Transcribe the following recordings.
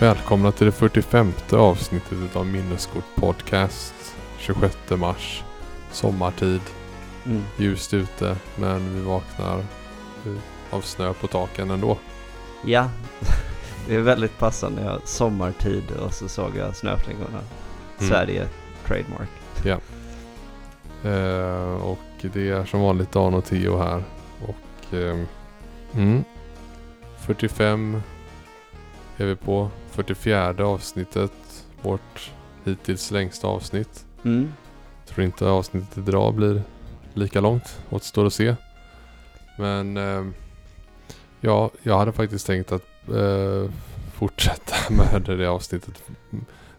Välkomna till det 45 avsnittet av Minneskort Podcast. 26 mars. Sommartid. Mm. Ljust ute men vi vaknar eh, av snö på taken ändå. Ja, det är väldigt passande. Jag sommartid och så såg jag snöflingorna. Mm. Sverige, trademark. Eh, och det är som vanligt Dan och Theo här. Och eh, mm, 45 är vi på. 44 avsnittet. Vårt hittills längsta avsnitt. Mm. Tror inte avsnittet idag blir lika långt. Återstår att se. Men eh, ja, jag hade faktiskt tänkt att eh, fortsätta med det avsnittet.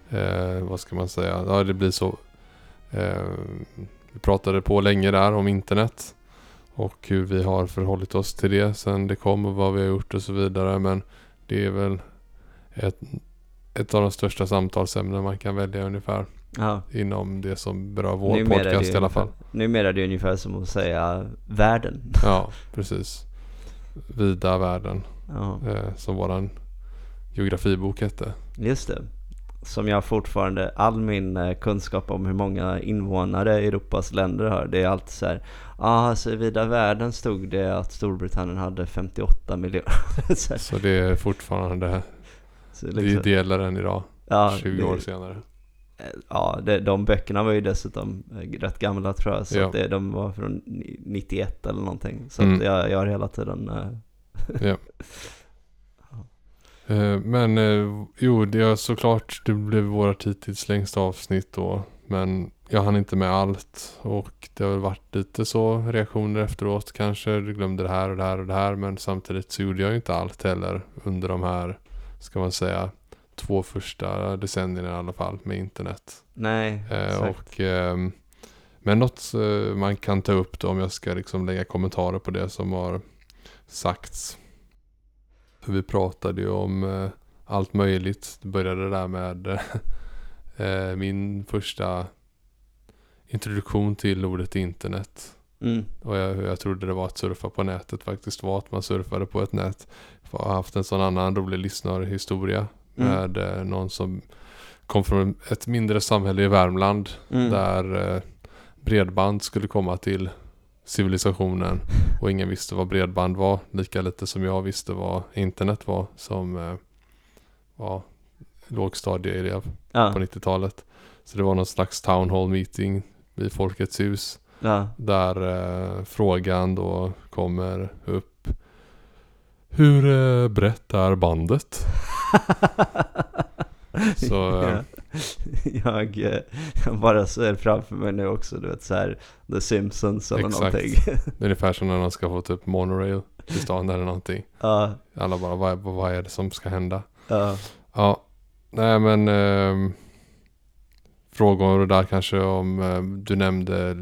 Eh, vad ska man säga? Ja, det blir så. Eh, vi pratade på länge där om internet. Och hur vi har förhållit oss till det sen det kom och vad vi har gjort och så vidare. Men det är väl ett, ett av de största samtalsämnen man kan välja ungefär. Ja. Inom det som berör vår Numera podcast i alla fall. ungefär- Numera är det ungefär som att säga världen. Ja, precis. Vida världen. Ja, Eh, som våran geografibok hette. just det. Som jag fortfarande, all min eh, kunskap om hur många invånare Europas länder har, det är alltid så här. Ja, alltså i vida världen stod det att Storbritannien hade 58 miljoner. så Så det är fortfarande, så vi liksom, delar den idag. ja, 20 det- år senare. Eh, Ja, det, de böckerna var ju dessutom eh, rätt gamla tror jag. Så Ja. att det, de var från ni- 91 eller någonting. Så Mm. jag, jag har hela tiden... eh, Ja. Men jo, det är såklart, det blev vårt hittills längsta avsnitt då. Men jag hann inte med allt. Och det har väl varit lite så reaktioner efteråt kanske. Du glömde det här och det här och det här. Men samtidigt så gjorde jag inte allt heller under de här, ska man säga, två första decennierna i alla fall med internet. nej, Eh, och, ehm, men något eh, man kan ta upp då om jag ska liksom lägga kommentarer på det som har sagts. För vi pratade ju om eh, allt möjligt. Det började där med eh, min första introduktion till ordet internet. Mm. Och jag, jag trodde det var att surfa på nätet faktiskt var att man surfade på ett nät. Har haft en sån annan rolig lyssnarhistoria Mm. med eh, någon som kom från ett mindre samhälle i Värmland Mm. där eh, bredband skulle komma till civilisationen och ingen visste vad bredband var. Lika lite som jag visste vad internet var som eh, var lågstadieelev Ja, på 90-talet. Så det var någon slags town hall meeting i Folkets hus ja. där eh, frågan då kommer upp. Hur eh, brett är bandet? Så, eh, jag, eh, jag bara ser framför mig nu också, du vet så här The Simpsons eller Exakt. någonting. Ungefär som när de ska få typ monorail till stan eller någonting. ja, Alla bara, vad, vad är det som ska hända? ja, Ja, nej men ehm, frågor där kanske om, eh, du nämnde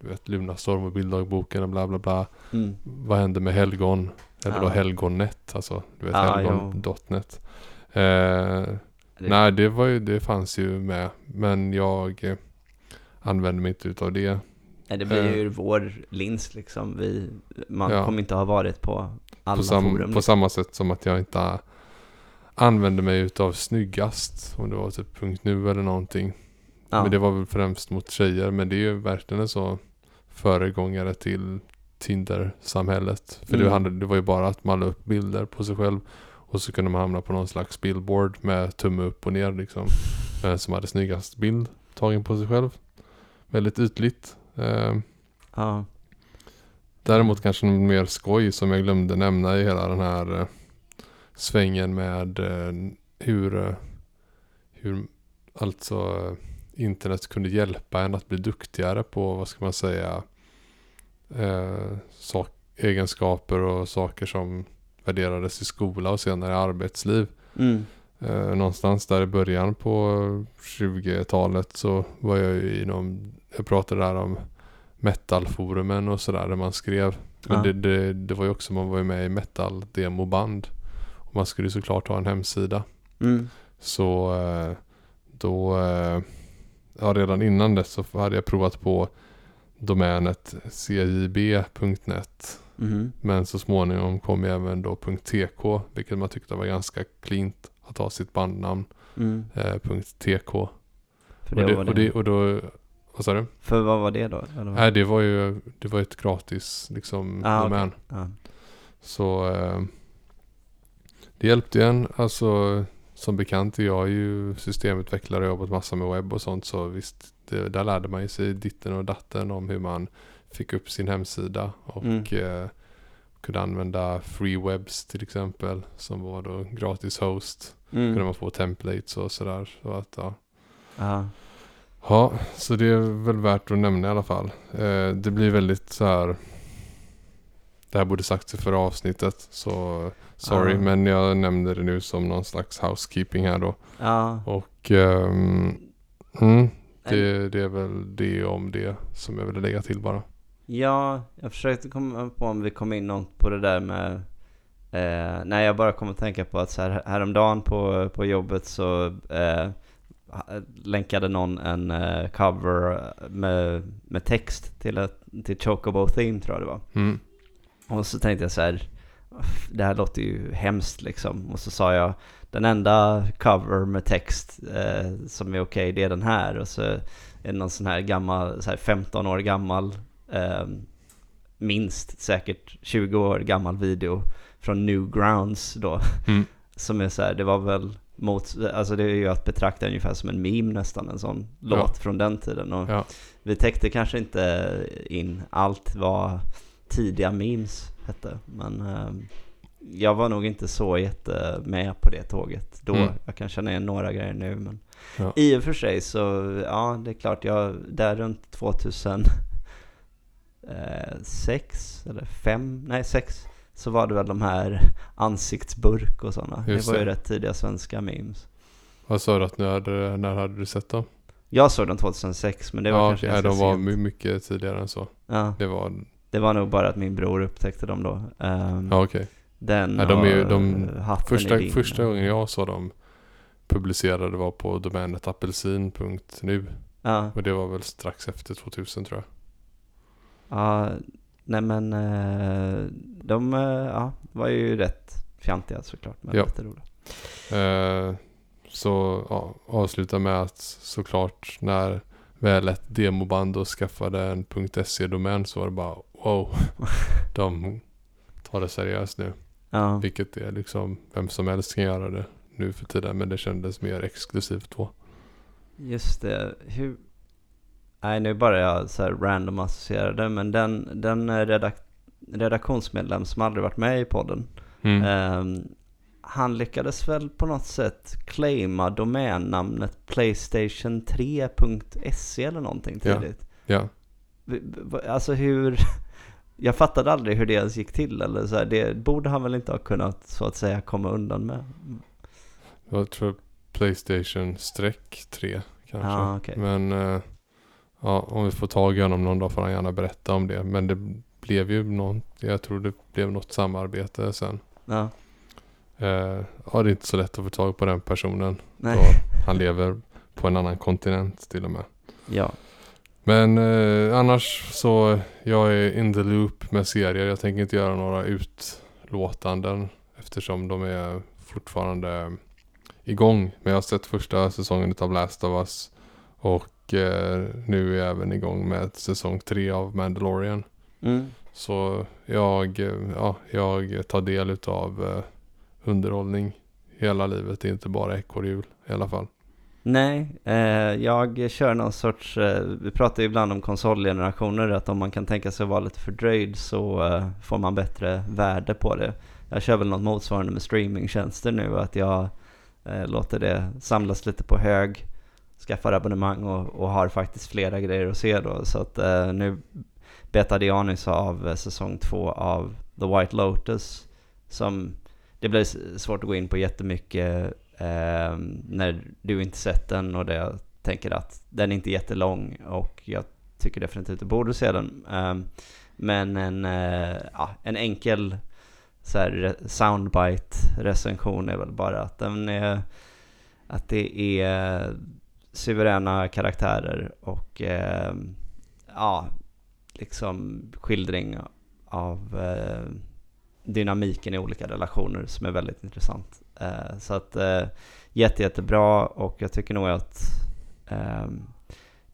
du vet, Lunarstorm och bilddagboken och bla bla bla. mm. Vad hände med helgon? Eller då Ja. helgonnet, alltså du vet Ja, helgon.net. Eh, Det- nej, det, var ju, det fanns ju med, men jag eh, använde mig inte utav det. Nej, det blir Eh. ju ur vår lins liksom. Vi, man Ja. kommer inte ha varit på alla På, sam, forum. på liksom. samma sätt som att jag inte använde mig utav snyggast. Om det var typ punkt .nu eller någonting. ja. Men det var väl främst mot tjejer. Men det är ju verkligen en så föregångare till Tinder-samhället. För det, Mm. handlade, det var ju bara att man la upp bilder på sig själv. Och så kunde man hamna på någon slags billboard med tumme upp och ner liksom. Vem som hade snyggast bild tagen på sig själv. Väldigt ytligt. Eh, ja. Däremot kanske något mer skoj som jag glömde nämna i hela den här eh, svängen med eh, hur, eh, hur alltså eh, internet kunde hjälpa en att bli duktigare på, vad ska man säga, eh, sak, egenskaper och saker som värderades i skola och senare i arbetsliv. Mm. Eh, någonstans där i början på 20-talet så var jag ju inom, jag pratade där om metalforumen och sådär där man skrev. Men Ja. det, det, det var ju också, man var ju med i metal-demoband. Och man skulle ju såklart ha en hemsida. Mm. Så eh, då, eh, ja redan innan dess så hade jag provat på domänet cjb.net. Mhm. Men så småningom kom ju även då .tk vilket man tyckte var ganska cleant att ha sitt bandnamn Mm. eh, .tk. Och För, det, det var det. och, det, och då, vad sa du? För vad var det då? Eller? Nej det var ju det var ett gratis liksom Ah, domän. Ja. Så eh, det hjälpte en. Alltså som bekant är jag ju systemutvecklare och jobbat massa med webb och sånt. Så visst, det, där lärde man ju sig ditten och datten om hur man fick upp sin hemsida. Och Mm. eh, kunde använda free webs till exempel. Som var då gratis host. Kunde Mm. man få templates och sådär. Så att ja. Ja. Ja, så det är väl värt att nämna i alla fall. Eh, det blir väldigt så här. Det här borde sagts i förra avsnittet. Så sorry, Ja. men jag nämnde det nu som någon slags housekeeping här då. Ja. Och ehm, mm, det, det är väl det om det som jag ville lägga till bara. Ja, jag försökte komma på om vi kom in något på det där med eh, Nej, jag bara kom att tänka på att så här, häromdagen på, på jobbet så eh, länkade någon en eh, cover med, med text till, ett, till Chocobo Theme tror jag det var. Mm, Och så tänkte jag så här, "Uff, det här låter ju hemskt liksom. Och så sa jag, den enda cover med text eh, som är okej, det är den här. Och så är det någon sån här gammal, så här 15 år gammal, eh, minst säkert 20 år gammal video från Newgrounds då. mm, Som är så här, det var väl mot, alltså det är ju att betrakta ungefär som en meme nästan, en sån Ja. låt från den tiden. Och ja, vi täckte kanske inte in allt vad tidiga memes hette. Men eh, jag var nog inte så jätte med på det tåget då. Mm. Jag kan känna igen några grejer nu. Men Ja. i och för sig så, ja det är klart, jag, där runt 2006 eller 5, nej 6 så var det väl de här ansiktsburk och sådana. Det var ju det. rätt tidiga svenska memes. vad sa du att nu hade, när hade du sett dem? Jag såg den 2006 men det var ja, kanske ganska de var sent. my- mycket tidigare än så. Ja. Det var, Det var nog bara att min bror upptäckte dem då. Ehm, ja okej. Den Ja, de är de- Första, första gången jag såg dem publicerade var på domänet apelsin.nu. Ja, Och det var väl strax efter 2000 tror jag. ja, nej men eh, de eh, ja, var ju rätt fjantiga såklart. Men Ja. lite roliga. Eh, så ja, avsluta med att såklart när väl ett demoband och skaffade en .se-domän så var det bara wow. de tar det seriöst nu. Ja, Vilket är liksom vem som helst kan göra det nu för tiden. Men det kändes mer exklusivt då. just det. Hur... Nej, nu bara jag så här random associerade. Men den, den eh, redak redaktionsmedlem som aldrig varit med i podden. Mm. ehm, han lyckades väl på något sätt claima domännamnet Playstation3.se eller någonting Ja. tidigt. Ja. V- Alltså hur... Jag fattade aldrig hur det ens gick till eller så här, Det borde han väl inte ha kunnat så att säga komma undan med. Jag tror Playstation streck 3 kanske. Ja, okej. Men eh, ja, om vi får tag i honom någon dag får han gärna berätta om det. Men det blev ju något, jag tror det blev något samarbete sen. Ja, Eh, ja, det är inte så lätt att få tag på den personen. nej. Han lever på en annan kontinent till och med. Ja, Men eh, annars så, jag är in the loop med serier. Jag tänker inte göra några utlåtanden eftersom de är fortfarande igång. Men jag har sett första säsongen av Last of Us och eh, nu är jag även igång med säsong tre av Mandalorian. mm. Så jag, eh, ja, jag tar del utav eh, underhållning hela livet. Inte bara ekorrhjul i alla fall. Nej, eh, jag kör någon sorts, eh, vi pratar ju ibland om konsolgenerationer, att om man kan tänka sig att vara lite fördröjd så eh, får man bättre värde på det. Jag kör väl något motsvarande med streamingtjänster nu, att jag eh, låter det samlas lite på hög, skaffar abonnemang och, och har faktiskt flera grejer att se då. Så att eh, nu betade jag nyss av eh, säsong två av The White Lotus, som det blir svårt att gå in på jättemycket eh, när du inte sett den och det jag tänker att den är inte jättelång och jag tycker definitivt du borde se den. Eh, men en, eh, ja, en enkel så här, soundbite recension är väl bara att den är att det är suveräna karaktärer och eh, ja, liksom skildring av eh, dynamiken i olika relationer som är väldigt intressant. Eh, så att eh, jätte, jättebra och jag tycker nog att ehm,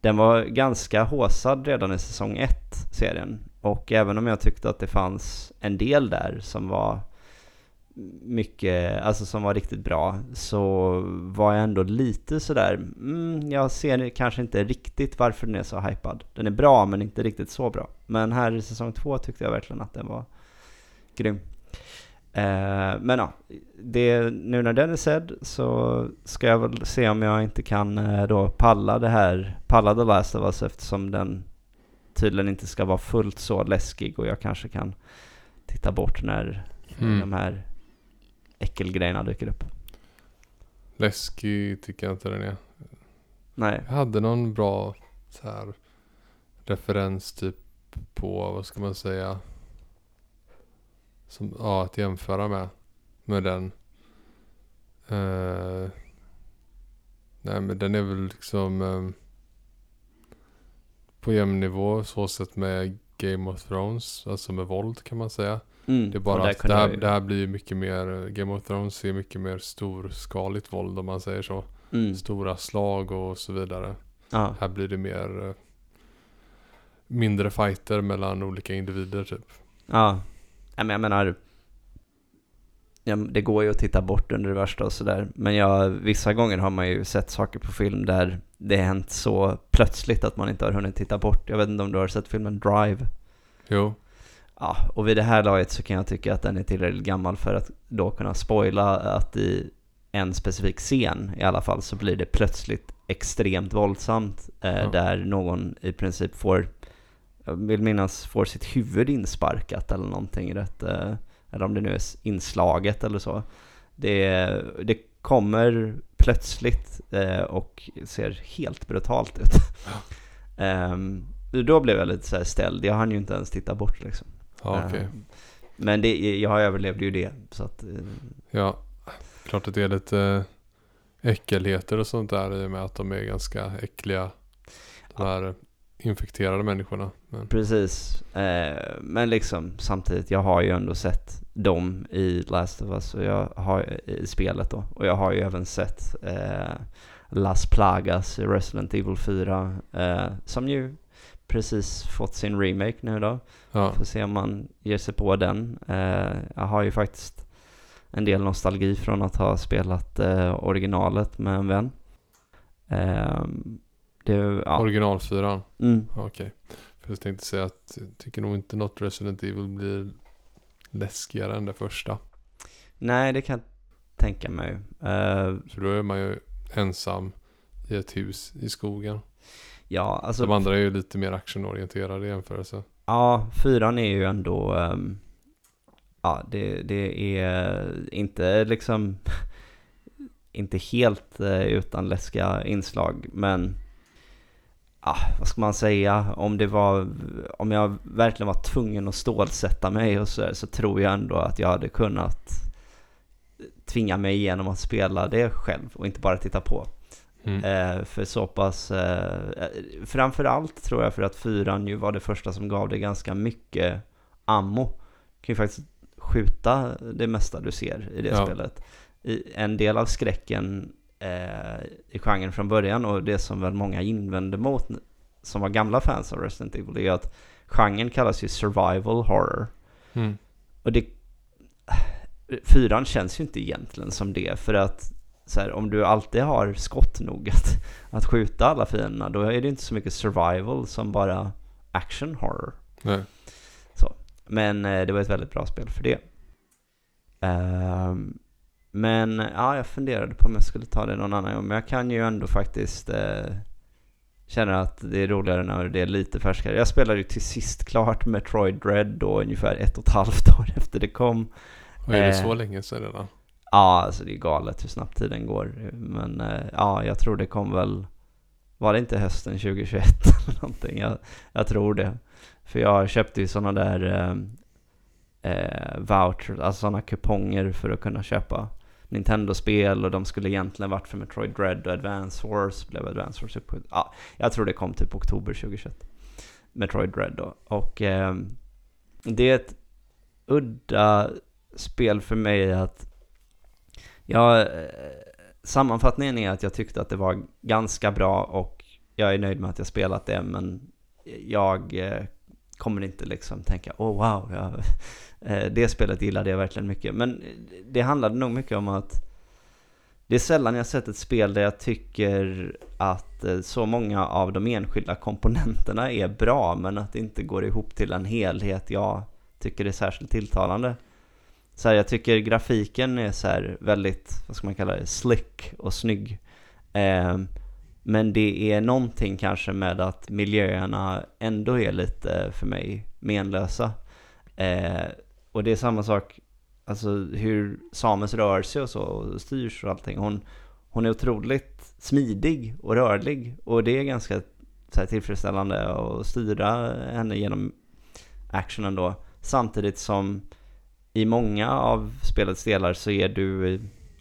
den var ganska håsad redan i säsong 1, serien. Och även om jag tyckte att det fanns en del där som var mycket, alltså som var riktigt bra, så var jag ändå lite sådär, mm, jag ser kanske inte riktigt varför den är så hypad. Den är bra, men inte riktigt så bra. Men här i säsong två tyckte jag verkligen att den var grym. Eh, men ja, det, nu när den är sedd så ska jag väl se om jag inte kan eh, då palla det här, palla The Last of Us eftersom den tydligen inte ska vara fullt så läskig och jag kanske kan titta bort när Mm. de här äckelgrejerna dyker upp. Läskig tycker jag inte den är. Nej. Jag hade någon bra så här referens typ på, vad ska man säga? Som, ja, att jämföra med. Med den. Eh, nej men den är väl liksom eh, på jämn nivå så sett med Game of Thrones. Alltså med våld kan man säga. Mm. Det är bara att det jag här, det här blir ju mycket mer, Game of Thrones är mycket mer storskaligt våld om man säger så. mm. Stora slag och så vidare. Ja. Här blir det mer eh, mindre fighter mellan olika individer typ. Ja. ja, men jag menar, ja, det går ju att titta bort under det värsta och sådär. Men jag, vissa gånger har man ju sett saker på film där det har hänt så plötsligt att man inte har hunnit titta bort. Jag vet inte om du har sett filmen Drive? Jo, Ja, och vid det här laget så kan jag tycka att den är tillräckligt gammal för att då kunna spoila att i en specifik scen i alla fall så blir det plötsligt extremt våldsamt eh, Ja. där någon i princip får, jag vill minnas, får sitt huvud insparkat eller någonting rätt, eh, eller om det nu är inslaget eller så. Det, det kommer plötsligt eh, och ser helt brutalt ut. Ehm, då blev jag lite så ställd, jag hann ju inte ens titta bort liksom. ja okej. Eh, Men det, jag överlevde ju det, så att... eh, Ja, klart att det är lite äckelheter och sånt där i och med att de är ganska äckliga. De här infekterade människorna. Men, Precis. Eh, men liksom samtidigt, jag har ju ändå sett dem i Last of Us och jag har, i spelet då. Och jag har ju även sett eh, Las Plagas i Resident Evil 4. Eh, som ju precis fått sin remake nu då. ja, Får se om man ger sig på den. Eh, jag har ju faktiskt en del nostalgi från att ha spelat eh, originalet med en vän. Det, ja. originalfyran. Mm. Okej. För jag tänkte säga att jag tycker nog inte något Resident Evil blir läskigare än det första. Nej, det kan jag tänka mig. Eh, Så då är man ju ensam i ett hus i skogen. ja, alltså, De andra är ju lite mer actionorienterade i jämförelse. ja, fyran är ju ändå, ehm, ja, det, det är inte liksom, inte helt eh, utan läskiga inslag, men ah, vad ska man säga, om det var, om jag verkligen var tvungen att stålsätta mig och så, så tror jag ändå att jag hade kunnat tvinga mig igenom att spela det själv och inte bara titta på. Mm. Eh, för så pass, eh, framförallt tror jag för att fyran ju var det första som gav dig ganska mycket ammo. Du kan ju faktiskt skjuta det mesta du ser i det Ja. spelet. I, en del av skräcken eh, i genren från början och det som väl många invände mot som var gamla fans av Resident Evil är att genren kallas ju survival horror. Mm. Och det... Fyran känns ju inte egentligen som det för att så här, om du alltid har skott nog att, att skjuta alla fienderna då är det inte så mycket survival som bara action horror. Nej. Men eh, det var ett väldigt bra spel för det. Ehm, men ja, jag funderade på om jag skulle ta det någon annan gång. Men jag kan ju ändå faktiskt eh, känna att det är roligare när det är lite färskare. Jag spelade ju till sist klart Metroid Dread då ungefär ett och ett halvt år efter det kom. Och är det Eh. så länge sedan redan? Ja, alltså det är galet hur snabbt tiden går. Men eh, ja, jag tror det kom väl... Var det inte hösten 2021 eller någonting? Jag, jag tror det. För jag köpte ju sådana där eh, eh, vouchers, alltså sådana kuponger för att kunna köpa Nintendo-spel och de skulle egentligen varit för Metroid Dread och Advance Wars, blev Advance Wars uppskjutet. Ja, jag tror det kom typ oktober 2021. Metroid Dread då. Och eh, det är ett udda spel för mig att Ja, eh, sammanfattningen är att jag tyckte att det var ganska bra och jag är nöjd med att jag spelat det men jag eh, kommer inte liksom tänka åh oh, wow, jag, eh, det spelet gillade jag verkligen mycket. Men det handlade nog mycket om att det är sällan jag sett ett spel där jag tycker att eh, så många av de enskilda komponenterna är bra men att det inte går ihop till en helhet jag tycker är särskilt tilltalande. Så här, jag tycker grafiken är så här väldigt, vad ska man kalla det, slick och snygg. Eh, men det är någonting kanske med att miljöerna ändå är lite för mig menlösa. Eh, och det är samma sak, alltså hur Samus rör sig och så och styrs och allting. Hon, hon är otroligt smidig och rörlig och det är ganska så här, tillfredsställande att styra henne genom actionen då. Samtidigt som i många av spelets delar så är du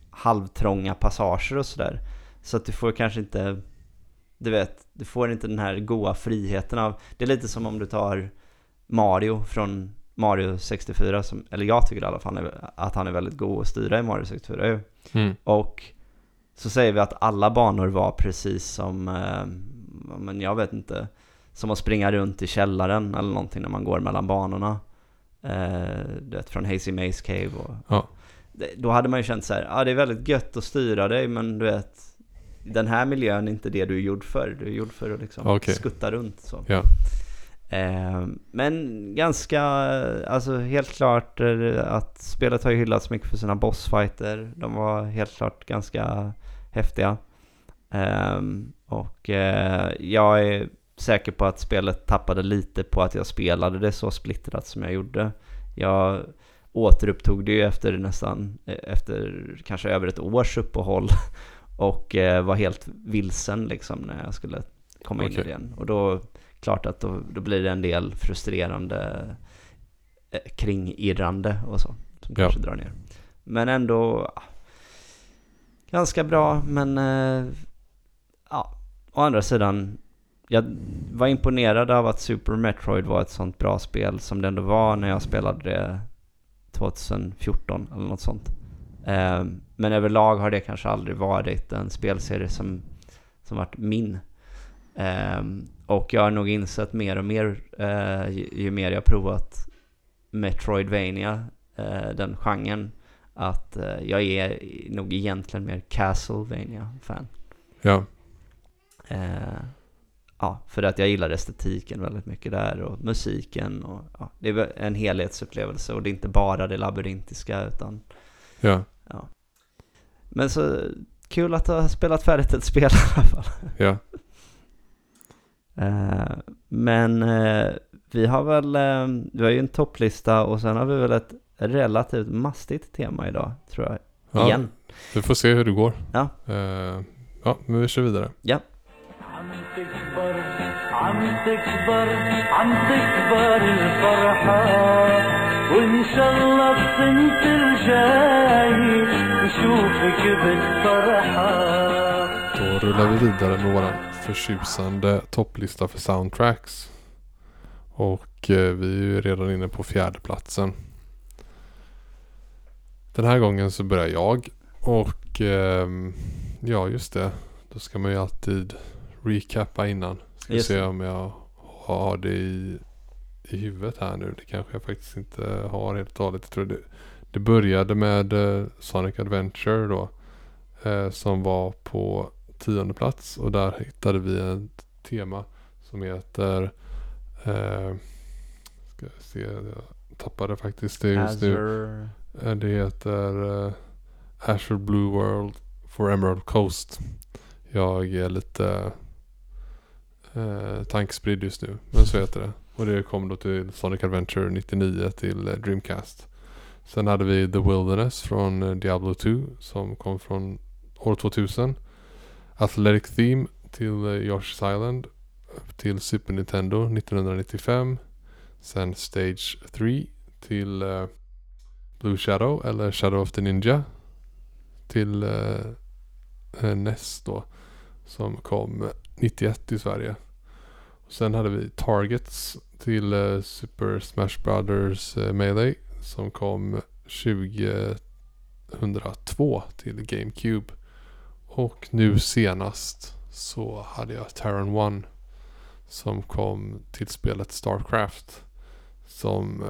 halvtrånga passager och sådär. Så att du får kanske inte, du vet, du får inte den här goa friheten av, det är lite som om du tar Mario från Mario 64, som, eller jag tycker i alla fall att han är väldigt god att styra i Mario 64 Mm. Och så säger vi att alla banor var precis som, eh, men jag vet inte, som att springa runt i källaren eller någonting när man går mellan banorna. Eh, du vet, från Hazy Maze Cave och... Ja. Då hade man ju känt så här, ja ah, det är väldigt gött att styra dig men du vet, den här miljön är inte det du är gjord för. Du är gjord för att liksom Okej. skutta runt så. Ja. Eh, men ganska, alltså helt klart eh, att spelet har ju hyllats mycket för sina bossfighter. De var helt klart ganska häftiga. Ehm, och eh, jag är säker på att spelet tappade lite på att jag spelade det så splittrat som jag gjorde. Jag återupptog det ju efter nästan, efter kanske över ett års uppehåll och eh, var helt vilsen liksom när jag skulle komma in i igen. Och då, klart att då, då blir det en del frustrerande eh, kringirrande och så, som Ja. kanske drar ner. Men ändå ah, ganska bra, men eh, ja, å andra sidan jag var imponerad av att Super Metroid var ett sånt bra spel som det ändå var när jag spelade det 2014 eller något sånt. Eh, men överlag har det kanske aldrig varit en spelserie som, som varit min. Eh, och jag har nog insett mer och mer eh, ju, ju mer jag provat Metroidvania, eh, den genren, att eh, jag är nog egentligen mer Castlevania-fan. Ja. Ja, för att jag gillar estetiken väldigt mycket där och musiken och ja, det är en helhetsupplevelse och det är inte bara det labyrintiska utan Ja. Men så kul att ha spelat färdigt ett spel i alla fall. Ja. Eh, men eh, vi har väl, eh, vi har ju en topplista och sen har vi väl ett relativt mastigt tema idag tror jag. ja. Igen. Vi får se hur det går. Ja. Eh, ja, men vi kör vidare. عم då rullar vi vidare med våran förtjusande topplista för soundtracks. Och eh, vi är ju redan inne på fjärdeplatsen. Den här gången så börjar jag. Och ehm, ja, just det. Då ska man ju alltid recappa innan. Ska yes. se om jag har det i, i huvudet här nu. Det kanske jag faktiskt inte har helt och hållet. Jag tror det, det började med eh, Sonic Adventure då. Eh, som var på tionde plats. Och där hittade vi ett tema som heter eh, Ska jag se, jag tappade faktiskt det just nu. Eh, Det heter uh, Azure Blue World for Emerald Coast. Jag är lite uh, tankspridd just nu. Men så heter det. Och det kom då till Sonic Adventure 99 till eh, Dreamcast. Sen hade vi The Wilderness från eh, Diablo 2 som kom från år 2000. Athletic Theme till eh, Yoshi's Island till Super Nintendo 1995. Sen Stage 3 till uh, Blue Shadow eller Shadow of the Ninja till uh, NES då som kom 91 i Sverige. Och sen hade vi Targets till uh, Super Smash Brothers uh, Melee som kom 20 102 till GameCube. Och nu senast så hade jag Terran One som kom till spelet Starcraft. Som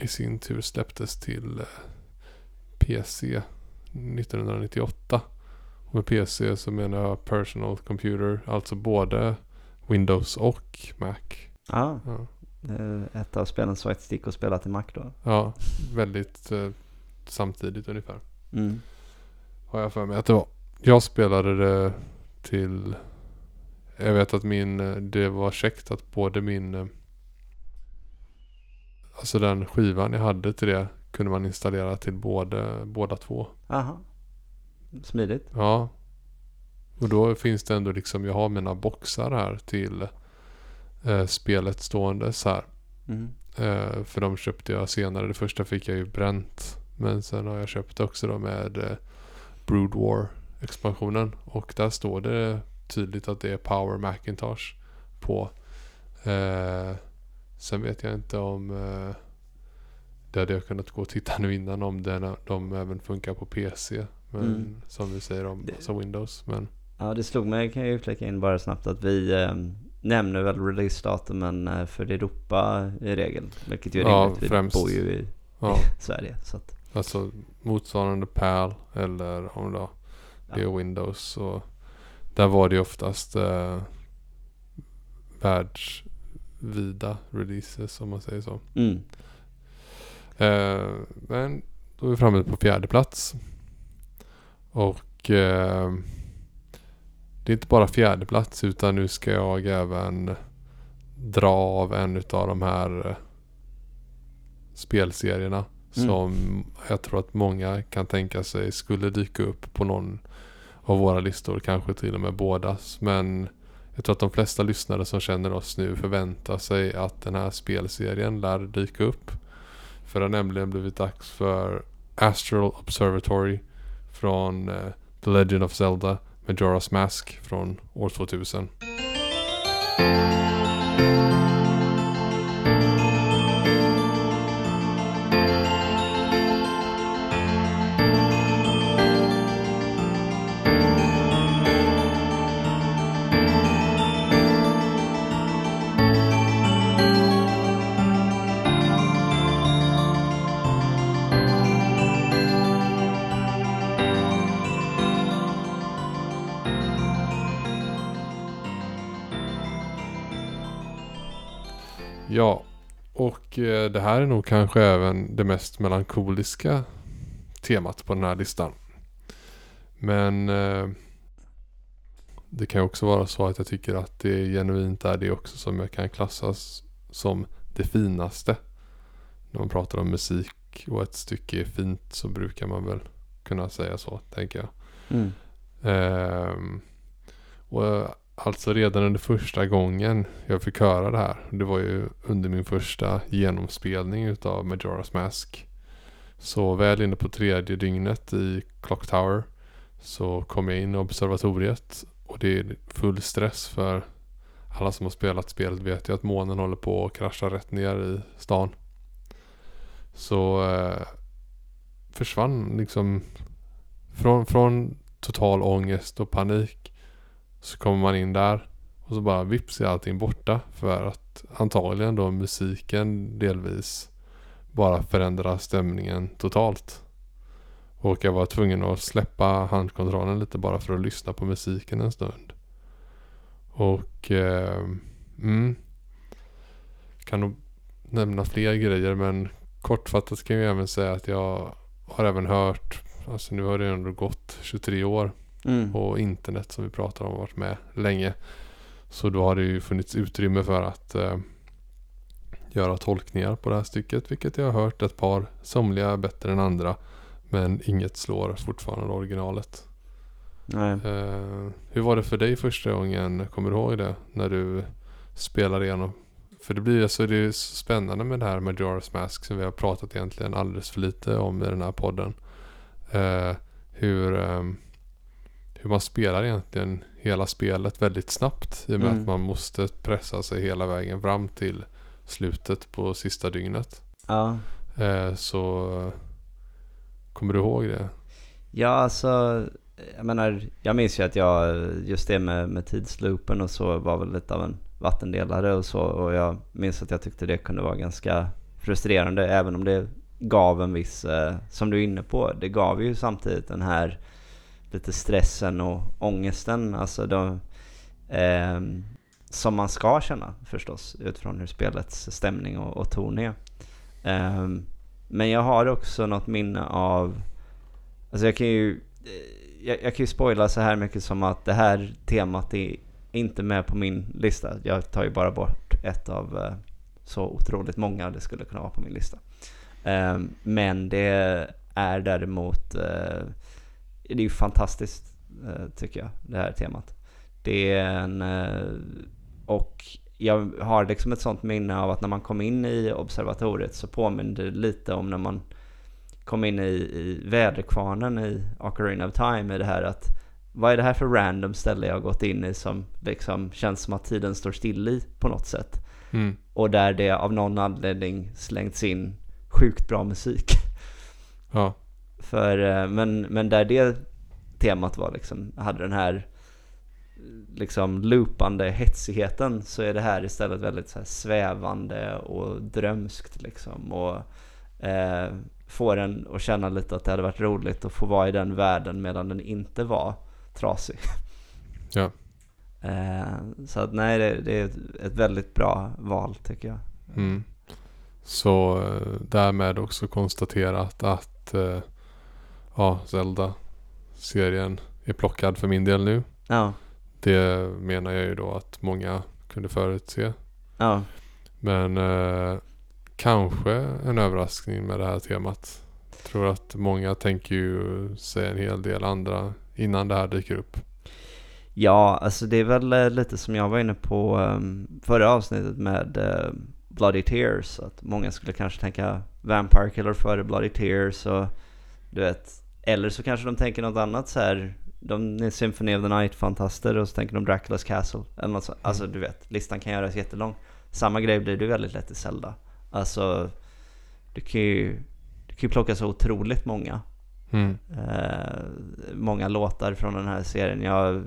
i sin tur släpptes till eh, PC 1998. Och med PC så menar jag Personal Computer, alltså både Windows och Mac. Ja, Ja, ett av spelen som faktiskt gick att spela till Mac då. ja väldigt eh, samtidigt ungefär. Mm. Har jag för mig att det var. Jag spelade det till... Jag vet att min... eh, Det var käckt att både min... eh, Alltså den skivan jag hade till det kunde man installera till både, båda två. Aha. Smidigt. Ja. Och då finns det ändå liksom, jag har mina boxar här till eh, spelet stående så här. Mm. Eh, för de köpte jag senare. Det första fick jag ju bränt. Men sen har jag köpt också då med eh, Brood War expansionen. Och där står det tydligt att det är Power Macintosh på. Eh, sen vet jag inte om eh, det hade jag kunnat gå och titta nu innan om den, de även funkar på PC. Men Mm. som vi säger om Det- alltså Windows. Men Ja, det slog mig, kan jag ju flika in bara snabbt, att vi eh, nämner väl releasedatumen eh, för Europa i regel. Vilket ju är Ja, rimligt, vi främst. bor ju i ja, Sverige. Så att, alltså motsvarande PAL eller om då det ja. är Windows. Så där var det ju oftast eh, världsvida releases om man säger så. Mm. Eh, men då är vi framme på fjärde plats. Och eh, det är inte bara fjärde plats utan nu ska jag även dra av en av de här eh, spelserierna. Mm. Som jag tror att många kan tänka sig skulle dyka upp på någon av våra listor. Kanske till och med bådas. Men jag tror att de flesta lyssnare som känner oss nu förväntar sig att den här spelserien lär dyka upp. För det har nämligen blivit dags för Astral Observatory från eh, The Legend of Zelda Majora's Mask från år 2000. Och eh, det här är nog kanske även det mest melankoliska temat på den här listan. Men eh, det kan också vara så att jag tycker att det genuint är det också som jag kan klassas som det finaste. När man pratar om musik och ett stycke är fint så brukar man väl kunna säga så, tänker jag. Mm. Ehm, och eh, alltså redan under första gången jag fick höra det här. Det var ju under min första genomspelning utav Majora's Mask. Så väl inne på tredje dygnet i Clock Tower. Så kom jag in i observatoriet. Och det är full stress för alla som har spelat spelet vet ju att månen håller på att krascha rätt ner i stan. Så eh, försvann liksom från, från total ångest och panik. Så kommer man in där och så bara vips är allting borta. För att antagligen då musiken delvis bara förändrar stämningen totalt. Och jag var tvungen att släppa handkontrollen lite bara för att lyssna på musiken en stund. Och eh, mm, kan nog nämna fler grejer men kortfattat kan jag även säga att jag har även hört Alltså nu har det ändå gått 23 år Mm. och internet som vi pratar om har varit med länge. Så då har det ju funnits utrymme för att eh, göra tolkningar på det här stycket. Vilket jag har hört ett par. Somliga bättre än andra. Men inget slår fortfarande originalet. Nej. Eh, hur var det för dig första gången? Kommer du ihåg det? När du spelade igenom? För det blir alltså det är så spännande med det här Majora's Mask som vi har pratat egentligen alldeles för lite om i den här podden. Eh, hur, ehm, hur man spelar egentligen hela spelet väldigt snabbt. I och med Mm. att man måste pressa sig hela vägen fram till slutet på sista dygnet. Ja. Eh, så kommer du ihåg det? Ja, alltså, jag menar, jag minns ju att jag, just det med, med tidsloopen och så var väl lite av en vattendelare och så. Och jag minns att jag tyckte det kunde vara ganska frustrerande, även om det gav en viss, eh, som du är inne på, det gav ju samtidigt den här lite stressen och ångesten, alltså de, eh, som man ska känna förstås, utifrån hur spelets stämning och, och ton är. Eh, men jag har också något minne av, alltså jag kan ju, eh, jag, jag kan ju spoila så här mycket som att det här temat är inte med på min lista. Jag tar ju bara bort ett av eh, så otroligt många det skulle kunna vara på min lista. Ehm, men det är däremot, eh, det är ju fantastiskt tycker jag, det här temat. Det är en, och jag har liksom ett sånt minne av att när man kom in i observatoriet så påminner det lite om när man kom in i, i väderkvarnen i Ocarina of Time i det här att vad är det här för random ställe jag gått in i som liksom känns som att tiden står still i på något sätt. Mm. Och där det av någon anledning slängts in sjukt bra musik. Ja. För, eh, men, men där det temat var liksom, hade den här liksom loopande hetsigheten så är det här istället väldigt så svävande och drömskt liksom. Och eh, får en att känna lite att det hade varit roligt att få vara i den världen medan den inte var trasig. Ja. Eh, så att nej, det, det, är ett väldigt bra val tycker jag. Mm. Så eh, därmed också konstaterat att eh, ja, Zelda-serien är plockad för min del nu. Ja. Det menar jag ju då att många kunde förutse. Ja. Men eh, kanske en överraskning med det här temat. Jag tror att många tänker ju sig en hel del andra innan det här dyker upp. Ja, alltså det är väl eh, lite som jag var inne på um, förra avsnittet med uh, Bloody Tears. Att många skulle kanske tänka Vampire Killer före Bloody Tears och du vet. Eller så kanske de tänker något annat så här. De är Symphony of the Night-fantaster och så tänker de Dracula's Castle. Eller något. Mm. Alltså du vet, listan kan göras jättelång. Samma grej blir det väldigt lätt i Zelda. Alltså, du kan ju, du kan ju plocka så otroligt många. Mm. Eh, många låtar från den här serien. Jag,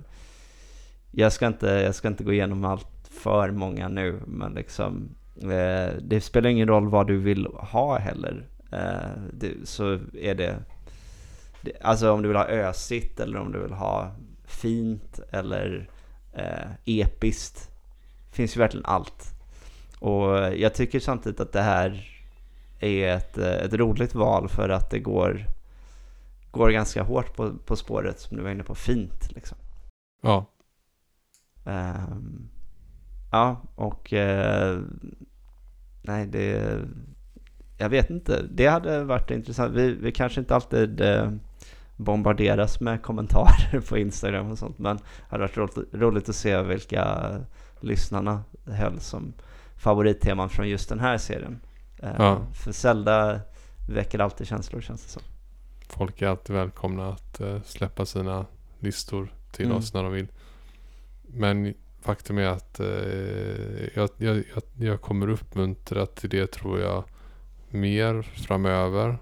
jag, ska inte, jag ska inte gå igenom allt för många nu, men liksom eh, det spelar ingen roll vad du vill ha heller. Eh, det, så är det, alltså om du vill ha ösigt eller om du vill ha fint eller eh, episkt. finns ju verkligen allt. Och jag tycker samtidigt att det här är ett, ett roligt val för att det går, går ganska hårt på, på spåret som du var inne på, fint liksom. Ja. Um, ja, och uh, nej det, jag vet inte, det hade varit intressant. Vi, vi kanske inte alltid uh, bombarderas med kommentarer på Instagram och sånt, men det hade varit roligt, roligt att se vilka lyssnarna höll som favoritteman från just den här serien. Eh, ja. För Zelda väcker alltid känslor känns det som. Folk är alltid välkomna att uh, släppa sina listor till mm. oss när de vill. Men faktum är att jag, jag, jag, jag kommer uppmuntra till det tror jag mer framöver.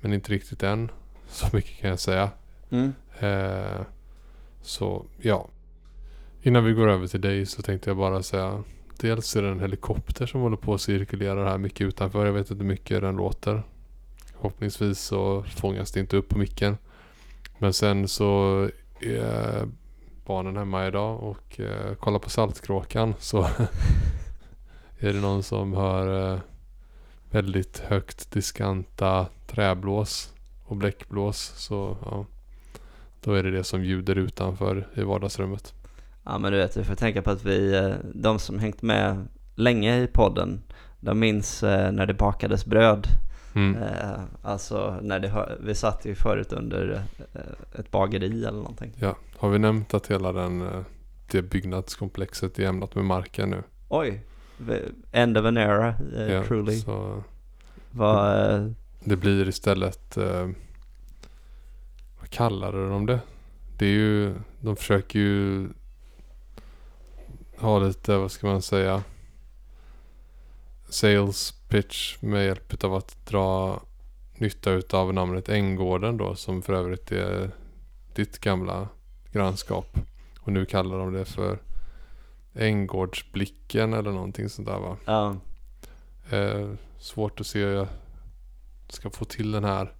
Men inte riktigt än. Så mycket kan jag säga. Mm. Uh, så ja. Innan vi går över till dig så tänkte jag bara säga Dels är det en helikopter som håller på att cirkulera här mycket utanför. Jag vet inte hur mycket den låter. Förhoppningsvis så fångas det inte upp på micken. Men sen så är barnen hemma idag och eh, kollar på Saltkråkan så är det någon som hör eh, väldigt högt diskanta träblås och bläckblås så ja, då är det det som ljuder utanför i vardagsrummet. Ja men du vet, vi får tänka på att vi, eh, de som hängt med länge i podden, de minns eh, när det bakades bröd. Mm. Eh, alltså när det, vi satt ju förut under ett bageri eller någonting. Ja, har vi nämnt att hela den, det byggnadskomplexet är jämnat med marken nu? Oj, end of an era, uh, ja, truly. Så Vad, det blir istället, uh, vad kallade de det? Det är ju, de försöker ju ha lite, vad ska man säga, sales pitch med hjälp av att dra nytta utav namnet Änggården då som för övrigt är ditt gamla grannskap. Och nu kallar de det för Änggårdsblicken eller någonting sånt där va. Ja, Eh, svårt att se ska få till den här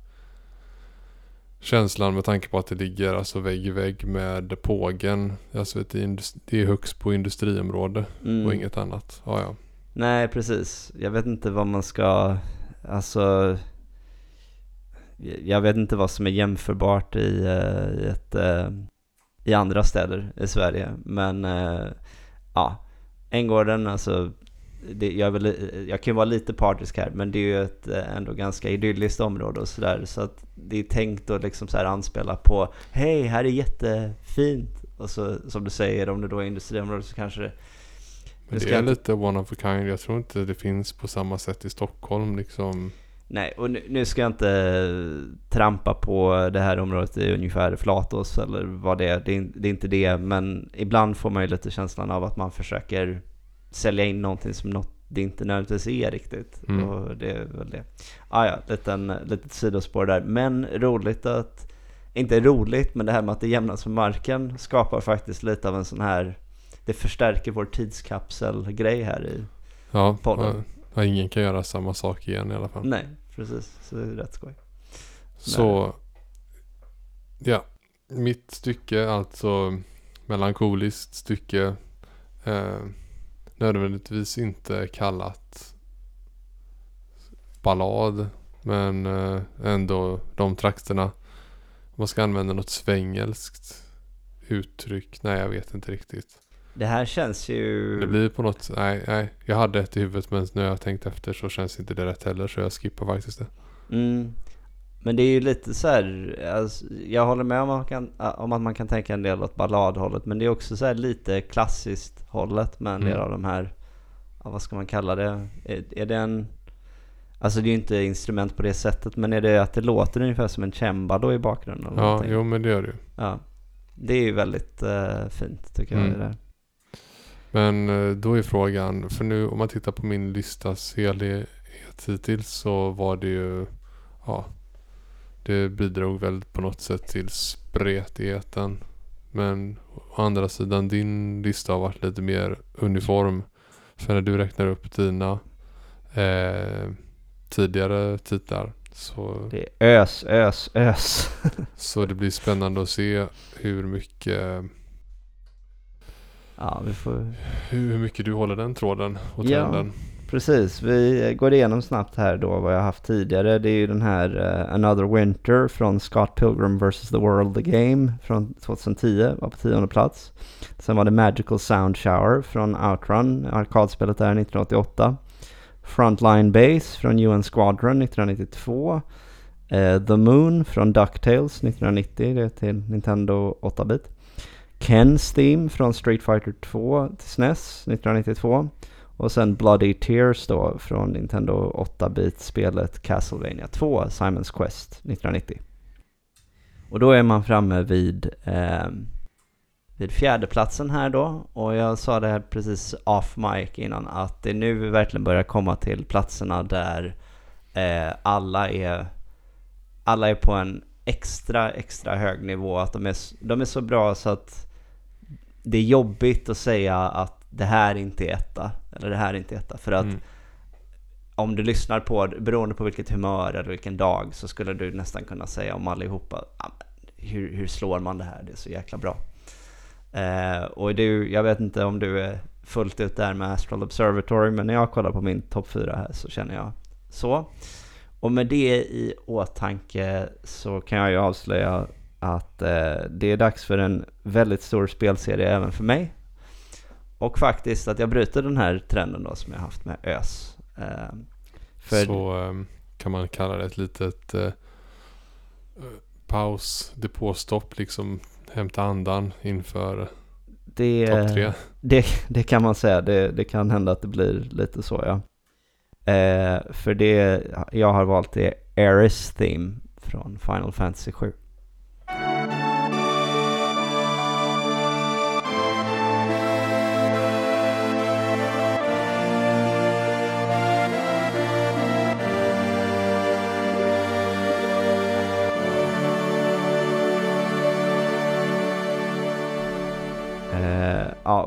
känslan med tanke på att det ligger alltså vägg i vägg med pågen. Alltså vet, det, är indus- det är högst på industriområde mm. och inget annat. Ja, ja. Nej, precis. Jag vet inte vad man ska, alltså, jag vet inte vad som är jämförbart i, eh, i, ett, eh, i andra städer i Sverige. Men eh, ja, Änggården, alltså, det, jag, väl, jag kan ju vara lite partisk här, men det är ju ett eh, ändå ganska idylliskt område och sådär. Så att det är tänkt att liksom så här anspela på, hej, här är jättefint. Och så som du säger, om det då är industriområde så kanske det Men Det det ska är inte- lite one of a kind. Jag tror inte det finns på samma sätt i Stockholm liksom. Nej, och nu, nu ska jag inte eh, trampa på det här området i ungefär Flatås eller vad det är. Det är, det är inte det, men ibland får man ju lite känslan av att man försöker sälja in någonting som något det inte nödvändigtvis är riktigt. Mm. Och det är väl det. Ah, ja, liten, litet sidospår där. Men roligt att, inte roligt, men det här med att det jämnas med marken skapar faktiskt lite av en sån här, det förstärker vår tidskapselgrej här i Ja, Podden. ja, ingen kan göra samma sak igen i alla fall. Nej, precis. Så det är rätt skoj. Så, ja. Mitt stycke, alltså melankoliskt stycke. Eh, nödvändigtvis inte kallat ballad. Men eh, ändå de trakterna. Man ska använda något svengelskt uttryck. Nej, jag vet inte riktigt. Det här känns ju... Det blir på något, nej, nej. Jag hade ett i huvudet men nu har jag tänkt efter så känns inte det rätt heller så jag skippar faktiskt det. Mm. Men det är ju lite så här, alltså, jag håller med om, att man kan, om att man kan tänka en del åt balladhållet, men det är också så här lite klassiskt hållet med en del Mm. av de här, vad ska man kalla det? Är, är det en, alltså det är ju inte instrument på det sättet, men är det att det låter ungefär som en cembalo i bakgrunden? Eller Ja, någonting? jo men det gör det ju. ja. Det är ju väldigt eh, fint tycker jag. Mm. Det där. Men eh, då är frågan, för nu om man tittar på min listas helhet hittills så var det ju, ja, det bidrog väl på något sätt till spretigheten. Men å andra sidan din lista har varit lite mer uniform. För när du räknar upp dina eh, tidigare titlar så, Det är ös, ös, ös. så det blir spännande att se hur mycket, ja, vi får hur mycket du håller den tråden och Ja. Precis, vi går igenom snabbt här då vad jag haft tidigare. Det är ju den här uh, Another Winter från Scott Pilgrim vs. The World The Game från 2010, var på tionde plats. Sen var det Magical Sound Shower från Outrun, arkadspelet där 1988. Frontline Base från UN Squadron 1992. Uh, eh, The Moon från DuckTales 1990, det är till Nintendo 8-bit. Ken's Theme från Street Fighter 2 till SNES 1992. Och sen Bloody Tears då från Nintendo 8-bit-spelet Castlevania 2, Simons Quest 1990. Och då är man framme vid, eh, vid fjärdeplatsen här då. Och jag sa det här precis off mic innan att det är nu vi verkligen börjar komma till platserna där eh, alla är alla är på en extra, extra hög nivå. Att de är, de är så bra så att det är jobbigt att säga att det här inte är etta. Eller det här är inte etta. För att Mm. om du lyssnar på, beroende på vilket humör eller vilken dag, så skulle du nästan kunna säga om allihopa, "Ja, men hur, hur slår man det här? Det är så jäkla bra. Eh, och du, jag vet inte om du är fullt ut där med Astral Observatory, men när jag kollar på min topp 4 här så känner jag så. Och med det i åtanke så kan jag ju avslöja att eh, det är dags för en väldigt stor spelserie även för mig. Och faktiskt att jag bryter den här trenden då som jag haft med ÖS. Eh, för Så ehm, kan man kalla det ett litet eh, eh, paus, depåstopp liksom. Hämta andan inför det, topp tre. det, det kan man säga, det, det kan hända att det blir lite så ja. Eh, för det jag har valt är Ares Theme från Final Fantasy 7.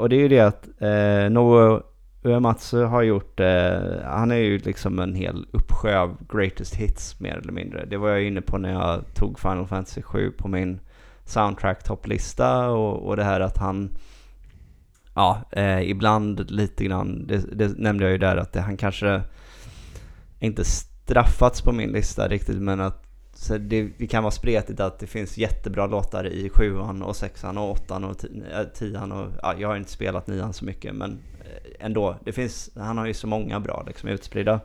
Och det är ju det att eh, Nobuo Uematsu har gjort, eh, han är ju liksom en hel uppsjö av greatest hits mer eller mindre. Det var jag inne på när jag tog Final Fantasy 7 på min soundtrack-topplista och, och det här att han, ja, eh, ibland lite grann, det, det nämnde jag ju där att det, han kanske inte straffats på min lista riktigt men att så det, det, kan vara spretigt att det finns jättebra låtar i sjuan och sexan och åttan och äh, tian och ja, jag har inte spelat nian så mycket men eh, ändå, det finns, han har ju så många bra liksom utspridda.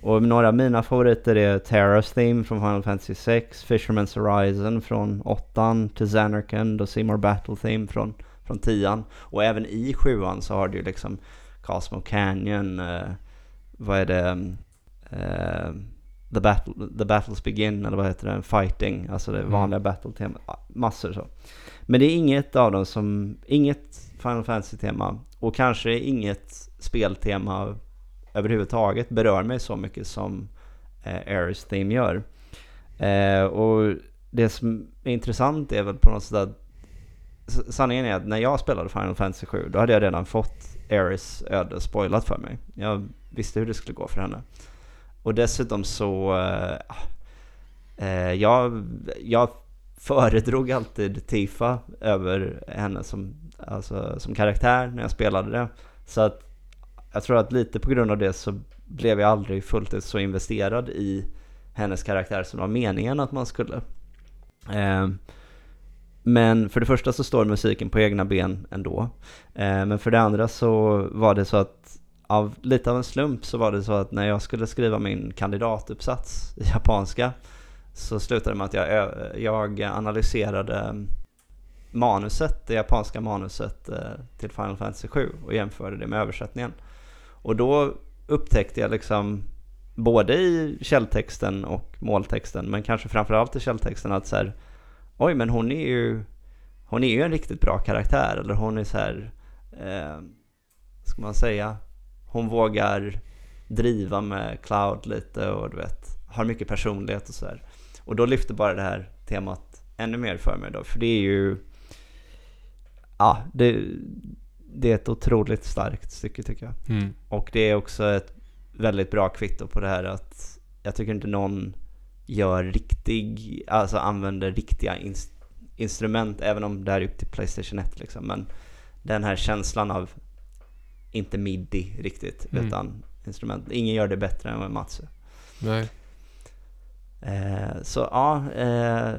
Och några av mina favoriter är Terra's Theme från Final Fantasy 6, Fisherman's Horizon från åttan, till Xanarkand och Seymour Battle Theme från, från tian. Och även i sjuan så har du ju liksom Cosmo Canyon, eh, vad är det, mm, eh, The, battle, the Battles Begin, eller vad heter det, Fighting, alltså det vanliga mm. battle-temat, massor så. Men det är inget av dem som, inget Final Fantasy-tema och kanske inget speltema överhuvudtaget berör mig så mycket som eh, Ares Theme gör. Eh, och det som är intressant är väl på något sätt att sanningen är att när jag spelade Final Fantasy 7 då hade jag redan fått Ares öde spoilat för mig. Jag visste hur det skulle gå för henne. Och dessutom så, eh, eh, jag, jag föredrog alltid Tifa över henne som, alltså, som karaktär när jag spelade det. Så att jag tror att lite på grund av det så blev jag aldrig fullt ut så investerad i hennes karaktär som var meningen att man skulle. Eh, men för det första så står musiken på egna ben ändå. Eh, men för det andra så var det så att av lite av en slump så var det så att när jag skulle skriva min kandidatuppsats i japanska så slutade det med att jag, jag analyserade manuset, det japanska manuset eh, till Final Fantasy 7 och jämförde det med översättningen. Och då upptäckte jag liksom både i källtexten och måltexten, men kanske framförallt i källtexten att så här, oj men hon är ju hon är ju en riktigt bra karaktär, eller hon är så här, eh, ska man säga, hon vågar driva med Cloud lite och du vet, har mycket personlighet och sådär. Och då lyfter bara det här temat ännu mer för mig då, för det är ju, ja, det, det är ett otroligt starkt stycke tycker jag. Mm. Och det är också ett väldigt bra kvitto på det här att jag tycker inte någon gör riktig, alltså använder riktiga inst instrument, även om det är upp till Playstation 1 liksom. Men den här känslan av inte midi riktigt, mm. utan instrument. Ingen gör det bättre än Matsu. Nej. Eh, så ja, eh,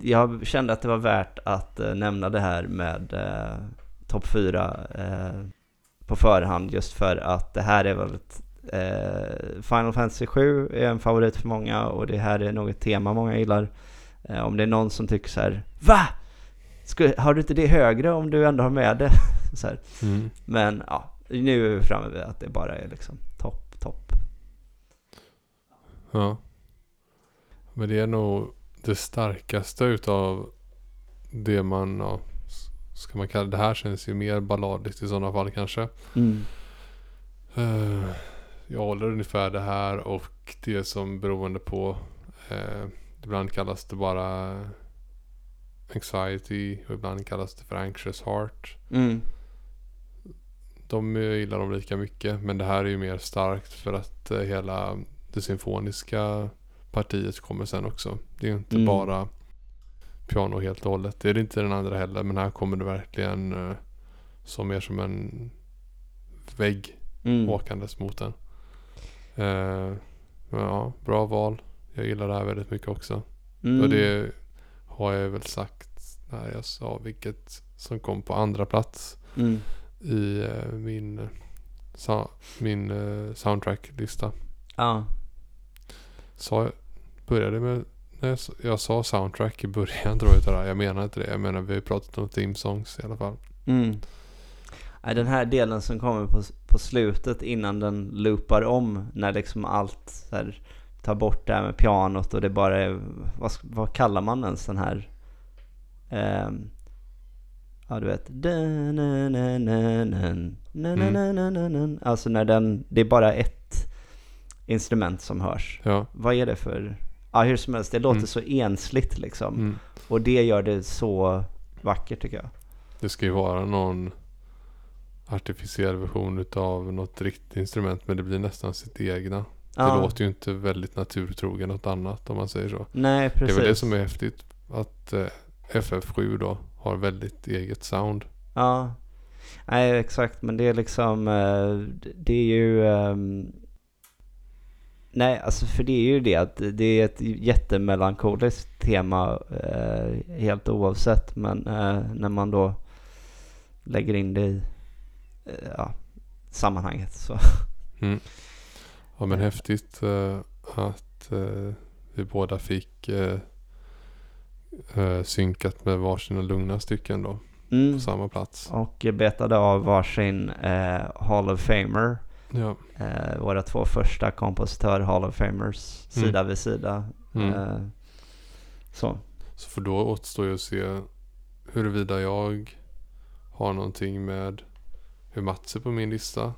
jag kände att det var värt att eh, nämna det här med eh, topp 4 eh, på förhand just för att det här är väl ett, Final Fantasy 7 är en favorit för många och det här är nog ett tema många gillar. om det är någon som tycker så här, VA? Ska, har du inte det högre om du ändå har med det? så mm. Men ja, nu är vi framme vid att det bara är liksom topp, topp. Ja. Men det är nog det starkaste utav det man, ja, ska man kalla det här känns ju mer balladigt i sådana fall kanske. Mm. Uh, jag håller ungefär det här och det som beroende på, uh, ibland kallas det bara anxiety och ibland kallas det för anxious heart. Mm. De gillar dem lika mycket men det här är ju mer starkt för att uh, hela det symfoniska partiet kommer sen också. Det är ju inte mm. bara piano helt och hållet. Det är det inte den andra heller men här kommer det verkligen uh, som mer som en vägg mm. åkandes mot den. Uh, ja, bra val. Jag gillar det här väldigt mycket också. Mm. Och det har jag väl sagt när jag sa vilket som kom på andra plats mm. I uh, min, min uh, soundtrack-lista. Ja. Sa jag, började med när jag sa soundtrack i början tror jag det Jag menar inte det. Jag menar vi har pratat om theme songs i alla fall. Mm. Den här delen som kommer på, på slutet innan den loopar om när liksom allt här, tar bort det här med pianot och det bara är, vad, vad kallar man ens den här eh, Ja du vet mm. Alltså när den, det är bara ett instrument som hörs. Ja. Vad är det för Ja, hur som helst, det låter mm. så ensligt liksom. Mm. Och det gör det så vackert tycker jag. Det ska ju vara någon artificiell version utav något riktigt instrument men det blir nästan sitt egna. Det Ja. låter ju inte väldigt naturtrogen något annat om man säger så. Nej, precis. Det är väl det som är häftigt. Att eh, FF7 då har väldigt eget sound. Ja, nej exakt men det är liksom, eh, det är ju, ehm, nej alltså för det är ju det att det är ett jättemelankoliskt tema eh, helt oavsett men eh, när man då lägger in det i eh, ja, sammanhanget så. Mm. Ja men häftigt att vi båda fick eh, synkat med varsina lugna stycken då. Mm. På samma plats. Och betade av varsin eh, Hall of Famer. Ja. Eh, våra två första kompositör Hall of Famers sida vid sida. Mm. Eh, så. Så för då återstår ju att se huruvida jag har någonting med hur Mats är på min lista.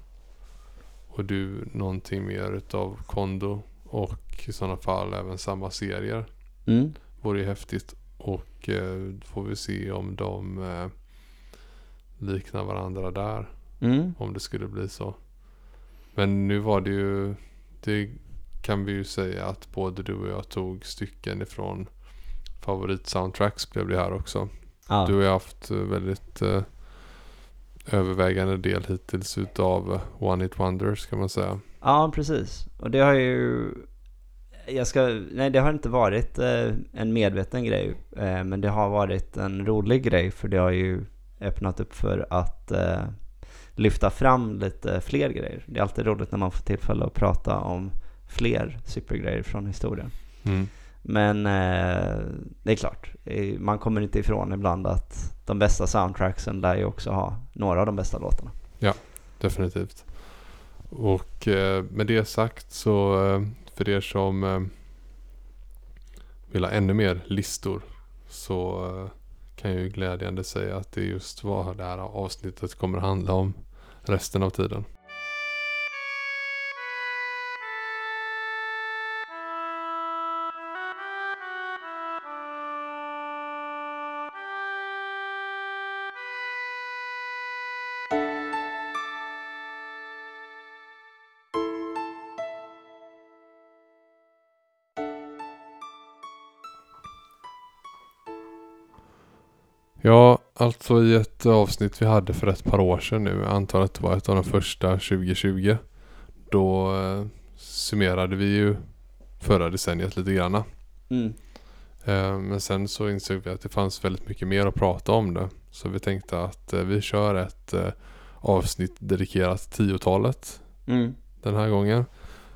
Och du någonting mer utav Kondo. Och i sådana fall även samma serier. Mm. Vore ju häftigt. Och eh, då får vi se om de eh, liknar varandra där. Mm. Om det skulle bli så. Men nu var det ju. Det kan vi ju säga att både du och jag tog stycken ifrån favoritsoundtracks blev det här också. Ja. Du har haft eh, väldigt eh, övervägande del hittills utav One It Wonders kan man säga. ja, precis. Och det har ju... Jag ska, nej, det har inte varit eh, en medveten grej. Eh, men det har varit en rolig grej. För det har ju öppnat upp för att eh, lyfta fram lite fler grejer. Det är alltid roligt när man får tillfälle att prata om fler supergrejer från historien. Mm. Men eh, det är klart, man kommer inte ifrån ibland att de bästa soundtracksen lär ju också ha några av de bästa låtarna. Definitivt. Och eh, med det sagt så för er som eh, vill ha ännu mer listor så eh, kan jag ju glädjande säga att det är just vad det här avsnittet kommer att handla om resten av tiden. Ja, alltså i ett avsnitt vi hade för ett par år sedan nu, jag antar att det var ett av de första 2020. Då eh, summerade vi ju förra decenniet lite granna. Mm. Eh, men sen så insåg vi att det fanns väldigt mycket mer att prata om det. Så vi tänkte att eh, vi kör ett eh, avsnitt dedikerat 10-talet Mm. den här gången.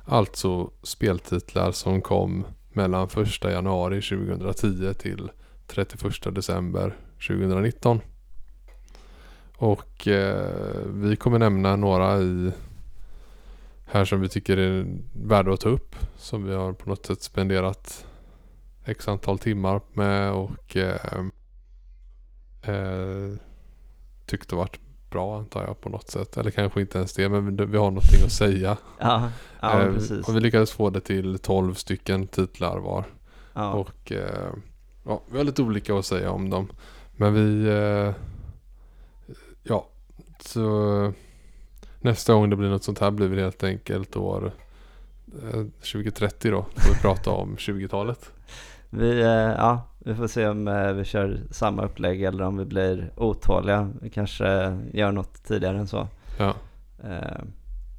Alltså speltitlar som kom mellan 1 januari 2010 till 31 december 2019. Och eh, vi kommer nämna några i här som vi tycker är värda att ta upp. Som vi har på något sätt spenderat x antal timmar med och eh, eh, tyckte varit bra antar jag på något sätt. Eller kanske inte ens det men vi- har någonting att säga. Ja, ja Eh, precis. Och vi lyckades få det till 12 stycken titlar var. Ja. Och eh, ja, vi har lite olika att säga om dem. Men vi... Eh, ja, så nästa gång det blir något sånt här blir det helt enkelt år eh, 2030 då. Får vi prata om 20-talet. Vi, eh, ja, vi får se om eh, vi kör samma upplägg eller om vi blir otåliga. Vi kanske gör något tidigare än så. Ja,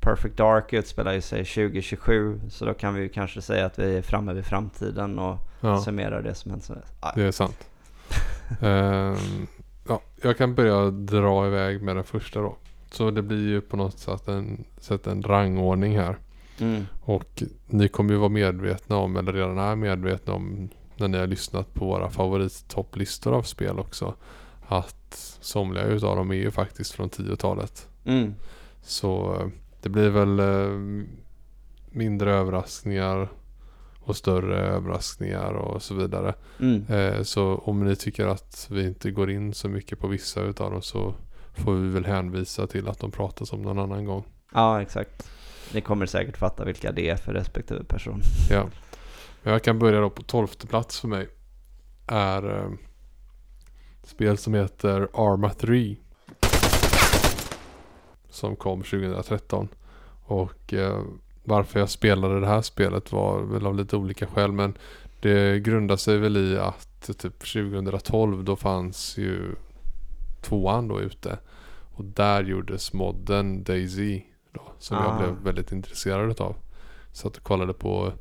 Perfect Dark utspelar ju sig 2027 så då kan vi ju kanske säga att vi är framme vid framtiden och ja summerar det som hänt. Ah, det är sant. Ehm, ja, jag kan börja dra iväg med den första då. Så det blir ju på något sätt en, sätt en rangordning här. Mm, Och ni kommer ju vara medvetna om, eller redan är medvetna om när ni har lyssnat på våra favorittopplistor av spel också. Att somliga utav dem är ju faktiskt från 10-talet. mm, Så eh, det blir väl eh, mindre överraskningar och större överraskningar och så vidare. mm. Eh, Så om ni tycker att vi inte går in så mycket på vissa utav dem så får vi väl hänvisa till att de pratas om någon annan gång. Ja, exakt. Ni kommer säkert fatta vilka det är för respektive person. Ja. Men jag kan börja då på tolfte plats för mig. Är eh, spel som heter Arma 3. Som kom 2013. Och eh, varför jag spelade det här spelet var väl av lite olika skäl. Men det grundar sig väl i att typ 2012 då fanns ju tvåan då ute. Och där gjordes modden Daisy då. Som Ah. jag blev väldigt intresserad av. Satt och kollade på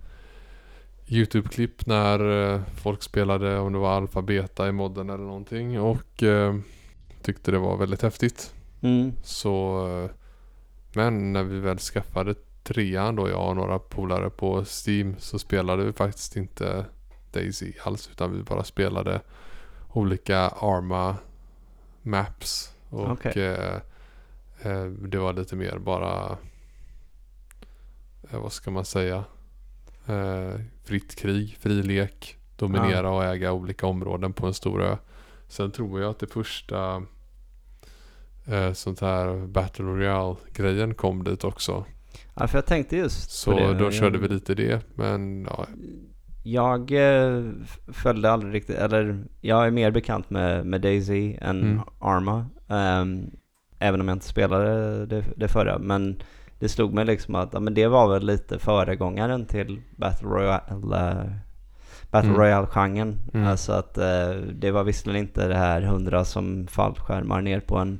YouTube-klipp när eh, folk spelade om det var alfa beta i modden eller någonting. Och eh, tyckte det var väldigt häftigt. Mm. Så eh, Men när vi väl skaffade trean då jag och några polare på Steam så spelade vi faktiskt inte Daisy alls utan vi bara spelade olika Arma Maps. Och Okej. eh, eh, det var lite mer bara eh, vad ska man säga eh, fritt krig, fri lek, dominera och äga olika områden på en stor ö. Sen tror jag att det första eh, sånt här Battle Royale-grejen kom dit också. Ja, för jag tänkte just Så på det. då körde vi lite det. Men ja, Jag eh, följde aldrig riktigt, eller jag är mer bekant med, med Daisy än Mm. Arma. Ehm, även om jag inte spelade det, det förra. Men det slog mig liksom att ja, men det var väl lite föregångaren till Battle Royale. eh, Battle Mm. Royale-genren. Mm. Alltså att eh, det var visserligen inte det här hundra som fallskärmar ner på en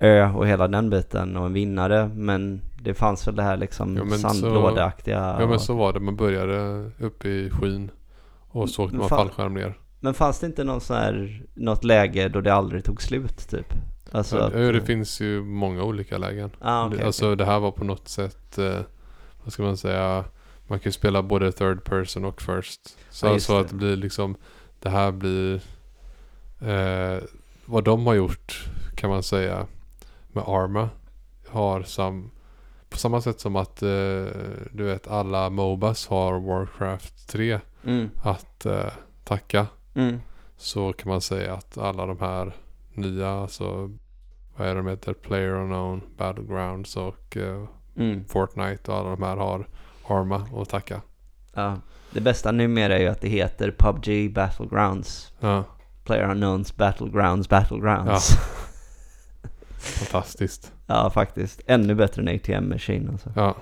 ö och hela den biten och en vinnare. Men det fanns väl det här liksom Ja, sandlådeaktiga. ja men och- så var det. Man började uppe i skyn. Och så åkte man fan- fallskärm ner. Men fanns det inte någon sån här, något läge då det aldrig tog slut typ? Alltså Ja, att, det finns ju många olika lägen. ah, Det- alltså det här var på något sätt, eh, vad ska man säga, man kan ju spela både third person och first. Så Ja, just så det. att det blir liksom, det här blir, eh, vad de har gjort kan man säga med Arma har sam, på samma sätt som att eh, du vet alla Mobas har Warcraft 3 Mm, att eh, tacka. mm, Så kan man säga att alla de här nya, alltså vad är de heter, Player Unknown, Battlegrounds och eh, mm. Fortnite och alla de här har Arma att tacka. Ja. Det bästa numera är ju att det heter PubG Battlegrounds. Ja, Player Unknowns Battlegrounds Battlegrounds. fantastiskt. Ja. faktiskt. Ännu bättre än ATM Machine alltså. Ja.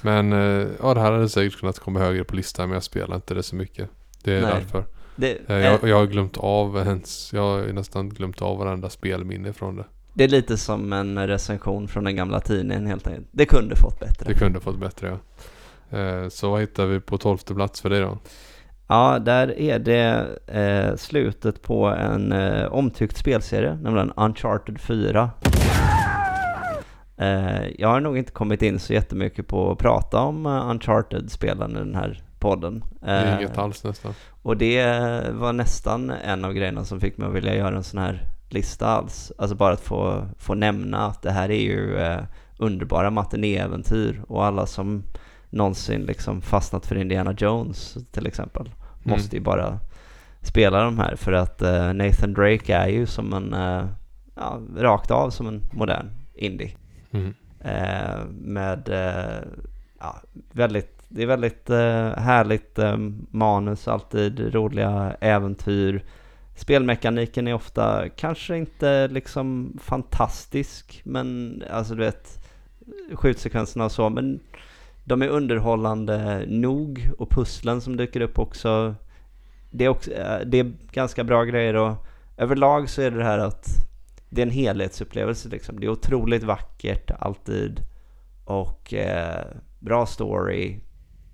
Men eh, ja, det här hade säkert kunnat komma högre på listan men jag spelar inte det så mycket. Det är Nej. därför. Det, Eh, jag, jag har glömt av ens, jag har nästan glömt av varenda spelminne från det. det är lite som en recension från den gamla tidningen helt enkelt. Det kunde fått bättre. Det kunde fått bättre ja. Eh, så vad hittar vi på tolfte plats för dig då? Ja, där är det eh, slutet på en eh, omtyckt spelserie, nämligen Uncharted 4. Eh, jag har nog inte kommit in så jättemycket på att prata om uh, Uncharted-spelen i den här podden. Eh, inget alls nästan. och det var nästan en av grejerna som fick mig att vilja göra en sån här lista alls. Alltså bara att få, få nämna att det här är ju eh, underbara matinéäventyr och alla som någonsin liksom fastnat för Indiana Jones till exempel Mm. måste ju bara spela de här för att eh, Nathan Drake är ju som en, eh, ja, rakt av som en modern indie. Mm. Eh, med ja, väldigt, det är väldigt härligt manus, alltid roliga äventyr. Spelmekaniken är ofta kanske inte liksom fantastisk, men alltså du vet skjutsekvenserna och så, men de är underhållande nog och pusslen som dyker upp också. Det är, också, eh, det är ganska bra grejer och överlag så är det det här att det är en helhetsupplevelse liksom. Det är otroligt vackert alltid och eh, bra story,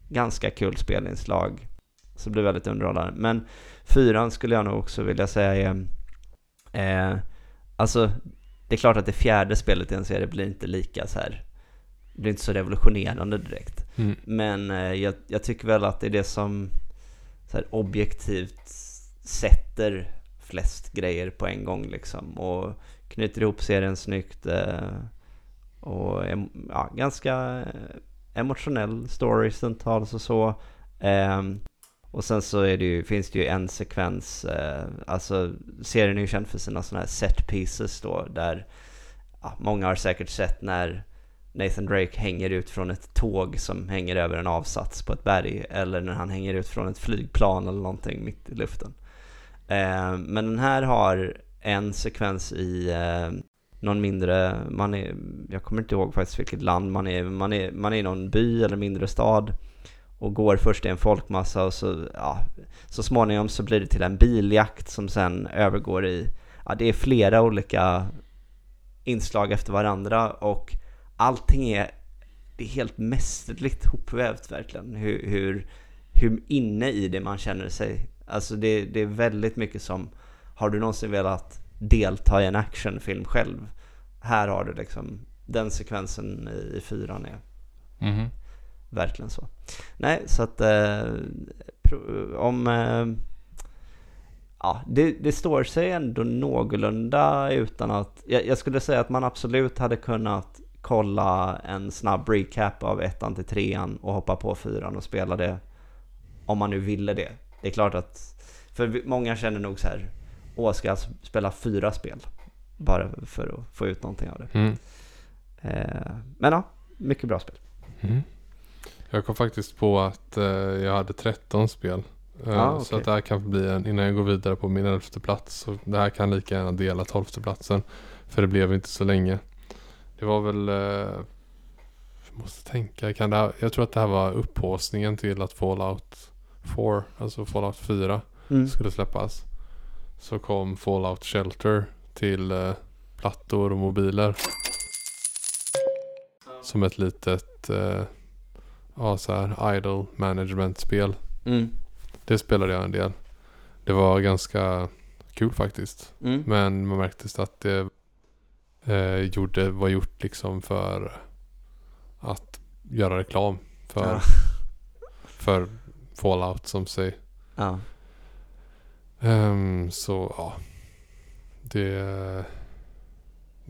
ganska kul spelinslag. Så det blir väldigt underhållande. Men fyran skulle jag nog också vilja säga är, eh, alltså det är klart att det fjärde spelet i en serie blir inte lika så här, det blir inte så revolutionerande direkt. Mm. Men eh, jag, jag tycker väl att det är det som här, objektivt sätter flest grejer på en gång liksom. Och knyter ihop serien snyggt. Eh, och ja, ganska eh, emotionell story stundtals och så. Ehm, och sen så är det ju, finns det ju en sekvens, alltså serien är ju känd för sina sådana här set pieces då, där ja, många har säkert sett när Nathan Drake hänger ut från ett tåg som hänger över en avsats på ett berg eller när han hänger ut från ett flygplan eller någonting mitt i luften. Eh, men den här har en sekvens i eh, någon mindre, man är, jag kommer inte ihåg faktiskt vilket land man är, man är, man är i någon by eller mindre stad och går först i en folkmassa och så, ja, så småningom så blir det till en biljakt som sen övergår i, ja det är flera olika inslag efter varandra och allting är, det är helt mästerligt hopvävt verkligen. Hur, hur, hur inne i det man känner sig. Alltså det, det är väldigt mycket som, har du någonsin velat delta i en actionfilm själv? Här har du liksom, den sekvensen i, i fyran är Mhm. verkligen så. Nej, så att eh, om... Eh, ja, det, det står sig ändå någorlunda utan att... Jag, jag skulle säga att man absolut hade kunnat kolla en snabb recap av ettan till trean och hoppa på fyran och spela det om man nu ville det. Det är klart att... För många känner nog så här, åh, ska jag spela fyra spel? Bara för att få ut någonting av det. Mm. Eh, men ja, mycket bra spel. Mm. Jag kom faktiskt på att eh, jag hade 13 spel. Eh, Ah, Så okej. att det här kan bli en, innan jag går vidare på min elfte plats. Så det här kan lika gärna dela tolfte platsen. För det blev inte så länge. Det var väl... Eh, jag måste tänka. Kan det här, jag tror att det här var upphaussningen till att Fallout 4, alltså Fallout 4 Mm. skulle släppas. Så kom Fallout Shelter till eh, plattor och mobiler. Som ett litet eh, ja, så här idle management-spel. Mm. Det spelade jag en del. Det var ganska kul faktiskt. Mm. Men man märkte att det eh, gjorde, var gjort liksom för att göra reklam för, Ja. för Fallout som sig. Ja. Ehm, så ja. Det...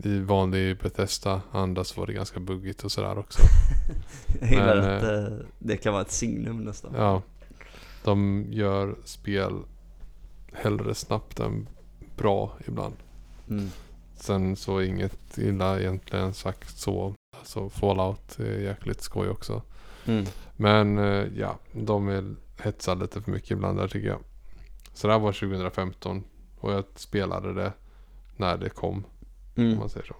I vanlig Bethesda-anda så var det ganska buggigt och sådär också. Jag gillar Men, att eh, det kan vara ett signum nästan. Ja. De gör spel hellre snabbt än bra ibland. Mm. Sen så inget illa egentligen sagt så. Alltså Fallout är jäkligt skoj också. Mm. Men eh, ja, de är hetsar lite för mycket ibland där tycker jag. Så det här var 2015 och jag spelade det när det kom. Om Mm. man säger så.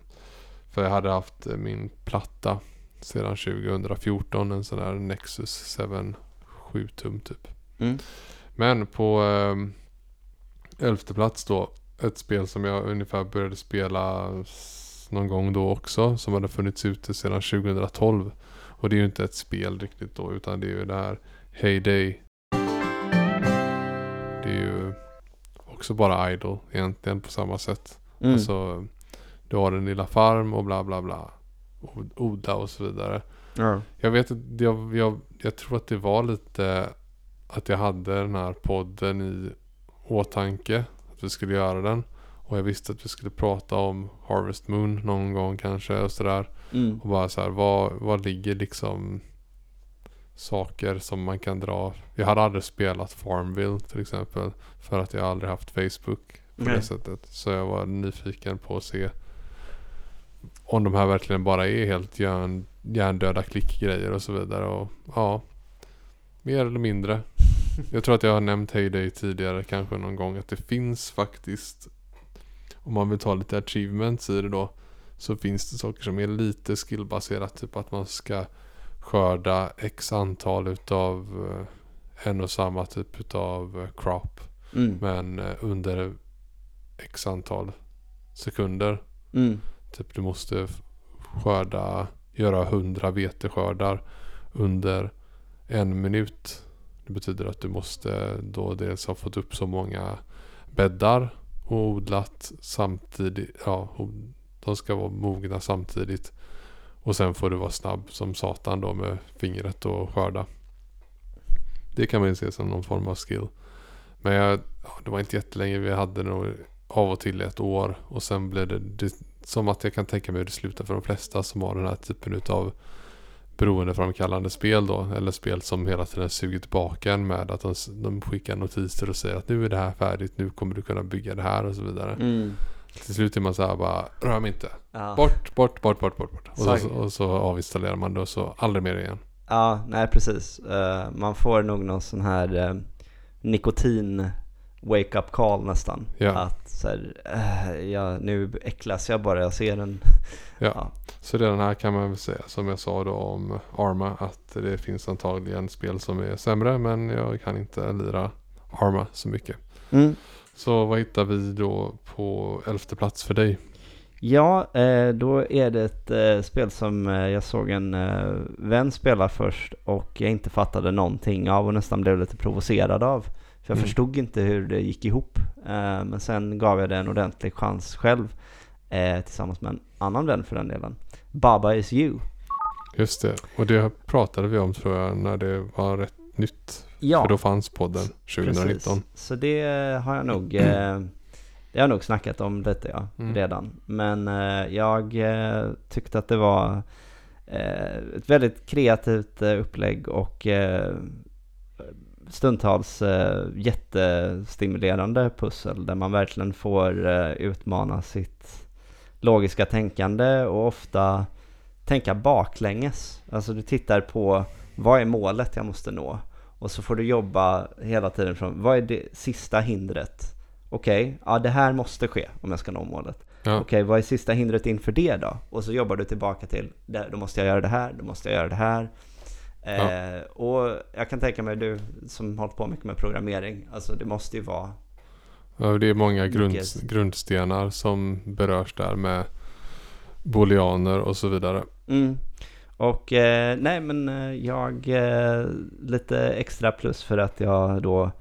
För jag hade haft eh, min platta sedan 2014. En sån där Nexus 7 7 tum typ. Mm. Men på eh, elfte plats då. Ett spel som jag ungefär började spela någon gång då också. Som hade funnits ute sedan 2012. Och det är ju inte ett spel riktigt då. Utan det är ju det här Heyday. Det är ju också bara idle egentligen på samma sätt. Mm. Alltså, du har en lilla farm och bla bla bla. Odla och så vidare. ja. Jag vet att jag, jag, jag tror att det var lite att jag hade den här podden i åtanke. Att vi skulle göra den. Och jag visste att vi skulle prata om Harvest Moon någon gång kanske och sådär. Mm. Och bara så här, vad, vad ligger liksom saker som man kan dra. Jag hade aldrig spelat Farmville till exempel. För att jag aldrig haft Facebook på Nej. det sättet. Så jag var nyfiken på att se om de här verkligen bara är helt hjärn, hjärndöda klickgrejer och så vidare. Och ja, mer eller mindre. Jag tror att jag har nämnt Heyday tidigare kanske någon gång att det finns faktiskt om man vill ta lite achievements i det då så finns det saker som är lite skillbaserat. Typ att man ska skörda x antal utav eh, en och samma typ utav eh, crop. Mm. Men eh, under x antal sekunder. Mm. Typ du måste skörda, göra 100 veteskördar under en minut. Det betyder att du måste då dels ha fått upp så många bäddar och odlat samtidigt. Ja, de ska vara mogna samtidigt. Och sen får du vara snabb som satan då med fingret och skörda. Det kan man ju se som någon form av skill. Men jag, det var inte jättelänge. Vi hade nog av och till ett år. Och sen blev det, det som att jag kan tänka mig hur det slutar för de flesta som har den här typen utav beroendeframkallande spel då. Eller spel som hela tiden suger tillbaka en med att de, de skickar notiser och säger att nu är det här färdigt. Nu kommer du kunna bygga det här och så vidare. Mm. Till slut är man så här bara, rör mig inte. Ja. Bort, bort, bort, bort, bort. bort. Och, så, och så avinstallerar man det och så aldrig mer igen. ja, nej precis. Eh, man får nog någon sån här uh, wake up call nästan. Ja. Att så här, äh, ja, nu äcklas jag bara jag ser en. Ja. Ja. Så redan här kan man väl säga som jag sa då om Arma att det finns antagligen spel som är sämre men jag kan inte lira Arma så mycket. Mm. Så vad hittar vi då på elfte plats för dig? Ja, eh, då är det ett eh, spel som jag såg en vän spela först och jag inte fattade någonting av och nästan blev lite provocerad av. För jag Mm. förstod inte hur det gick ihop. Eh, men sen gav jag det en ordentlig chans själv eh, tillsammans med en annan vän för den delen. Baba is you. Just det. Och det pratade vi om tror jag när det var rätt nytt. Ja, För då fanns podden 2019. precis. Så det har jag nog eh, det har jag nog snackat om lite ja, Mm. redan. Men eh, jag eh, tyckte att det var eh, ett väldigt kreativt eh, upplägg och eh, stundtals eh, jättestimulerande pussel där man verkligen får eh, utmana sitt logiska tänkande och ofta tänka baklänges. Alltså du tittar på vad är målet jag måste nå? Och så får du jobba hela tiden från vad är det sista hindret? Okej, ja det här måste ske om jag ska nå målet. Ja. Okej, vad är sista hindret inför det då? Och så jobbar du tillbaka till, "Där, då måste jag göra det här, då måste jag göra det här. Eh, och jag kan tänka mig, du som hållit på mycket med programmering, alltså det måste ju vara, Ja, det är många grund, grundstenar som berörs där med booleaner och så vidare. mm. Och eh, nej men eh, jag, eh, lite extra plus för att jag då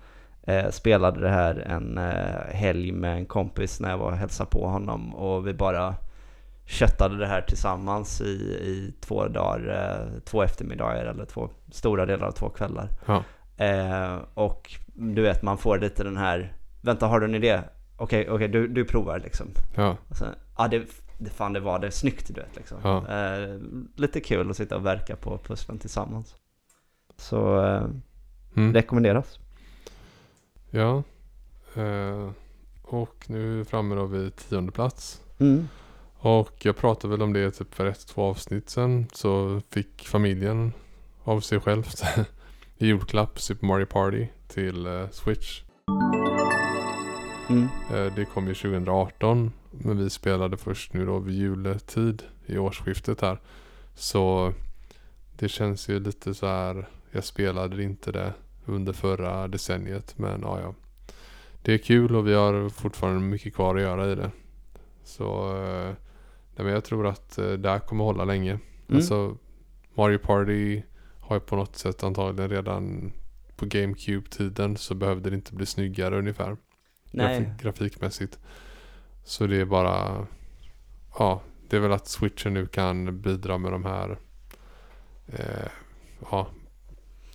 eh, spelade det här en eh, helg med en kompis när jag var och hälsade på honom och vi bara köttade det här tillsammans i, i två dagar, eh, två eftermiddagar eller två stora delar av två kvällar. Ja. Eh, och du vet, man får lite den här, vänta har du en idé? Okej, okej, du, du provar liksom. Ja, sen, ja det, det fan det var det, snyggt du vet liksom. Ja. Eh, lite kul att sitta och verka på pusslen tillsammans. Så eh, mm. rekommenderas. ja. Eh, och nu är vi framme då vid tionde plats. Mm. Och jag pratade väl om det typ för ett, två avsnitt sen. Så fick familjen av sig själv i julklapp Super Mario Party till eh, Switch. Mm. Eh, det kom ju 2018. Men vi spelade först nu då vid juletid i årsskiftet här. Så det känns ju lite så här. Jag spelade inte det under förra decenniet. Men ja, ja. Det är kul och vi har fortfarande mycket kvar att göra i det. Så eh, nej, men jag tror att eh, det här kommer hålla länge. Mm. Alltså Mario Party har ju på något sätt antagligen redan på GameCube-tiden så behövde det inte bli snyggare ungefär Nej, grafik, grafikmässigt. Så det är bara, ja, det är väl att switchen nu kan bidra med de här eh, ja,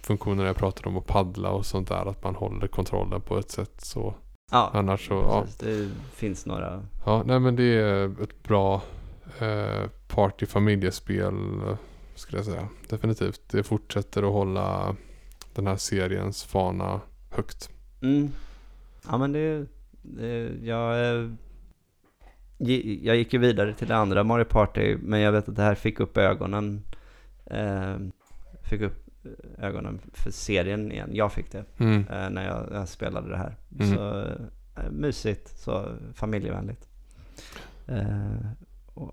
funktionerna jag pratade om att paddla och sånt där. Att man håller kontrollen på ett sätt så. ja, Annars så, ja. precis. det finns några. Ja, nej men det är ett bra eh, party familjespel skulle jag säga. Definitivt. Det fortsätter att hålla den här seriens fana högt. Mm. Ja men det, det jag, eh, jag gick ju vidare till det andra Mario Party men jag vet att det här fick upp ögonen. Eh, fick upp ögonen för serien igen. Jag fick det Mm. eh, när jag, jag spelade det här. Mm. Så mysigt, så familjevänligt. Eh,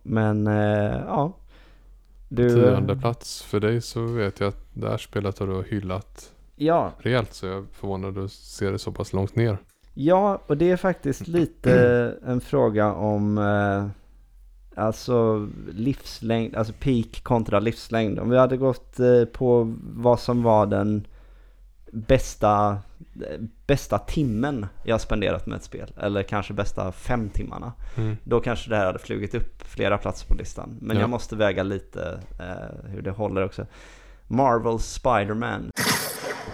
men eh, ja. Du, Tionde plats för dig så vet jag att det här spelet har du hyllat Ja, rejält så jag är förvånad att se det så pass långt ner. Ja, och det är faktiskt lite en fråga om eh, alltså livslängd, alltså peak kontra livslängd. Om vi hade gått eh, på vad som var den bästa, eh, bästa timmen jag spenderat med ett spel, eller kanske bästa fem timmarna, Mm. då kanske det här hade flugit upp flera platser på listan. Men Ja. jag måste väga lite eh, hur det håller också. Marvels Spider-Man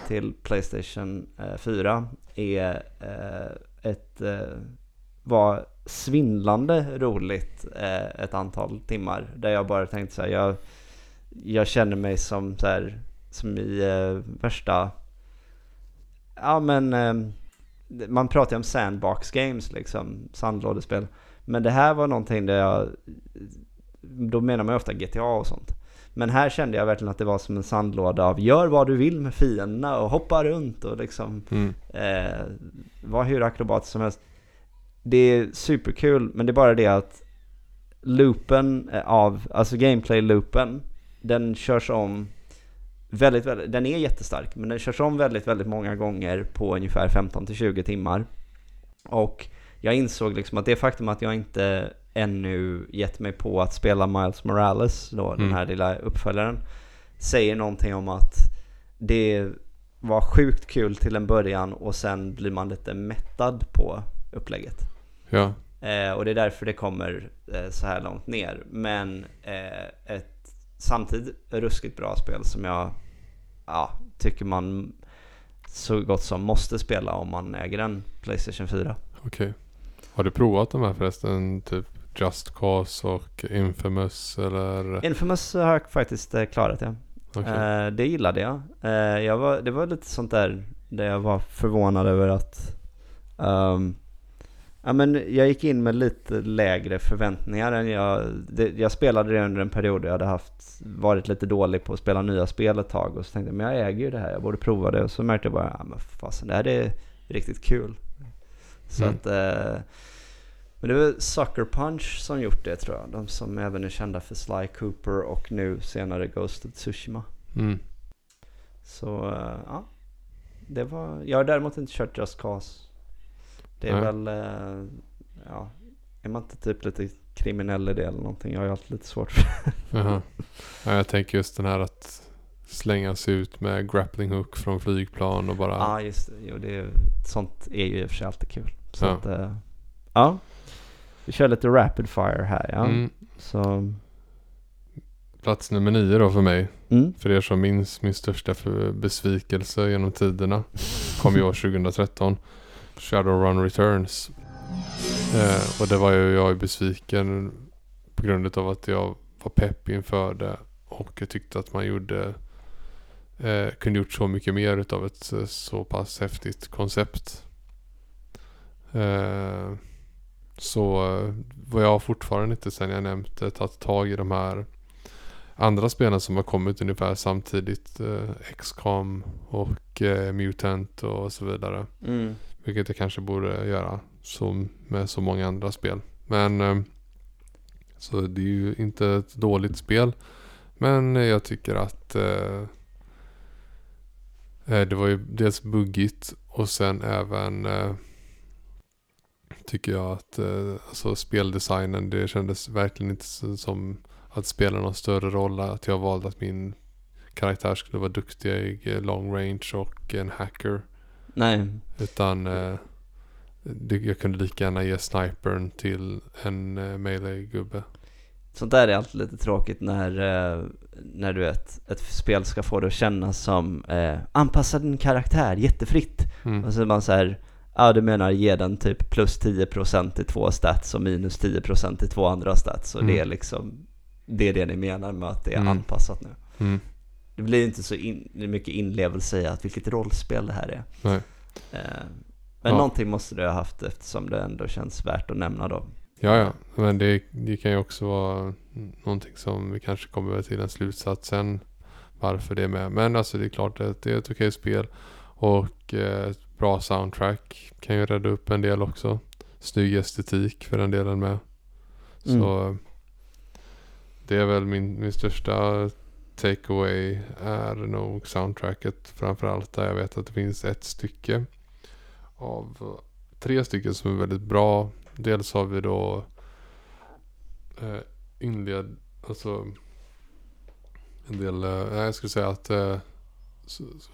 till Playstation eh, 4 är eh, ett, eh, var svindlande roligt eh, ett antal timmar. Där jag bara tänkte så här, jag, jag känner mig som så här, som i eh, värsta, ja men eh, man pratar ju om sandbox games liksom, sandlådespel. Men det här var någonting där jag, då menar man ju ofta GTA och sånt. Men här kände jag verkligen att det var som en sandlåda av gör vad du vill med fienderna och hoppa runt och liksom Mm. eh, var hur akrobatisk som helst. Det är superkul, men det är bara det att loopen eh, av, alltså gameplay-loopen, den körs om väldigt, väldigt, den är jättestark, men den körs om väldigt, väldigt många gånger på ungefär 15-20 timmar. Och jag insåg liksom att det faktum att jag inte ännu gett mig på att spela Miles Morales, då, den Mm. här lilla uppföljaren, säger någonting om att det var sjukt kul till en början och sen blir man lite mättad på upplägget. Ja. Eh, och det är därför det kommer eh, så här långt ner. Men eh, ett samtidigt ruskigt bra spel som jag ja, tycker man så gott som måste spela om man äger en Playstation 4. Okej. Har du provat de här förresten? Typ Just Cause och Infamous eller? Infamous har jag faktiskt eh, klarat ja. Okej. Eh, det gillade jag. Eh, jag var, det var lite sånt där där jag var förvånad över att ehm, Ja men jag gick in med lite lägre förväntningar än jag, det, jag spelade det under en period där jag hade haft, varit lite dålig på att spela nya spel ett tag och så tänkte jag men jag äger ju det här, jag borde prova det och så märkte jag bara, ja men fasen det här är riktigt kul. Så Mm. att, eh, men det var Sucker Punch som gjort det tror jag, de som även är kända för Sly Cooper och nu senare Ghost of Tsushima. Mm. Så eh, ja, det var, jag har däremot inte kört Just Cause. Det är Nej. väl, eh, ja, är man inte typ lite kriminell i det eller någonting? Jag har ju alltid lite svårt för Jaha. Ja, jag tänker just den här att slänga sig ut med grappling hook från flygplan och bara... Ja, ah, just det. Jo, det är, sånt är ju i och för sig alltid kul. Så Ja. att, eh, ja. Vi kör lite rapid fire här ja. Mm. Så, Plats nummer nio då för mig. mm. För er som minns min största besvikelse genom tiderna. Kom i år 2013. Shadowrun Returns. Eh, och det var ju jag besviken på grund av att jag var pepp inför det. Och jag tyckte att man gjorde eh, kunde gjort så mycket mer utav ett eh, så pass häftigt koncept. Eh, så eh, vad jag fortfarande inte sen jag nämnt det tagit tag i de här andra spelen som har kommit ungefär samtidigt. Eh, XCOM och eh, Mutant och så vidare. Mm. Vilket jag kanske borde göra som med så många andra spel. Men eh, så det är ju inte ett dåligt spel. Men jag tycker att eh, eh, det var ju dels buggigt och sen även eh, tycker jag att eh, alltså speldesignen det kändes verkligen inte som att spela någon större roll. Att jag valde att min karaktär skulle vara duktig, long range och en hacker. Nej, Utan eh, det, jag kunde lika gärna ge snipern till en eh, melee-gubbe. sånt där är alltid lite tråkigt när, eh, när du vet, ett spel ska få dig att kännas som eh, anpassa din karaktär jättefritt. Mm. Och så är man så här, ja du menar ge den typ plus 10% i två stats och minus 10% i två andra stats. Och Mm. det är liksom, det är det ni menar med att det är Mm. anpassat nu. Mm. Det blir inte så in, mycket inlevelse i att vilket rollspel det här är. Nej. Eh, men Ja. någonting måste det ha haft eftersom det ändå känns värt att nämna då. Ja, ja. Men det, det kan ju också vara någonting som vi kanske kommer till en slutsats sen. Varför det är med. Men alltså det är klart att det är ett okej spel. Och eh, ett bra soundtrack kan ju rädda upp en del också. Snygg estetik för den delen med. Så det är väl min, min största takeaway är nog soundtracket. Framförallt där jag vet att det finns ett stycke av tre stycken som är väldigt bra. Dels har vi då eh, inled, alltså en del, eh, jag skulle säga att eh,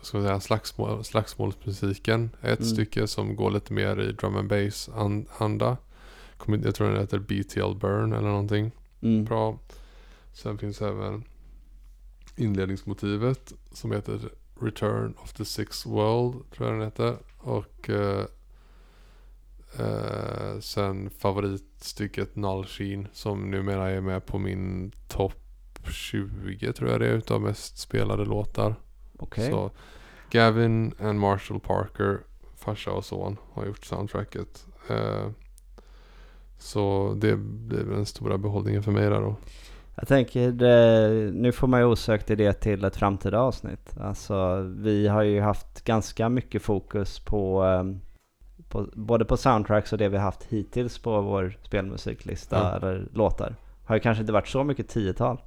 ska säga, slagsmål, slagsmålsmusiken är ett Mm. stycke som går lite mer i drum and bass an- anda. Jag tror den heter BTL Burn eller någonting. Mm. Bra. Sen finns även inledningsmotivet som heter Return of the Sixth World, tror jag den heter. Och eh, eh, sen favoritstycket Null Sheen som numera är med på min topp 20 tror jag det är utav mest spelade låtar. Okej. Så Gavin and Marshall Parker, farsa och son, har gjort soundtracket. Eh, så det blir den stora behållningen för mig där då. Jag tänker, nu får man ju osökt idé till ett framtida avsnitt. Alltså vi har ju haft ganska mycket fokus på, ehm, på både på soundtracks och det vi haft hittills på vår spelmusiklista Ja. eller låtar. Har ju kanske inte varit så mycket tiotal.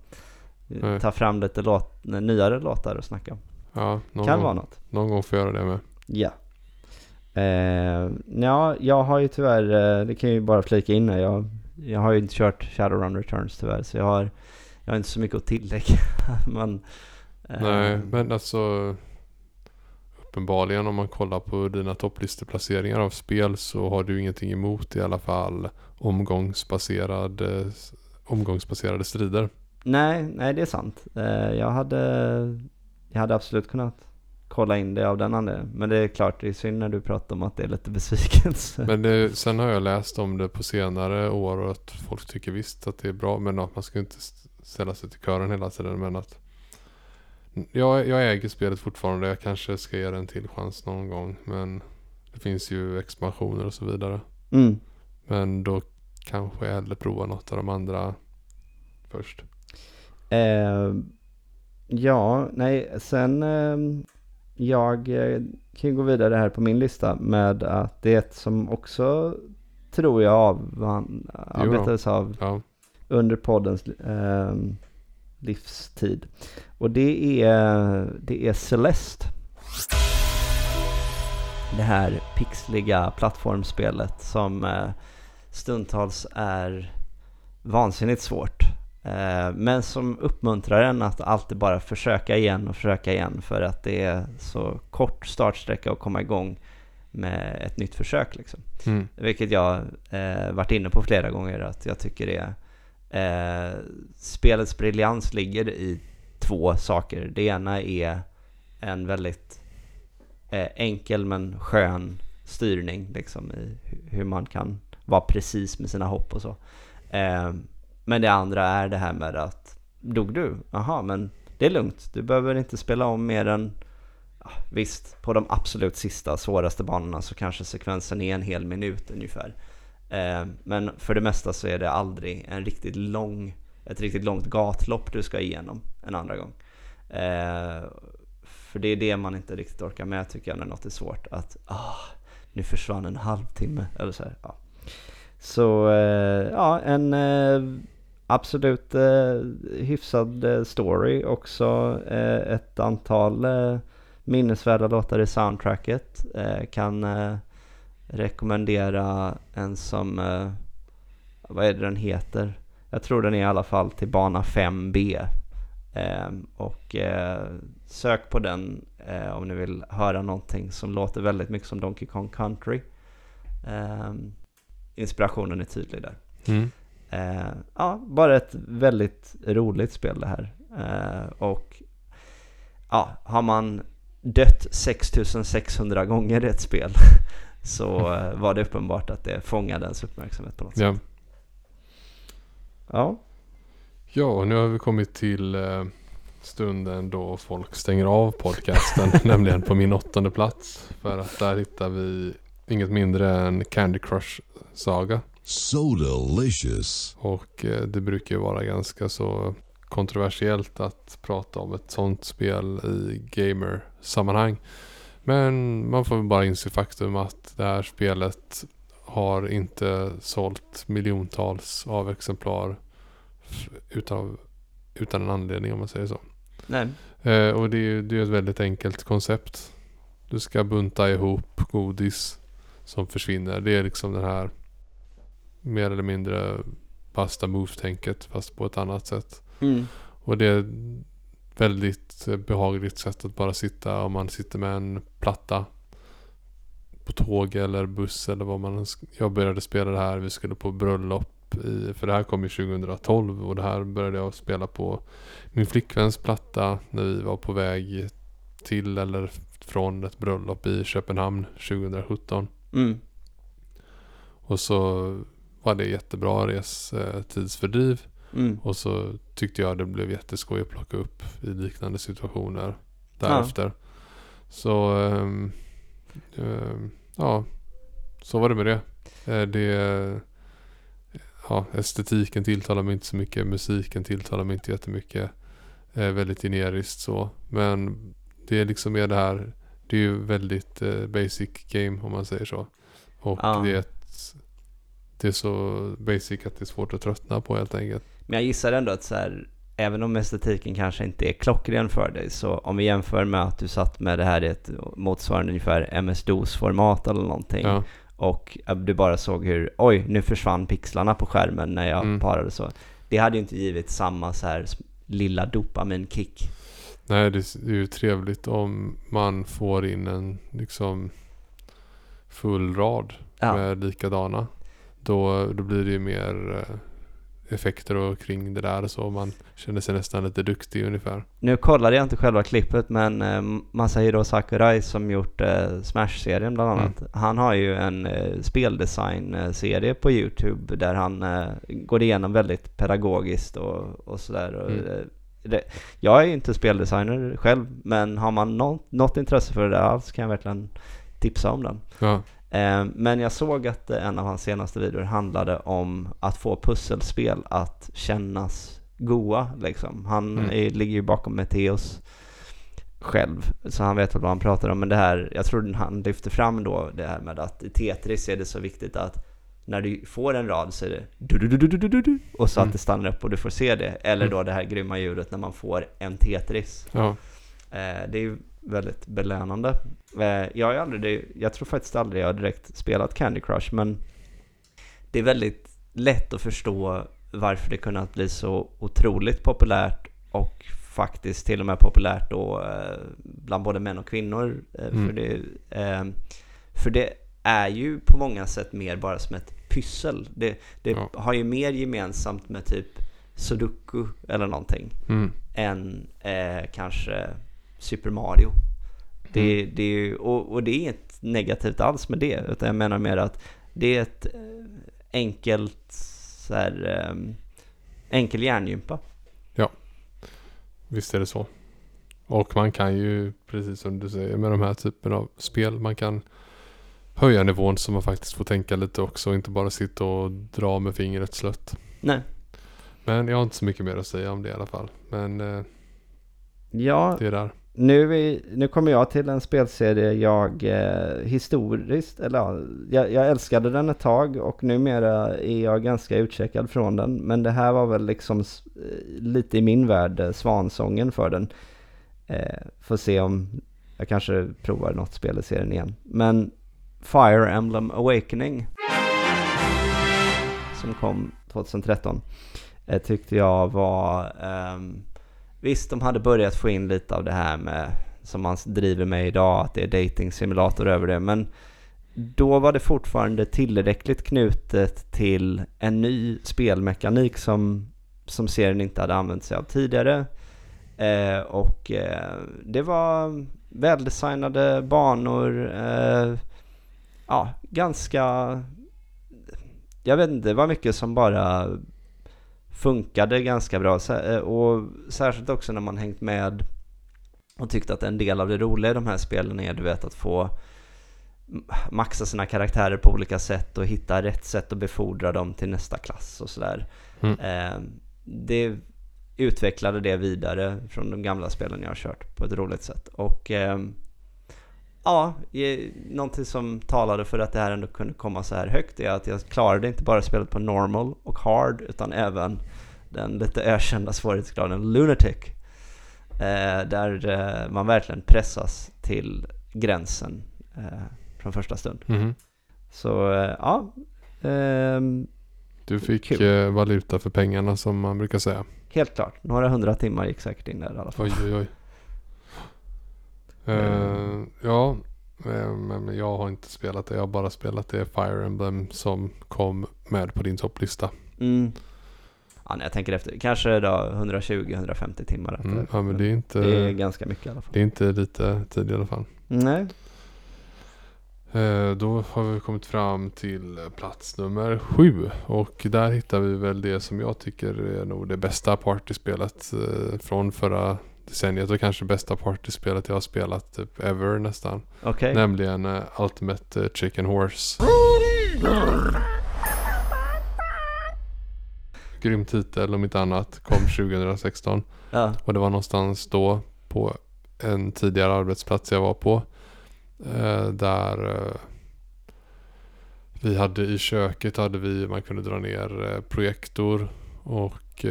Nej. Ta fram lite låt, nyare låtar och snacka om. Ja, någon, kan gång, vara något. någon gång får jag göra det med. Ja. Eh, ja, jag har ju tyvärr, eh, det kan jag ju bara flika in här, jag, jag har ju inte kört Shadowrun Returns tyvärr, så jag har, jag har inte så mycket att tillägga. Men, eh, Nej, men alltså uppenbarligen om man kollar på dina topplisteplaceringar av spel så har du ingenting emot i alla fall omgångsbaserad, eh, omgångsbaserade strider. nej, nej, det är sant. Eh, jag, hade, jag hade absolut kunnat kolla in det av den anledningen. Men det är klart, det är synd när du pratar om att det är lite besvikelse. Men det, sen har jag läst om det på senare år och att folk tycker visst att det är bra men att man ska inte st- ställa sig till kören hela tiden men att jag, jag äger spelet fortfarande. Jag kanske ska ge det en till chans någon gång men det finns ju expansioner och så vidare. Mm. Men då kanske jag hellre provar något av de andra först. Eh, ja, nej, sen eh, jag eh, kan gå vidare här på min lista med att det som också tror jag av, arbetades av Ja, under poddens eh, livstid. Och det är, det är Celeste. Det här pixliga plattformspelet som eh, stundtals är vansinnigt svårt. Eh, men som uppmuntrar en att alltid bara försöka igen och försöka igen för att det är så kort startsträcka att komma igång med ett nytt försök liksom. mm. Vilket jag eh, varit inne på flera gånger att jag tycker det är eh, spelets briljans ligger i två saker. Det ena är en väldigt eh, enkel men skön styrning liksom i hu- hur man kan vara precis med sina hopp och så. Men det andra är det här med att dog du? Jaha, men det är lugnt. Du behöver inte spela om mer än Visst, på de absolut sista svåraste banorna så kanske sekvensen är en hel minut ungefär. Eh, men för det mesta så är det aldrig en riktigt lång, ett riktigt långt gatlopp du ska igenom en andra gång. Eh, för det är det man inte riktigt orkar med tycker jag när något är svårt. Att ah, nu försvann en halvtimme eller så här. Ja. Så eh, ja, en absolut eh, hyfsad eh, story. Också eh, ett antal eh, minnesvärda låtar i soundtracket. Eh, kan eh, rekommendera en som, eh, vad är det den heter? Jag tror den är i alla fall till bana 5B. Ehm, och eh, sök på den eh, om ni vill höra någonting som låter väldigt mycket som Donkey Kong Country. Ehm, inspirationen är tydlig där. Mm. Eh, ja, bara ett väldigt roligt spel det här. Eh, och ja, har man dött 6600 gånger i ett spel så eh, var det uppenbart att det fångade ens uppmärksamhet på något sätt. Ja. Ja, ja, och nu har vi kommit till eh, stunden då folk stänger av podcasten, nämligen på min åttonde plats. För att där hittar vi inget mindre än Candy Crush Saga. So delicious. Och eh, det brukar ju vara ganska så kontroversiellt att prata om ett sånt spel i gamer-sammanhang. Men man får väl bara inse faktum att det här spelet har inte sålt miljontals av exemplar utav, utan en anledning om man säger så. nej, Eh, och det är ju det är ett väldigt enkelt koncept. Du ska bunta ihop godis som försvinner. Det är liksom den här mer eller mindre basta move-tänket fast på ett annat sätt. mm. Och det är ett väldigt eh, behagligt sätt att bara sitta om man sitter med en platta på tåg eller buss eller vad man Jag började spela det här, vi skulle på bröllop i, för det här kom ju 2012 och det här började jag spela på min flickväns platta när vi var på väg till eller från ett bröllop i Köpenhamn 2017. Mm. Och så det jättebra res eh, tidsfördriv. Mm. Och så tyckte jag det blev jätteskoj att plocka upp i liknande situationer därefter. Så ehm, ehm, ja, så var det med det. Eh, det ja, estetiken tilltalar mig inte så mycket. Musiken tilltalar mig inte jättemycket. Eh, väldigt generiskt så. Men det är liksom mer det här. Det är ju väldigt eh, basic game om man säger så. Och Ja. det, är ett, det är så basic att det är svårt att tröttna på helt enkelt. Men jag gissar ändå att så här, även om estetiken kanske inte är klockren för dig, så om vi jämför med att du satt med det här i ett motsvarande ungefär MS-DOS-format eller någonting, Ja, och du bara såg hur, oj, nu försvann pixlarna på skärmen när jag Mm. parade så. Det hade ju inte givit samma så här lilla dopaminkick. nej det är ju trevligt om man får in en liksom full rad Ja, med likadana. Då, då blir det ju mer eh, effekter och kring det där så man känner sig nästan lite duktig ungefär. nu kollade jag inte själva klippet, men eh, Masahiro Sakurai som gjort eh, Smash-serien bland annat, han har ju en speldesign-serie på YouTube där han går igenom väldigt pedagogiskt och, och sådär. Mm. det, jag är inte speldesigner själv, men har man nå- något intresse för det där alls kan jag verkligen tipsa om den. Ja, Men jag såg att eh, en av hans senaste videor handlade om att få pusselspel att kännas goa liksom. Han Mm. är, ligger ju bakom Meteos själv, så han vet väl vad han pratar om. Men det här, jag tror han lyfter fram då det här med att i Tetris är det så viktigt att när du får en rad så är det du du du du du du du och så Mm. att det stannar upp och du får se det. Eller Mm. då det här grymma ljudet när man får en Tetris. ja, Eh, det är väldigt belönande. Eh, jag har aldrig, jag tror faktiskt aldrig jag har direkt spelat Candy Crush, men det är väldigt lätt att förstå varför det kunnat bli så otroligt populärt och faktiskt till och med populärt då eh, bland både män och kvinnor. Eh, Mm. för, det, för det är ju på många sätt mer bara som ett pyssel. Det, det Ja. har ju mer gemensamt med typ Sudoku eller någonting mm, än eh, kanske Super Mario. Det, det är ju, och, och det är inget negativt alls med det, utan jag menar mer att det är ett eh, enkelt så här, eh, enkel hjärngympa. visst är det så. Och man kan ju, precis som du säger, med de här typen av spel, man kan höja nivån så man faktiskt får tänka lite också och inte bara sitta och dra med fingret slött. Nej. Men jag har inte så mycket mer att säga om det i alla fall. Men eh, Ja, det är där nu, är, nu kommer jag till en spelserie jag eh, historiskt, eller ja, jag, jag älskade den ett tag och numera är jag ganska utcheckad från den. Men det här var väl liksom eh, lite i min värld eh, svansången för den. Eh, får se om jag kanske provar något spel i serien igen. Men Fire Emblem Awakening som kom 2013 eh, tyckte jag var ehm, Visst, de hade börjat få in lite av det här med som man driver med idag, att det är dating simulator över det, men då var det fortfarande tillräckligt knutet till en ny spelmekanik som, som serien inte hade använt sig av tidigare. Eh, och eh, det var väldesignade banor, eh, ja, ganska... Jag vet inte, det var mycket som bara funkade ganska bra. Eh, Och särskilt också när man hängt med och tyckt att en del av det roliga i de här spelen är du vet att få maxa sina karaktärer på olika sätt och hitta rätt sätt att befordra dem till nästa klass och sådär. Mm. Eh, det utvecklade det vidare från de gamla spelen jag har kört på ett roligt sätt. Och ehm, ja, någonting som talade för att det här ändå kunde komma så här högt är att jag klarade inte bara spelet på normal och hard utan även den lite ökända svårighetsgraden lunatic. Eh, där eh, man verkligen pressas till gränsen eh, från första stund. Mhm. Så ja, ehm, Du fick Kul. valuta för pengarna som man brukar säga. helt klart. Några hundra timmar gick säkert in där i alla fall. Oj oj oj. Eh, ja, eh, men jag har inte spelat det. Jag har bara spelat det Fire Emblem som kom med på din topplista. Mm. Ja, när jag tänker efter, kanske då 120-150 timmar efter. Mm, ja men det är inte, det är ganska mycket i alla fall. det är inte lite tid i alla fall. Nej, Eh, då har vi kommit fram till plats nummer sju. Och där hittar vi väl det som jag tycker är nog det bästa partyspelet från förra decenniet. Och kanske bästa partyspelet jag har spelat typ ever nästan. okej. Nämligen eh, Ultimate eh, Chicken Horse. grym titel om inte annat. Kom 2016. Ja. Och det var någonstans då på en tidigare arbetsplats jag var på. Eh, där vi hade i köket hade vi, man kunde dra ner projektor och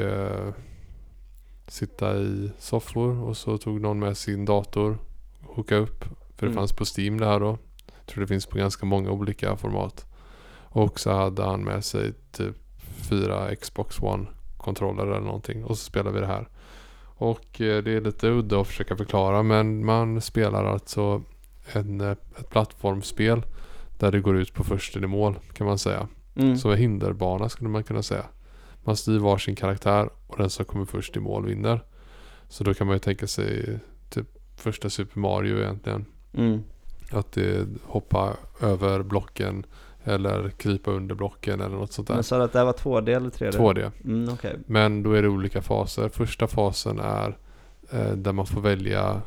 sitta i soffor och så tog någon med sin dator och hooka upp. För det Mm. fanns på Steam det här då. Jag tror det finns på ganska många olika format. Och så hade han med sig typ fyra Xbox One-kontroller eller någonting. Och så spelade vi det här. Och eh, det är lite udda att försöka förklara men man spelar alltså en, eh, ett plattformsspel där det går ut på först in i mål kan man säga. Mm. Så hinderbana skulle man kunna säga. Man styr varsin karaktär och den som kommer först i mål vinner. Så då kan man ju tänka sig typ första Super Mario egentligen. Mm. Att det hoppa över blocken eller krypa under blocken eller något sånt där. Men sa du att det här var 2D eller 3D? 2D. Mm, okej. Men då är det olika faser. Första fasen är eh, där man får välja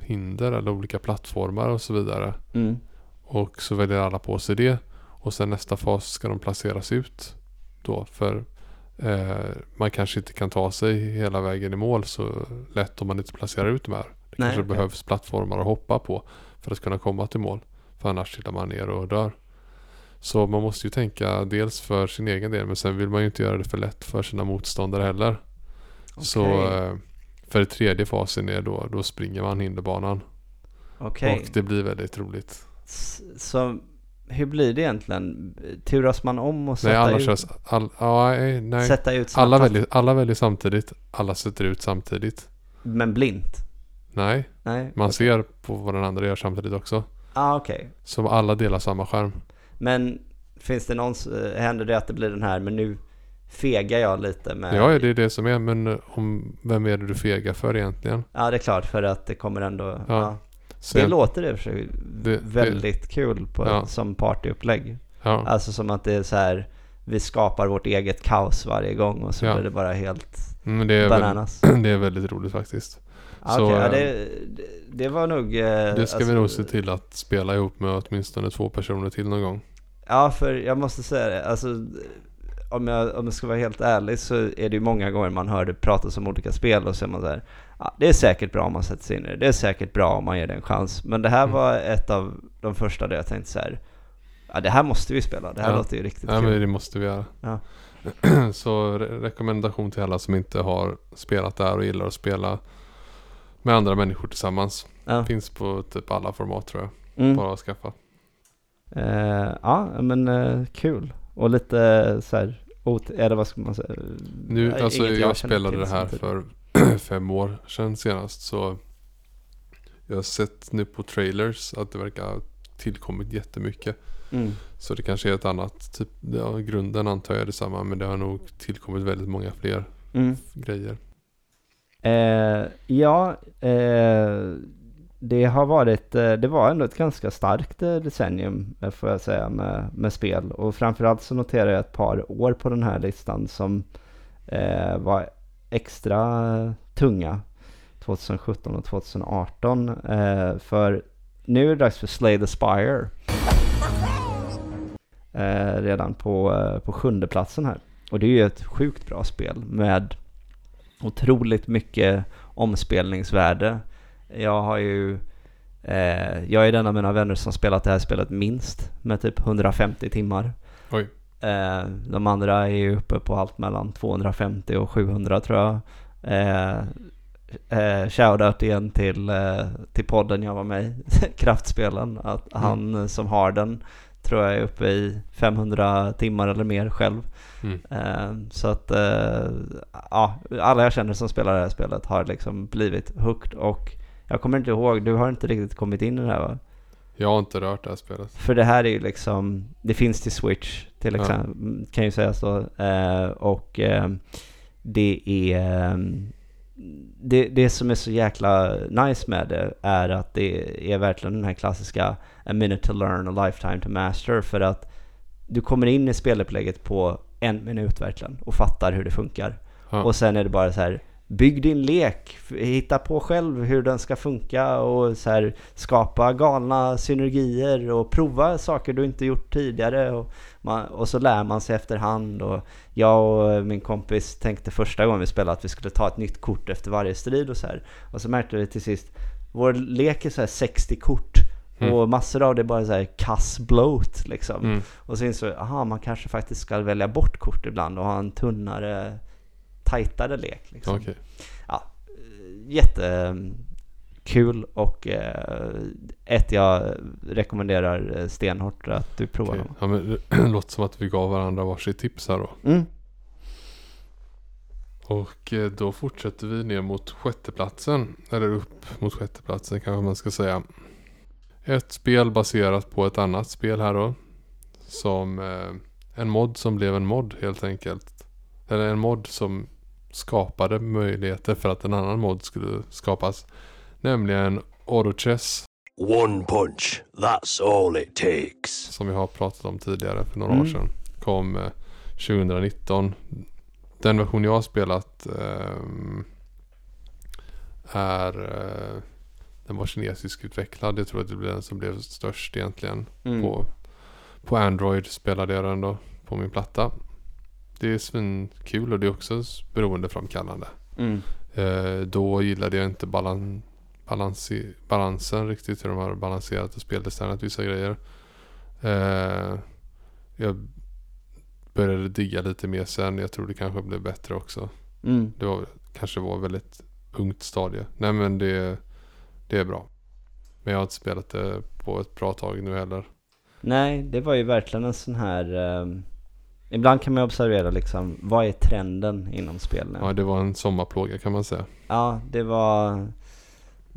hinder eller olika plattformar och så vidare. Mm. Och så väljer alla på sig det. Och sen nästa fas ska de placeras ut. Då för man kanske inte kan ta sig hela vägen i mål så lätt om man inte placerar ut de här. Det Nej, kanske okej. behövs plattformar att hoppa på för att kunna komma till mål. För annars trillar man ner och dör. Så man måste ju tänka dels för sin egen del men sen vill man ju inte göra det för lätt för sina motståndare heller. Så Okej. eh, för det tredje fasen är då, då springer man hinderbanan. Okej. Och det blir väldigt roligt. Så hur blir det egentligen? Turas man om och Nej, sätta alla ut, all, ja, nej, nej. sätta ut Alla väljer, alla väljer samtidigt. Alla sätter ut samtidigt. Men blint? Nej, Nej? man ser på vad den andra gör samtidigt också. ah, okej. Så alla delar samma skärm. Men finns det någon, eh, händer det att det blir den här, men nu fegar jag lite med... Ja, det är det som är. Men om, vem är det du fegar för egentligen? Ja, det är klart för att det kommer ändå... Ja. Så Det jag- låter i och för sig det- väldigt kul på, Ja. som partyupplägg. ja, Alltså som att det är så här, vi skapar vårt eget kaos varje gång och så Ja. blir det bara helt men det, är väldigt, bananas. det är väldigt roligt faktiskt. Ja, Så, okej, ja, eh, det, det, det var nog... eh, Det ska alltså- vi nog se till att spela ihop med åtminstone två personer till någon gång. Ja, för jag måste säga det, alltså om jag, om jag ska vara helt ärlig så är det ju många gånger man hör det pratas om olika spel och så är man så här, ja, det är säkert bra om man sätter sig in i det, det är säkert bra om man ger det en chans. Men det här Mm. var ett av de första där jag tänkte så här, ja det här måste vi spela, det här Ja. låter ju riktigt Ja, kul. men det måste vi göra. Ja. Så re- rekommendation till alla som inte har spelat där och gillar att spela med andra människor tillsammans. Ja. Finns på typ alla format tror jag. Mm. Bara att skaffa. Eh, ja, men eh, kul. Och lite så här, ot- eller vad ska man säga? Nu, alltså jag, känner spelade det här samtidigt. för fem år sedan senast. Så jag har sett nu på trailers att det verkar ha tillkommit jättemycket. Mm. Så det kanske är ett annat typ. Ja, grunden antar jag är detsamma. Men det har nog tillkommit väldigt många fler Mm. grejer. Eh, ja, eh, det har varit, eh, det var ändå ett ganska starkt eh, decennium eh, får jag säga med, med spel. Och framförallt så noterar jag ett par år på den här listan som eh, var extra tunga. 2017 och 2018. Eh, för nu är det dags för Slay the Spire. Eh, redan på, eh, på sjunde platsen här. Och det är ju ett sjukt bra spel med otroligt mycket omspelningsvärde. Jag har ju eh, jag är den av mina vänner som spelat det här spelet minst med typ 150 timmar. Oj. Eh, de andra är ju uppe på allt mellan 250 och 700 tror jag. Eh, eh, shoutout igen till, eh, till podden jag var med i, Kraftspelen. Att han eh, som har den tror jag är uppe i 500 timmar eller mer själv. Mm. Eh, så att eh, ja, alla jag känner som spelar det här spelet har liksom blivit hooked och jag kommer inte ihåg, du har inte riktigt kommit in i det här va? Jag har inte rört det här spelet. För det här är ju liksom, det finns till Switch till Ja. exempel, kan ju sägas då. Eh, och eh, det är, eh, det, det som är så jäkla nice med det är att det är verkligen den här klassiska a minute to learn, a lifetime to master. För att du kommer in i spelupplägget på en minut verkligen och fattar hur det funkar. Ja. Och sen är det bara så här, bygg din lek, hitta på själv hur den ska funka och så här, skapa galna synergier och prova saker du inte gjort tidigare och, man, och så lär man sig efterhand och jag och min kompis tänkte första gången vi spelade att vi skulle ta ett nytt kort efter varje strid och så här och så märkte vi till sist vår lek är så här 60 kort Mm. och massor av det är bara så här kass bloat liksom. Mm. Och så insåg jag, aha man kanske faktiskt ska välja bort kort ibland och ha en tunnare, tajtare lek liksom. Okej. Jättekul och eh, ett jag rekommenderar stenhårt att du provar honom. Ja, men det låter som att vi gav varandra varsitt tips här då. Mm. Och eh, då fortsätter vi ner mot sjätteplatsen. Eller upp mot sjätteplatsen kanske man ska säga. Ett spel baserat på ett annat spel här då. Som eh, en mod som blev en mod helt enkelt. Eller en mod som skapade möjligheter för att en annan mod skulle skapas. Nämligen Autochess. One punch, that's all it takes. Som vi har pratat om tidigare för några Mm. år sedan. Kom eh, 2019. Den version jag har spelat ehm, är eh, den var kinesisk utvecklad. Jag tror att det blev den som blev störst egentligen. Mm. På, på Android spelade jag den då på min platta. Det är svinkul och det är också beroendeframkallande. Mm. Eh, då gillade jag inte balan, balansi, balansen riktigt. Hur de har balanserat och speldesignat vissa grejer. Eh, jag började digga lite mer sen. Jag tror det kanske blev bättre också. Mm. Det var, kanske var väldigt ungt stadie. Nej men det, det är bra. Men jag har inte spelat det på ett bra tag nu heller. Nej, det var ju verkligen en sån här... ehm, ibland kan man observera liksom, vad är trenden inom spel nu? Ja det var en sommarplåga kan man säga. Ja, det var...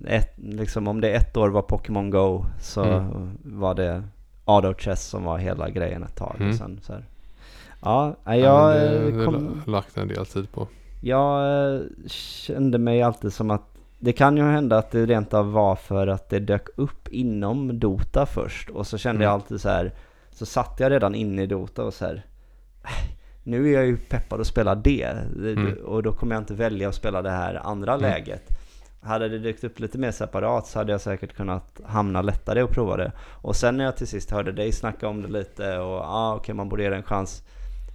Ett, liksom, om det ett år var Pokémon Go så Mm. var det Auto Chess som var hela grejen ett tag. Mm. Sen, så här. Ja, Ja, jag, eh, det, det kom, har lagt en del tid på. jag eh, kände mig alltid som att det kan ju hända att det rent av var för att det dök upp inom Dota först och så kände Mm. jag alltid så här så satt jag redan inne i Dota och så här "Äh, nu är jag ju peppad att spela det Mm. och då kommer jag inte välja att spela det här andra Mm. läget. Hade det dykt upp lite mer separat så hade jag säkert kunnat hamna lättare och prova det. Och sen när jag till sist hörde dig snacka om det lite och ja ah, okej man borde ge det en chans.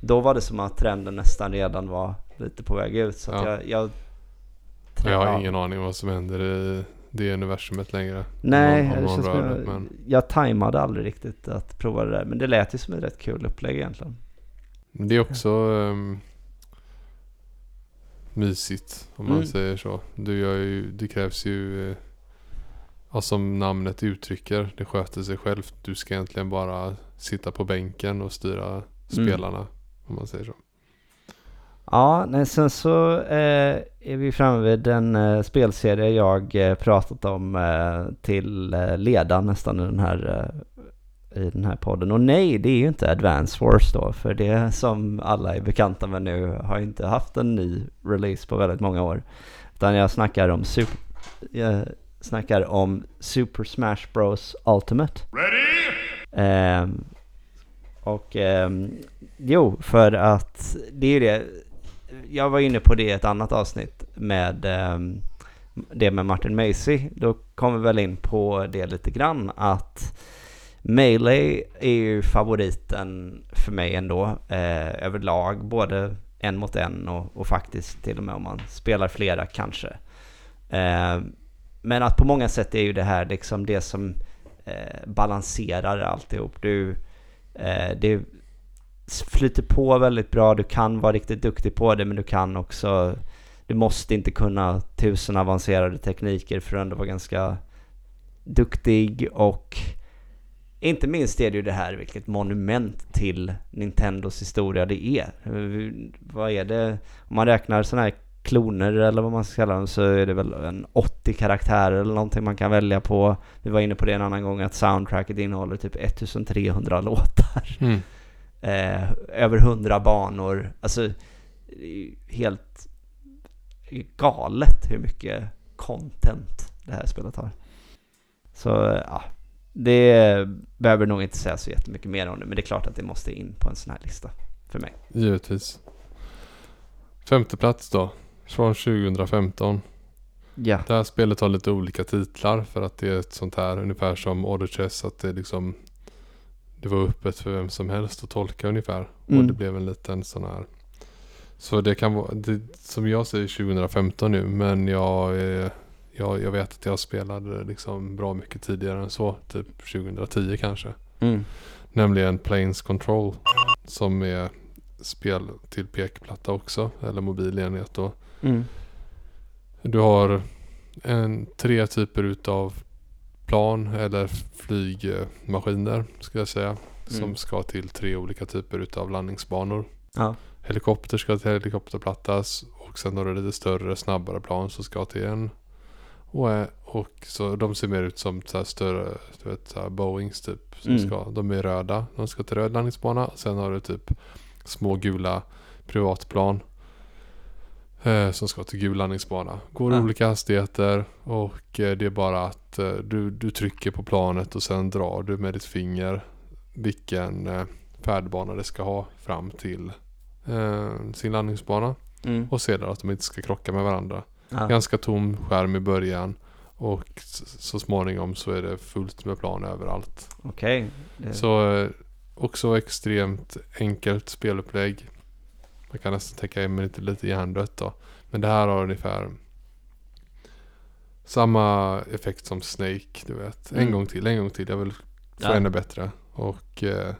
Då var det som att trenden nästan redan var lite på väg ut. Så Ja. jag, jag, jag har ingen aning vad som händer i det universumet längre. Nej, Om om det känns rör jag, men jag tajmade aldrig riktigt att prova det där. Men det lät ju som ett rätt kul upplägg egentligen. Det är också um, mysigt om man Mm. säger så. Du gör ju, det krävs ju, eh, ja, som namnet uttrycker, det sköter sig självt. Du ska egentligen bara sitta på bänken och styra spelarna. Om man säger så. Ja, nej, sen så eh, är vi framme vid en eh, spelserie jag eh, pratat om eh, till eh, leda nästan i den, här, eh, i den här podden. Och nej, det är ju inte Advance Wars då, för det som alla är bekanta med nu har inte haft en ny release på väldigt många år. Utan jag snackar om Super, jag snackar om Super Smash Bros Ultimate. Ehm, och ehm, jo, för att det är ju det. Jag var inne på det i ett annat avsnitt med ehm, det med Martin Macy. Då kom vi väl in på det lite grann att Melee är ju favoriten för mig ändå eh, överlag. Både en mot en och, och faktiskt till och med om man spelar flera kanske. Eh, men att på många sätt är ju det här liksom det som eh, balanserar alltihop. Du, eh, det flyter på väldigt bra, du kan vara riktigt duktig på det men du kan också du måste inte kunna tusen avancerade tekniker för att ändå vara ganska duktig och inte minst är det ju det här vilket monument till Nintendos historia det är. Vad är det? Om man räknar sådana här kloner eller vad man ska kalla dem så är det väl en 80 karaktärer eller någonting man kan välja på. Vi var inne på det en annan gång att soundtracket innehåller typ 1300 låtar. Mm. Eh, över 100 banor. Alltså helt galet hur mycket content det här spelet har. Så ja, det behöver nog inte säga så jättemycket mer om det. Men det är klart att det måste in på en sån här lista för mig. Givetvis. Femte plats då. Från 2015. Ja. Det här spelet har lite olika titlar för att det är ett sånt här ungefär som Order Chess att det liksom Det var öppet för vem som helst att tolka ungefär. Och Mm. det blev en liten sån här Så det kan vara, det, som jag säger 2015 nu men jag, är, jag, jag vet att jag spelade liksom bra mycket tidigare än så. Typ 2010 kanske. Mm. Nämligen Planes Control. Som är spel till pekplatta också. Eller mobil enhet då. Mm. Du har en, tre typer utav plan eller flygmaskiner ska jag säga. Som Mm. ska till tre olika typer utav landningsbanor. Ja. Helikopter ska till helikopterplattas och sen har du lite större snabbare plan som ska till en. Och, eh, och så de ser mer ut som så större du vet, så Boeings typ. Som Mm. ska, de är röda. De ska till röd landningsbana. Sen har du typ små gula privatplan. Eh, som ska till gul landningsbana. Går i Ja. olika hastigheter och eh, det är bara att eh, du, du trycker på planet och sen drar du med ditt finger vilken eh, färdbana det ska ha fram till eh, sin landningsbana. Mm. Och sedan att de inte ska krocka med varandra. Ja. Ganska tom skärm i början. Och så småningom så är det fullt med plan överallt. Okej. Det- Så eh, också extremt enkelt spelupplägg. Man kan nästan tänka in lite, lite hjärndött då. Men det här har ungefär samma effekt som Snake, du vet. En Mm. gång till, en gång till. Jag vill få Ja. ännu bättre. Och eh,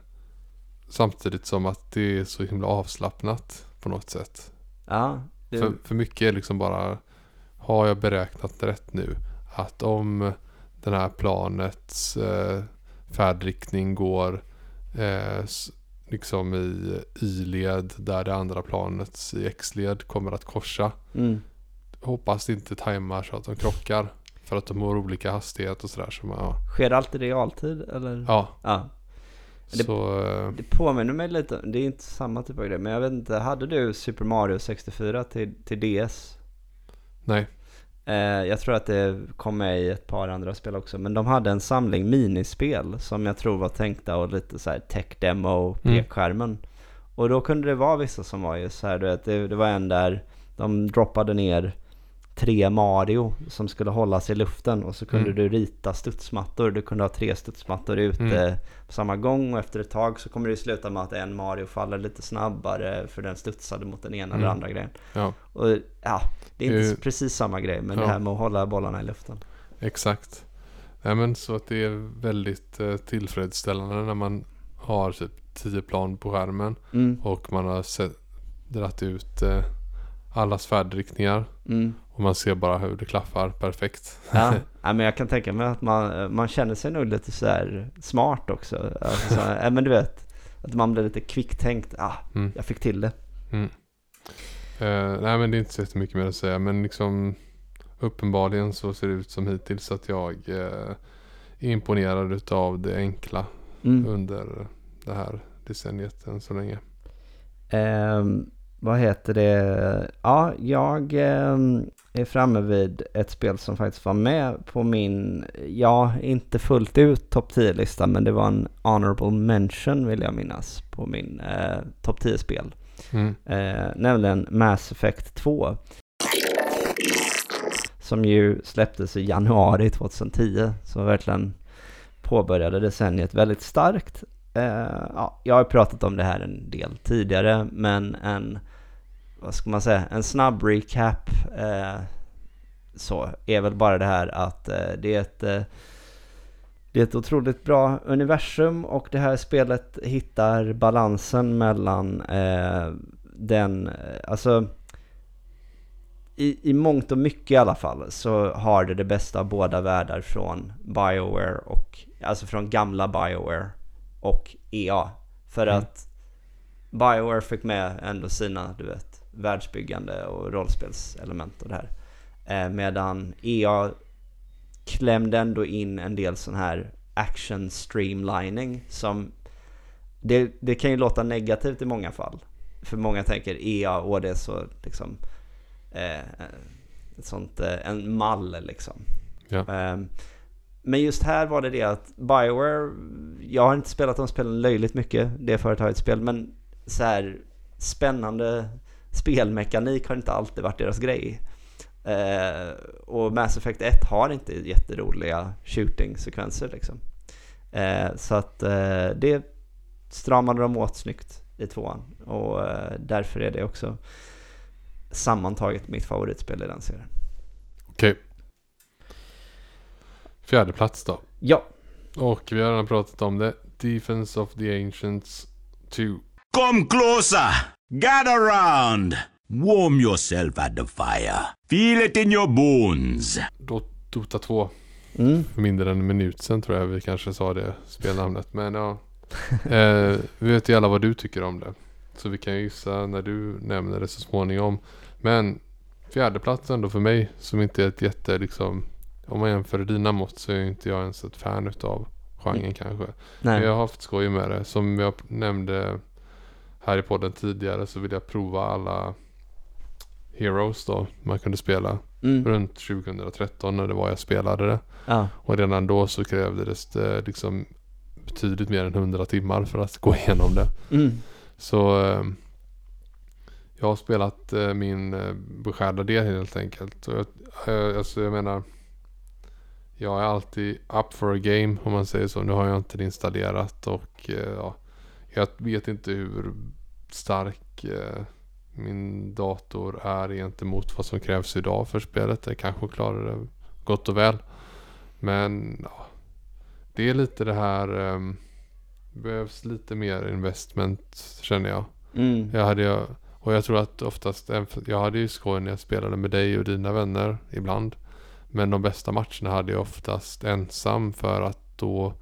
samtidigt som att det är så himla avslappnat på något sätt. Ja. Det, För, för mycket är liksom bara Har jag beräknat rätt nu? Att om den här planets eh, färdriktning går eh, liksom i Y-led där det andra planets i X-led kommer att korsa. mm. Hoppas det inte tajmar så att de krockar. För att de har olika hastighet och sådär. Så man, ja. Sker det alltid i realtid eller? ja, ja. Det- så eh, Det påminner mig lite, det är inte samma typ av grej, men jag vet inte, hade du Super Mario 64 till, till DS? Nej. Eh, jag tror att det kom med i ett par andra spel också, men de hade en samling minispel som jag tror var tänkta och lite så här tech demo Mm. pekskärmen. Och då kunde det vara vissa som var just så här, du vet, det, det var en där de droppade ner tre Mario som skulle hållas i luften och så kunde Mm. du rita studsmattor. Du kunde ha tre studsmattor ute Mm. Samma gång och efter ett tag så kommer det sluta med att en Mario faller lite snabbare för den studsade mot den ena eller Mm. andra grejen. Ja, Och ja, det är inte Eh, precis samma grej men det ja. här med att hålla bollarna i luften. exakt. Nej men så att det är väldigt eh, tillfredsställande när man har typ 10 plan på skärmen. Mm, Och man har sett, dratt ut eh, allas färdriktningar. mm. Och man ser bara hur det klaffar perfekt. Ja. ja, men jag kan tänka mig att man, man känner sig nog lite så här smart också. Alltså, så, ja, men du vet, att man blir lite kvicktänkt. Ah, Mm. jag fick till det. Eh, nej men det är inte så jättemycket mer att säga. Men liksom uppenbarligen så ser det ut som hittills att jag eh, är imponerad utav det enkla Mm. under det här decenniet än så länge. Ehm, vad heter det? Ja, jag ehm, är framme vid ett spel som faktiskt var med på min, ja, inte fullt ut topp 10-lista, men det var en honorable mention vill jag minnas på min eh, topp 10-spel. Mm. Eh, nämligen Mass Effect 2. Som ju släpptes i januari 2010. Så verkligen påbörjade decenniet väldigt starkt. Eh, ja, jag har pratat om det här en del tidigare, men en, vad ska man säga, en snabb recap eh, så är väl bara det här att eh, det är ett eh, det är ett otroligt bra universum och det här spelet hittar balansen mellan eh, den, eh, alltså i, i mångt och mycket i alla fall så har det det bästa av båda världar från Bioware och, alltså från gamla Bioware och EA. För Mm. att Bioware fick med ändå sina, du vet, världsbyggande och rollspelselement och det här. Eh, medan EA klämde ändå in en del sån här action streamlining som det, det kan ju låta negativt i många fall. För många tänker EA och det är så liksom eh, ett sånt, eh, en mall liksom. Ja. Ehm, men just här var det det att Bioware, jag har inte spelat de spelen löjligt mycket, det företagets spel, men så här spännande spelmekanik har inte alltid varit deras grej. Eh, och Mass Effect 1 har inte jätteroliga shooting-sekvenser liksom. Eh, så att eh, det stramade de åt snyggt i tvåan. Och eh, därför är det också sammantaget mitt favoritspel i den serien. Okej. Fjärde plats då. Ja, Och vi har redan pratat om det. Defense of the Ancients 2. Come closer. Gather round. Warm yourself at the fire. Feel it in your bones. Dota 2. mm. För mindre än en minut sen tror jag vi kanske sa det spelnamnet. Men ja. Eh, vi vet ju alla vad du tycker om det. Så vi kan ju gissa när du nämner det så småningom. Men fjärdeplatsen då för mig som inte är ett jätte liksom. Om man jämför dina mått så är inte jag ens ett fan utav genren kanske. Men nej. jag har haft skoj med det. Som jag nämnde här i podden tidigare så vill jag prova alla Heroes då man kunde spela Mm. runt 2013 när det var jag spelade det. Ja. Och redan då så krävdes det liksom betydligt mer än 100 timmar för att gå igenom det. Mm. Så eh, jag har spelat eh, min eh, beskärda del helt enkelt. Och jag, eh, alltså jag menar jag är alltid up for a game om man säger så. Nu har jag inte det installerat och eh, ja, jag vet inte hur stark eh, min dator är gentemot vad som krävs idag för spelet. Jag kanske klarar det gott och väl. Men ja, det är lite det här ehm, behövs lite mer investment känner jag. Mm. Jag hade och jag tror att oftast, jag hade ju skoj när jag spelade med dig och dina vänner ibland. Men de bästa matcherna hade jag oftast ensam för att då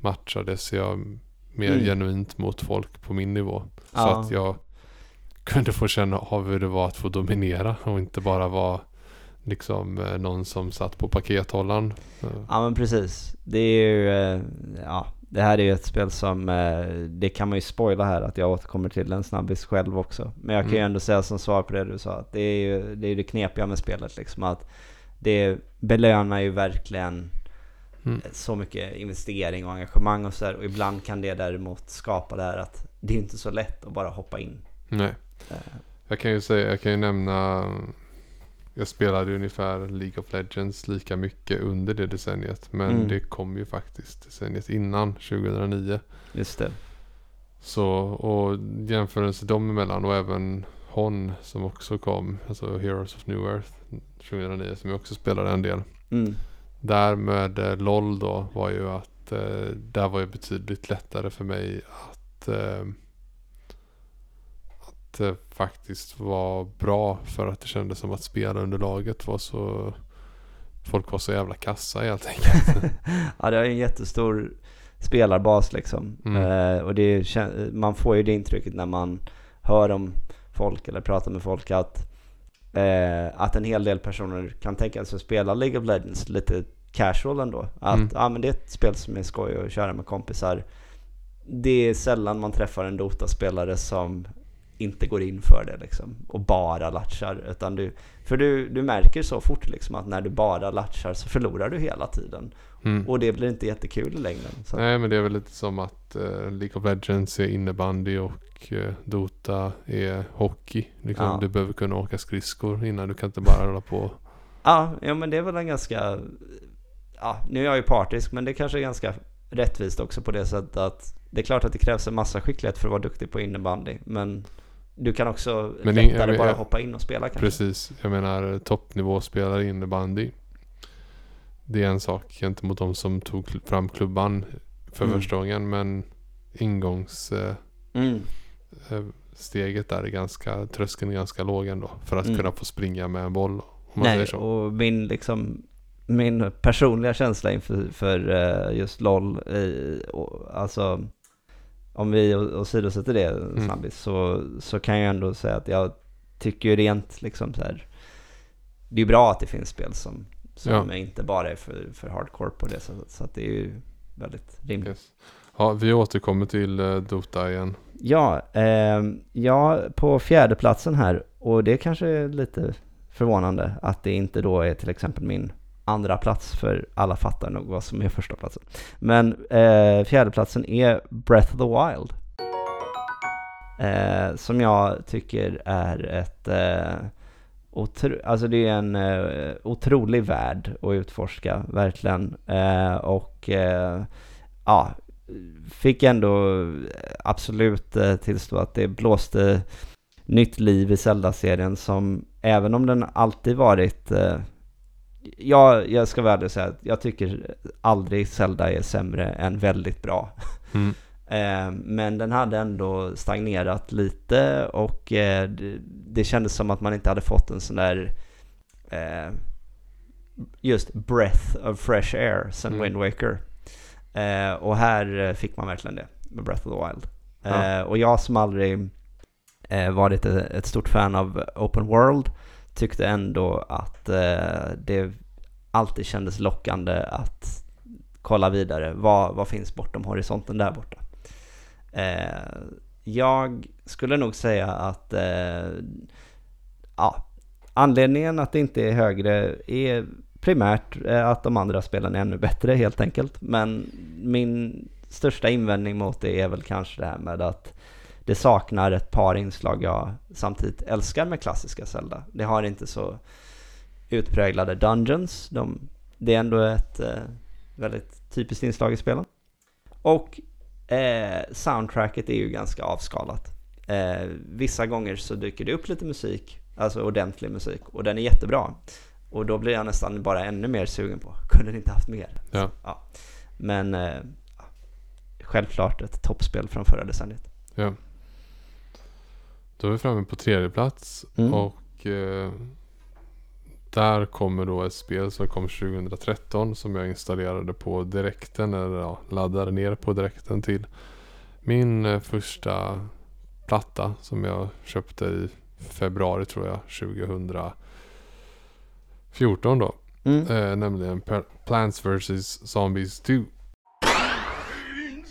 matchades jag mer Mm. genuint mot folk på min nivå. Så Ja. att jag kunde få känna av hur det var att få dominera och inte bara vara liksom eh, någon som satt på pakethållaren. Ja men precis. Det är ju, eh, ja, det här är ju ett spel som, eh, det kan man ju spoila här att jag återkommer till en snabbis själv också. Men jag kan ju Mm. ändå säga som svar på det du sa, att det är ju det, är ju det knepiga med spelet liksom att det belönar ju verkligen Mm. så mycket investering och engagemang och sådär. Och ibland kan det däremot skapa det här att det är inte så lätt att bara hoppa in. Nej. Eh, Jag kan ju säga, jag kan ju nämna Jag spelade ungefär League of Legends lika mycket under det decenniet. Men Mm. det kom ju faktiskt decenniet innan 2009. Just det. Så och jämförelse dem emellan och även Hon som också kom. Alltså Heroes of New Earth 2009 som jag också spelade en del. Mm. Där med eh, LOL då var ju att eh, där var ju betydligt lättare för mig att eh, att eh, faktiskt vara bra för att det kändes som att spelarunderlaget var så folk var så jävla kassa helt enkelt. Ja, det är en jättestor spelarbas liksom. Mm. Eh, och det man får ju det intrycket när man hör om folk eller pratar med folk att, eh, att en hel del personer kan tänka sig att spela League of Legends lite casual ändå. Att Mm. ja, men det är ett spel som är skoj att köra med kompisar. Det är sällan man träffar en Dota-spelare som inte går in för det liksom och bara latchar. Utan du, för du, du märker så fort liksom att när du bara latchar så förlorar du hela tiden. Mm. Och det blir inte jättekul i längden. Så. Nej men det är väl lite som att eh, League of Legends är innebandy och eh, Dota är hockey. Liksom, Ja. Du behöver kunna åka skridskor innan. Du kan inte bara hålla på. Ja, ja, men det är väl en ganska... Ja, nu är jag ju partisk, men det kanske är ganska rättvist också på det sättet att det är klart att det krävs en massa skicklighet för att vara duktig på innebandy, men du kan också Men lättare ing- jag- bara jag- hoppa in och spela kanske. Precis. Jag menar toppnivåspelare innebandy. Det är en sak gentemot de som tog fram klubban för Mm. första gången. Men ingångssteget Mm. eh, där är ganska, tröskeln är ganska låg ändå. För att Mm. kunna få springa med en boll. Om man Nej, och min liksom min personliga känsla inför för eh, just LOL, eh, och, alltså om vi åsidosätter det Mm. snabbis så, så kan jag ändå säga att jag tycker ju rent liksom så här. Det är ju bra att det finns spel som, som Ja. inte bara är för, för hardcore på det sättet. Så att det är ju väldigt rimligt. Yes. Ja, vi återkommer till eh, Dota igen. Ja, ehm, ja, på fjärde platsen här och det kanske är lite förvånande att det inte då är till exempel min andra plats för alla fattar nog vad som är första platsen. Men eh, fjärde platsen är Breath of the Wild. Eh, som jag tycker är ett... Eh, otro, alltså det är en eh, otrolig värld att utforska, verkligen. Eh, och eh, ja, fick ändå eh, absolut eh, tillstå att det blåste nytt liv i Zelda-serien som, även om den alltid varit eh, jag, jag ska väl ärlig säga att jag tycker aldrig Zelda är sämre än väldigt bra. Mm. Eh, men den hade ändå stagnerat lite och eh, det, kändes som att man inte hade fått en sån där eh, just breath of fresh air sen Mm. Wind Waker. Och här fick man verkligen det med Breath of the Wild. Ja. Och jag som aldrig varit ett, stort fan av Open World tyckte ändå att det alltid kändes lockande att kolla vidare. Vad, vad finns bortom horisonten där borta? Eh, jag skulle nog säga att eh, ja, anledningen att det inte är högre är primärt eh, att de andra spelen är ännu bättre helt enkelt. Men min största invändning mot det är väl kanske det här med att det saknar ett par inslag jag samtidigt älskar med klassiska Zelda. Det har inte så utpräglade dungeons. De, det är ändå ett eh, väldigt typiskt inslag i spelen. Och eh, soundtracket är ju ganska avskalat. Eh, vissa gånger så dyker det upp lite musik, alltså ordentlig musik, och den är jättebra. Och då blir jag nästan bara ännu mer sugen på, kunde ni inte haft mer? Ja. ja. Men eh, självklart ett toppspel från förra decenniet. Ja. Då är vi framme på tredje plats Mm. och eh, där kommer då ett spel som kom 2013 som jag installerade på direkten eller ja, laddade ner på direkten till min eh, första platta som jag köpte i februari tror jag 2014 då. Mm. Eh, nämligen Plants vs Zombies 2.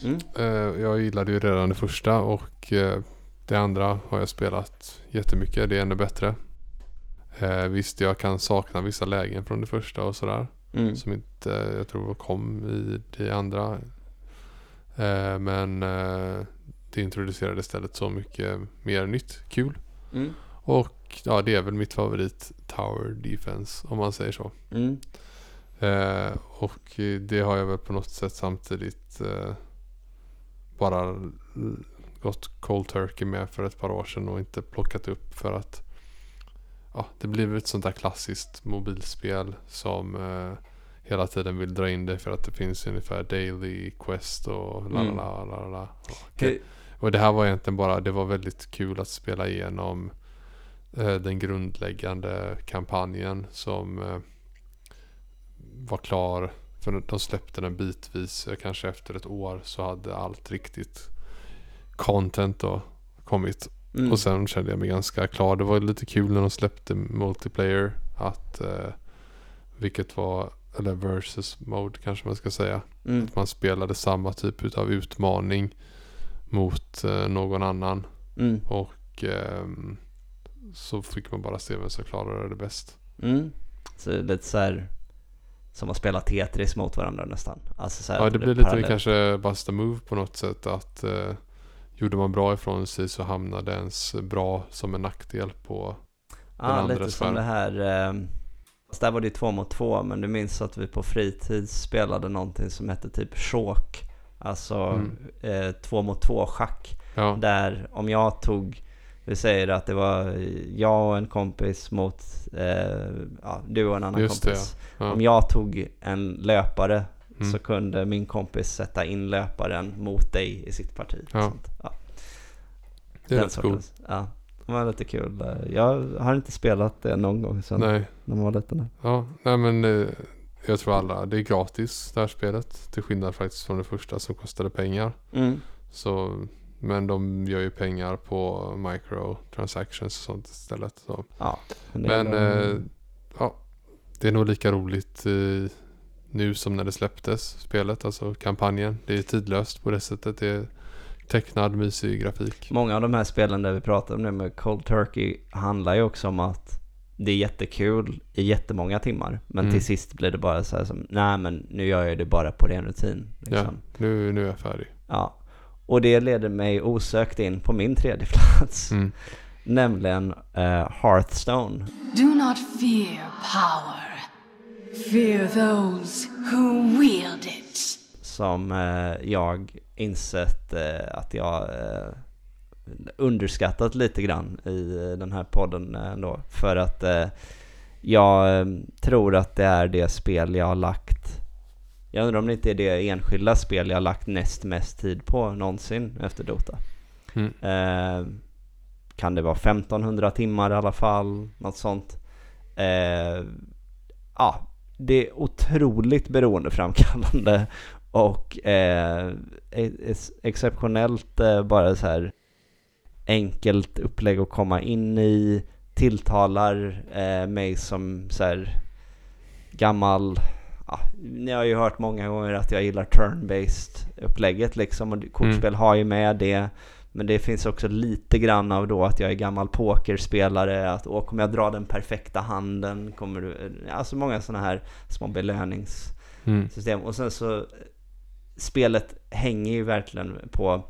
Mm. Eh, jag gillade ju redan det första och eh, det andra har jag spelat jättemycket. Det är ännu bättre. Eh, visst, jag kan sakna vissa lägen från det första och sådär. Mm. Som inte, jag tror kom i det andra. Eh, men eh, det introducerade istället så mycket mer nytt, kul. Mm. Och ja, det är väl mitt favorit Tower Defense om man säger så. Mm. Eh, och det har jag väl på något sätt samtidigt eh, bara gått cold turkey med för ett par år sedan och inte plockat upp för att ja, det blir ett sånt där klassiskt mobilspel som eh, hela tiden vill dra in dig för att det finns ungefär daily quest och la la Mm. la la och det här var egentligen bara, det var väldigt kul att spela igenom eh, den grundläggande kampanjen som eh, var klar. För de släppte den bitvis, eh, kanske efter ett år så hade allt riktigt content då kommit. Mm. Och sen kände jag mig ganska klar. Det var lite kul när de släppte multiplayer. Att, eh, vilket var, eller versus mode kanske man ska säga. Mm. Att man spelade samma typ av utmaning mot eh, någon annan. Mm. Och ehm, så fick man bara se vem som klarade det bäst. Mm. Så det är lite så här som att spela Tetris mot varandra nästan. Alltså Ja det är blir lite kanske basta move på något sätt. Att eh, gjorde man bra ifrån sig så hamnade ens bra som en nackdel på Ja, andra lite som det här. Eh, fast där var det ju två mot två, men du minns att vi på fritid spelade någonting som hette typ chok. Alltså Mm. eh, två mot två schack. Ja, Där om jag tog, vi säger att det var jag och en kompis mot eh, ja, du och en annan Just det, kompis. ja. Om jag tog en löpare Mm. så kunde min kompis sätta in löparen mot dig i sitt parti. Ja. sånt. Ja, det är den rätt coolt. Ja, det var lite kul. Jag har inte spelat det någon gång sedan Nej, när man var liten. ja, nej men eh, jag tror alla, det är gratis det här spelet. Till skillnad faktiskt från det första som kostade pengar. Mm. Så, men de gör ju pengar på microtransactions och sånt istället. Så. Ja, men, Men är eh, ja, det är nog lika roligt eh, nu som när det släpptes spelet, alltså kampanjen. Det är tidlöst på det sättet. Det är tecknad mysig grafik. Många av de här spelen där vi pratar om nu med Cold Turkey handlar ju också om att det är jättekul i jättemånga timmar. Men Mm. till sist blir det bara så här som, nej men nu gör jag det bara på ren rutin. Ja, Liksom. nu, nu är jag färdig. Ja. Och det leder mig osökt in på min tredje plats. Mm. Nämligen eh, Hearthstone. Do not fear power. Fear those who wield it. Som eh, jag insett eh, att jag eh, underskattat lite grann i eh, den här podden eh, ändå. För att eh, jag tror att det är det spel jag har lagt jag undrar om det inte är det enskilda spel jag har lagt näst mest tid på någonsin efter Dota. Mm. Eh, kan det vara 1500 timmar i alla fall, något sånt. Eh, ja, det är otroligt beroendeframkallande och eh, ex- exceptionellt eh, bara så här enkelt upplägg att komma in i, tilltalar eh, mig som så här gammal Ja, ni har ju hört många gånger att jag gillar turn-based upplägget liksom och kortspel har ju med det. Men det finns också lite grann av då att jag är gammal pokerspelare, att åh, kommer jag dra den perfekta handen? Kommer du... Alltså många sådana här små belöningssystem. Mm. Och sen så, spelet hänger ju verkligen på,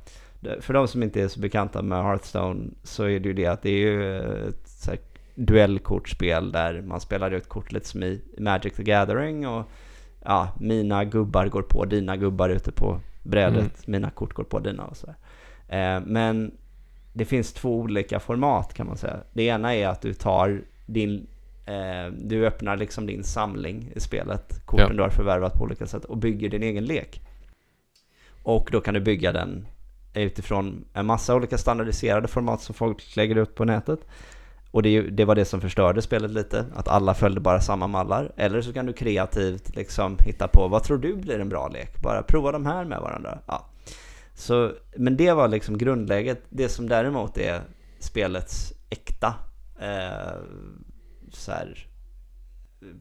för de som inte är så bekanta med Hearthstone så är det ju det att det är ju ett så här duellkortspel där man spelar ut kort lite som i Magic the Gathering och ja, mina gubbar går på dina gubbar ute på brädet, Mm. mina kort går på dina och så. Eh, men det finns två olika format kan man säga. Det ena är att du tar din, eh, du öppnar liksom din samling i spelet, korten Ja. du har förvärvat på olika sätt och bygger din egen lek. Och då kan du bygga den utifrån en massa olika standardiserade format som folk lägger upp på nätet. Och det, det var det som förstörde spelet lite, att alla följde bara samma mallar. Eller så kan du kreativt liksom hitta på, vad tror du blir en bra lek? Bara prova de här med varandra. Ja. Så, men det var liksom grundläget. Det som däremot är spelets äkta eh, så här,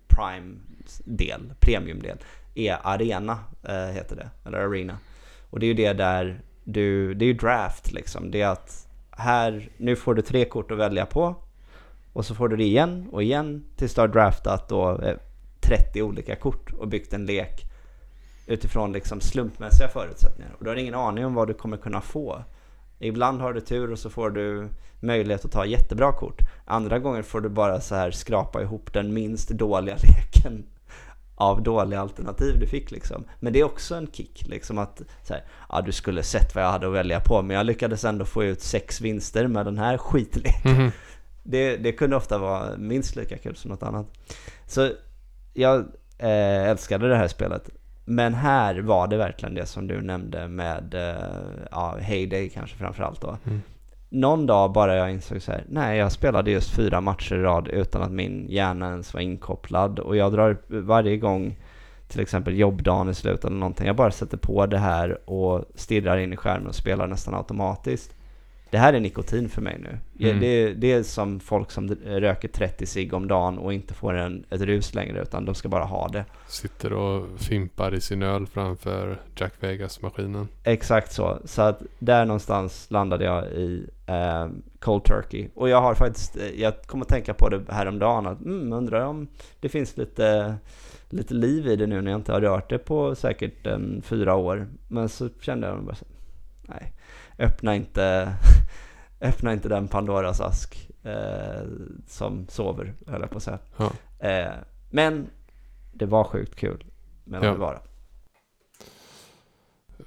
prime-del, premium-del, är arena, eh, heter det, eller arena. Och det är ju det där du, det är ju draft liksom. Det är att här, nu får du tre kort att välja på. Och så får du det igen och igen tills du har draftat då eh, 30 olika kort och byggt en lek utifrån liksom slumpmässiga förutsättningar. Och du har ingen aning om vad du kommer kunna få. Ibland har du tur och så får du möjlighet att ta jättebra kort. Andra gånger får du bara så här skrapa ihop den minst dåliga leken av dåliga alternativ du fick liksom. Men det är också en kick liksom att så här, ja du skulle sett vad jag hade att välja på men jag lyckades ändå få ut sex vinster med den här skitleken. Mhm. Det, det kunde ofta vara minst lika kul som något annat. Så jag eh, älskade det här spelet. Men här var det verkligen det som du nämnde med eh, ja, Heyday kanske framförallt då. Mm. Någon dag bara jag insåg så här, nej jag spelade just fyra matcher i rad utan att min hjärna ens var inkopplad. Och jag drar varje gång till exempel jobbdagen i slutet eller någonting. Jag bara sätter på det här och stirrar in i skärmen och spelar nästan automatiskt. Det här är nikotin för mig nu. Mm. Det, det är som folk som röker 30 cigg om dagen och inte får en, ett rus längre utan de ska bara ha det. Sitter och fimpar i sin öl framför Jack Vegas-maskinen. Exakt så. Så att där någonstans landade jag i eh, Cold Turkey. Och jag har faktiskt, eh, jag kom att tänka på det häromdagen att mm, undrar om det finns lite, lite liv i det nu när jag inte har rört det på säkert en fyra år. Men så kände jag bara så, nej, öppna inte, öppna inte den Pandoras ask eh, som sover, höll jag på att säga. Ja. Eh, men det var sjukt kul. Men Ja. det var det.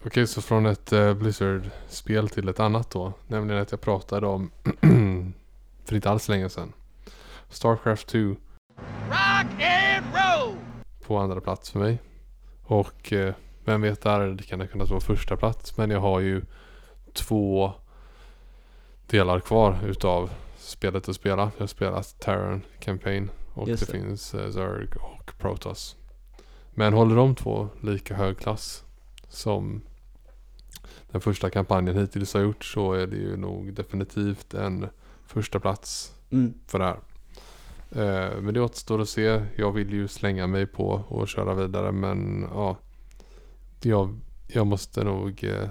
Okej, så från ett eh, Blizzard-spel till ett annat då. Nämligen att jag pratade om, för inte alls länge sedan, Starcraft 2. På andra plats för mig. Och eh, vem vet där, det kan det kunna vara första plats. Men jag har ju två delar kvar utav spelet att spela. Jag har spelat Terran Campaign och det, det. finns eh, Zerg och Protoss. Men håller de två lika hög klass som den första kampanjen hittills har gjort så är det ju nog definitivt en första plats Mm. för det här. Eh, men det återstår att se. Jag vill ju slänga mig på och köra vidare men ja. Jag, jag måste nog eh,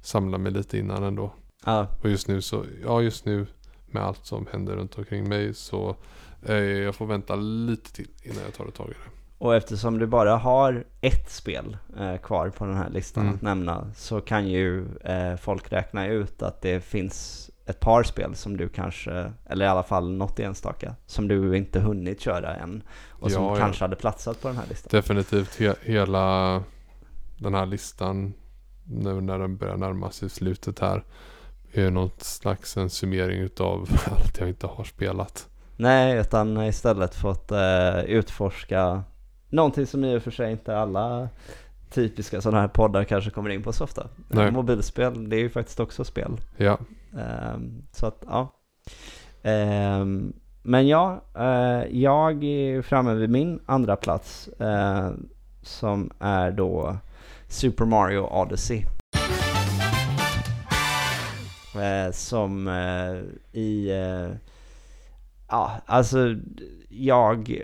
samla mig lite innan ändå. Ja, Och just nu så, ja just nu med allt som händer runt omkring mig så eh, jag får vänta lite till innan jag tar ett tag i det. Och eftersom du bara har ett spel eh, kvar på den här listan Mm. att nämna så kan ju eh, folk räkna ut att det finns ett par spel som du kanske, eller i alla fall något enstaka, som du inte hunnit köra än och som Ja, ja. kanske hade platsat på den här listan. Definitivt he- hela den här listan nu när den börjar närma sig slutet här är något slags en summering utav allt jag inte har spelat. Nej, utan istället fått eh, utforska någonting som i och för sig inte alla typiska sådana här poddar kanske kommer in på så ofta. Nej. Mobilspel, det är ju faktiskt också spel. Ja, Ehm, så att, ja. Ehm, men ja, eh, jag är framme vid min andra plats eh, som är då Super Mario Odyssey. Eh, som eh, i, eh, ja alltså jag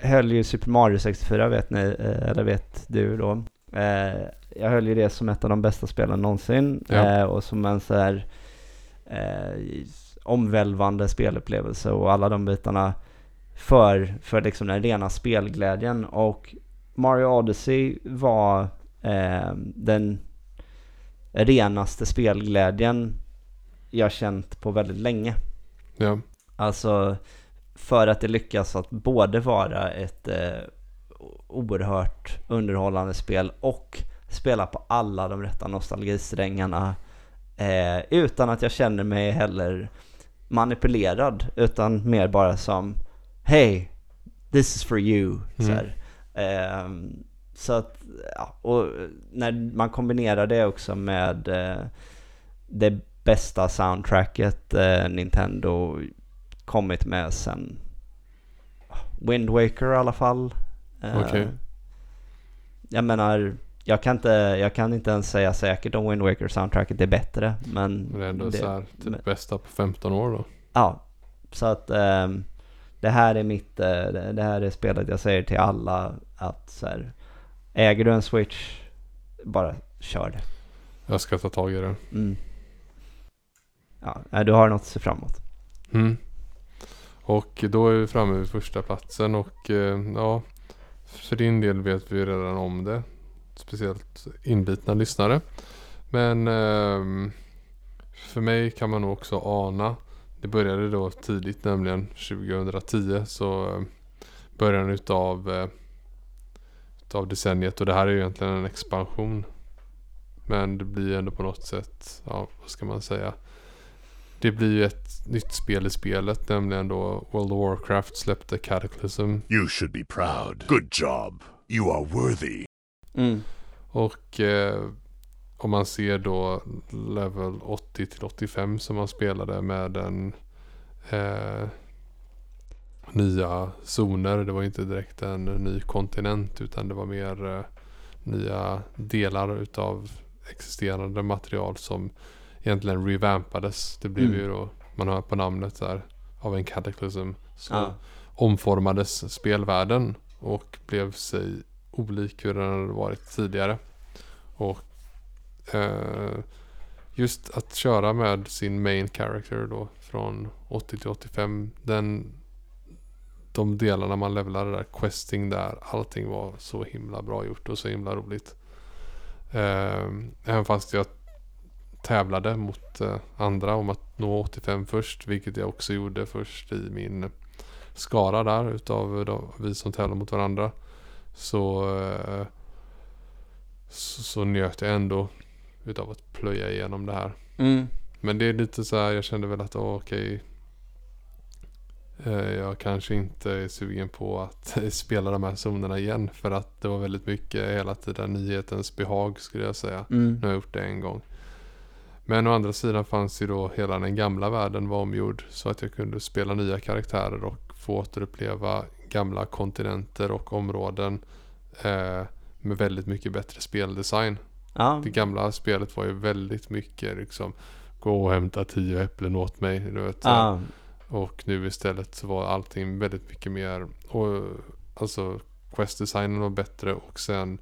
höll ju Super Mario 64 vet ni, eller vet du då. Jag höll ju det som ett av de bästa spelen någonsin Ja. och som en så här omvälvande spelupplevelse och alla de bitarna för, för liksom den rena spelglädjen och Mario Odyssey var den renaste spelglädjen jag känt på väldigt länge. ja, Alltså för att det lyckas att både vara ett eh, oerhört underhållande spel och spela på alla de rätta nostalgisträngarna eh, utan att jag känner mig heller manipulerad utan mer bara som Hey, this is for you. Så, Mm. här. Ehm, så att, ja, och när man kombinerar det också med eh, det bästa soundtracket eh, Nintendo kommit med sen Wind Waker i alla fall. Eh, Okej. Jag menar, jag kan, inte, jag kan inte ens säga säkert om Wind Waker soundtracket är bättre, men men det är ändå det- så här typ men- bästa på 15 år då. Ja, så att ehm, det här är mitt, eh, det det här är spelet jag säger till alla att så här, äger du en switch, bara kör det. Jag ska ta tag i det. Mm. Ja, du har något att se fram emot. Mm. Och då är vi framme vid första platsen och eh, ja, för din del vet vi redan om det. Speciellt inbitna lyssnare. Men ehm, för mig kan man nog också ana. Det började då tidigt, nämligen 2010. Så eh, början utav, utav decenniet. Och det här är ju egentligen en expansion. Men det blir ändå på något sätt, ja vad ska man säga. Det blir ju ett nytt spel i spelet, nämligen då World of Warcraft släppte Cataclysm. You should be proud. Good job. You are worthy. Mm. Och eh, om man ser då level 80 till 85 som man spelade med den eh, nya zoner. Det var inte direkt en ny kontinent utan det var mer eh, nya delar utav existerande material som egentligen revampades. Det blev Mm. ju då, man hör på namnet där, av en cataclysm. Så Ja. omformades spelvärlden och blev sig olik hur den hade varit tidigare. Och eh, just att köra med sin main character då från 80 till 85. Den, de delarna man levlade där, questing där, allting var så himla bra gjort och så himla roligt. Eh, även fast jag tävlade mot eh, andra om att nå 85 först, vilket jag också gjorde först i min skara där utav de, vi som tävlar mot varandra. Så, eh, så, så njöt jag ändå utav att plöja igenom det här. Mm. Men det är lite så här, jag kände väl att okej. eh, jag kanske inte är sugen på att spela de här zonerna igen. För att det var väldigt mycket hela tiden nyhetens behag skulle jag säga. Mm. Nu har jag gjort det en gång. Men å andra sidan fanns ju då hela den gamla världen var omgjord. Så att jag kunde spela nya karaktärer och få återuppleva gamla kontinenter och områden. Eh, med väldigt mycket bättre speldesign. Ja. Det gamla spelet var ju väldigt mycket liksom Gå och hämta tio äpplen åt mig. Du vet. Ja. Och nu istället så var allting väldigt mycket mer och, Alltså questdesignen var bättre och sen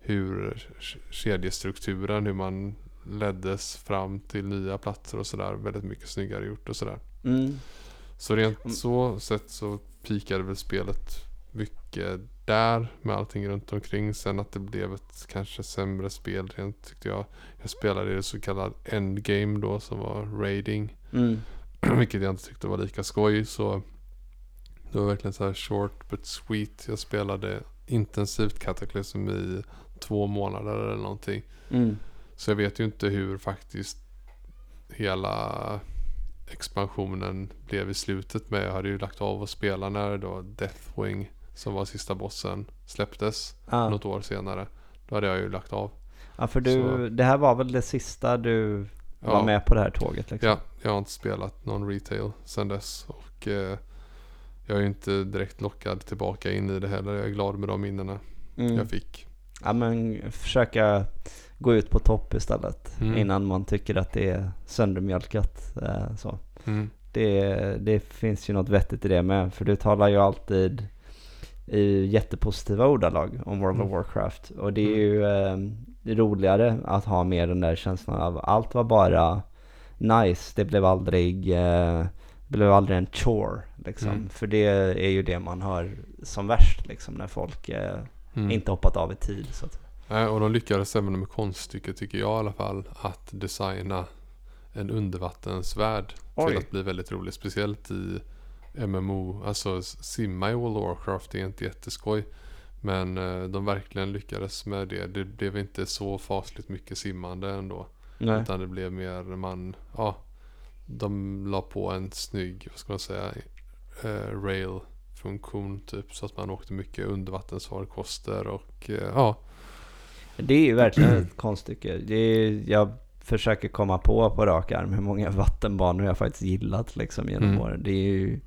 hur kedjestrukturen, hur man leddes fram till nya platser och sådär. Väldigt mycket snyggare gjort och sådär. Mm. Så rent så sett så pikade väl spelet mycket där med allting runt omkring. Sen att det blev ett kanske sämre spel rent tyckte jag. Jag spelade i det så kallad endgame då som var raiding. Mm. Vilket jag inte tyckte var lika skoj. Så det var verkligen så här short but sweet. Jag spelade intensivt Cataclysm i två månader eller någonting. Mm. Så jag vet ju inte hur faktiskt hela expansionen blev i slutet med. Jag hade ju lagt av att spela när då Deathwing som var sista bossen släpptes Ja. något år senare. Då hade jag ju lagt av. ja, för du, Så- det här var väl det sista du Ja. med på det här tåget liksom? Ja, jag har inte spelat någon retail sedan dess. Och eh, jag är ju inte direkt lockad tillbaka in i det heller. Jag är glad med de minnena Mm. jag fick. Ja men försöka gå ut på topp istället Mm. innan man tycker att det är söndermjölkat. Eh, så. Mm. Det, det finns ju något vettigt i det med. För du talar ju alltid i jättepositiva ordalag om World of Mm. Warcraft. Och det är ju eh, roligare att ha med den där känslan av allt var bara nice. Det blev aldrig, eh, blev aldrig en chore liksom. Mm. För det är ju det man hör som värst liksom när folk eh, Mm. inte hoppat av i tid. Så att, Nej, och de lyckades även med konststycket tycker jag i alla fall. Att designa en undervattensvärld till Oj. att bli väldigt rolig. Speciellt i MMO. Alltså simma i World of Warcraft är inte jätteskoj. Men eh, de verkligen lyckades med det. Det blev inte så fasligt mycket simmande ändå. nej. Utan det blev mer man, ja. De la på en snygg, vad ska man säga, eh, rail-funktion typ. Så att man åkte mycket undervattensfarkoster och eh, ja. Det är ju verkligen ett konststycke. Det är, jag försöker komma på på rak arm hur många vattenbanor jag faktiskt gillat liksom genom Mm. åren. Det, är ju,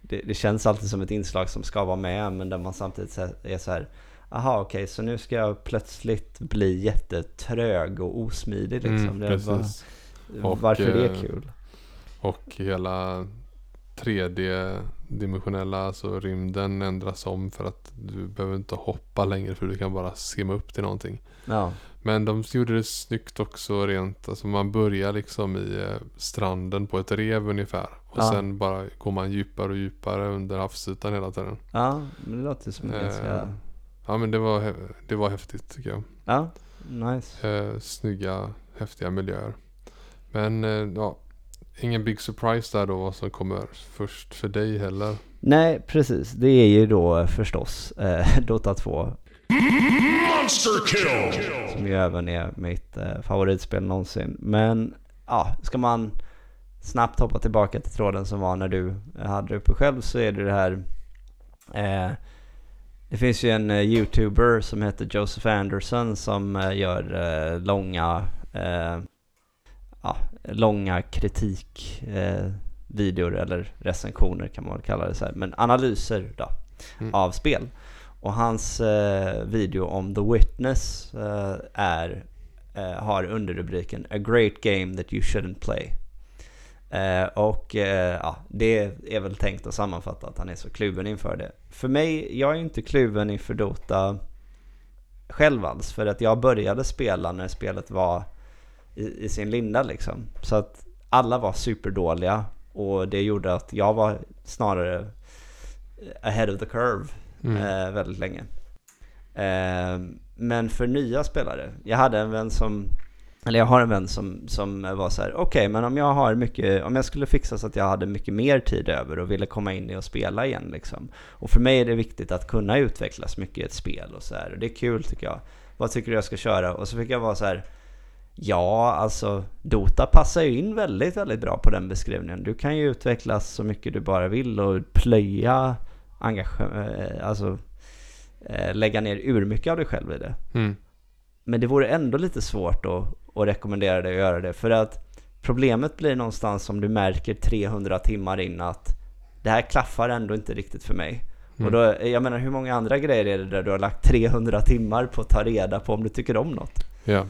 det, det känns alltid som ett inslag som ska vara med men där man samtidigt är så här Aha okej, så nu ska jag plötsligt bli jättetrög och osmidig liksom. Mm, bara. Och, varför det är eh, kul. Och hela 3D-dimensionella, alltså rymden ändras om för att du behöver inte hoppa längre för du kan bara simma upp till någonting. Ja, Men de gjorde det snyggt också rent, alltså man börjar liksom i eh, stranden på ett rev ungefär. Och Ja. sen bara går man djupare och djupare under havsytan hela tiden. ja men det låter som Eh, ganska... Ja men det var, det var häftigt tycker jag. Ja, nice. Eh, snygga, häftiga miljöer. Men eh, ja, ingen big surprise där då vad som kommer först för dig heller. Nej, precis. Det är ju då förstås eh, Dota 2 Monster kill! Som ju även är mitt eh, favoritspel någonsin. Men ja, ska man snabbt hoppa tillbaka till tråden som var när du hade det uppe själv så är det det här eh, Det finns ju en eh, youtuber som heter Joseph Anderson som eh, gör eh, långa eh, ja, långa kritik eh, videor eller recensioner kan man väl kalla det så här. Men analyser då Mm. av spel. Och hans eh, video om The Witness eh, är, eh, har underrubriken A great game that you shouldn't play. Eh, och eh, ja, det är väl tänkt att sammanfatta att han är så kluven inför det. För mig, jag är inte kluven inför Dota själv alls. För att jag började spela när spelet var i, i sin linda liksom. Så att alla var superdåliga. Och det gjorde att jag var snarare ahead of the curve Mm. eh, väldigt länge. Eh, men för nya spelare, jag hade en vän som, eller jag har en vän som, som var så här: okej men om jag har mycket, om jag skulle fixa så att jag hade mycket mer tid över och ville komma in i och spela igen liksom. Och för mig är det viktigt att kunna utvecklas mycket i ett spel och så här. Och det är kul tycker jag. Vad tycker du jag ska köra? Och så fick jag vara så här. Ja, alltså Dota passar ju in väldigt, väldigt bra på den beskrivningen. Du kan ju utvecklas så mycket du bara vill och plöja engagemang, alltså eh, lägga ner ur mycket av dig själv i det. Mm. Men det vore ändå lite svårt att, att rekommendera dig att göra det. För att problemet blir någonstans om du märker 300 timmar in att det här klaffar ändå inte riktigt för mig. Mm. Och då, jag menar hur många andra grejer är det där du har lagt 300 timmar på att ta reda på om du tycker om något? Ja.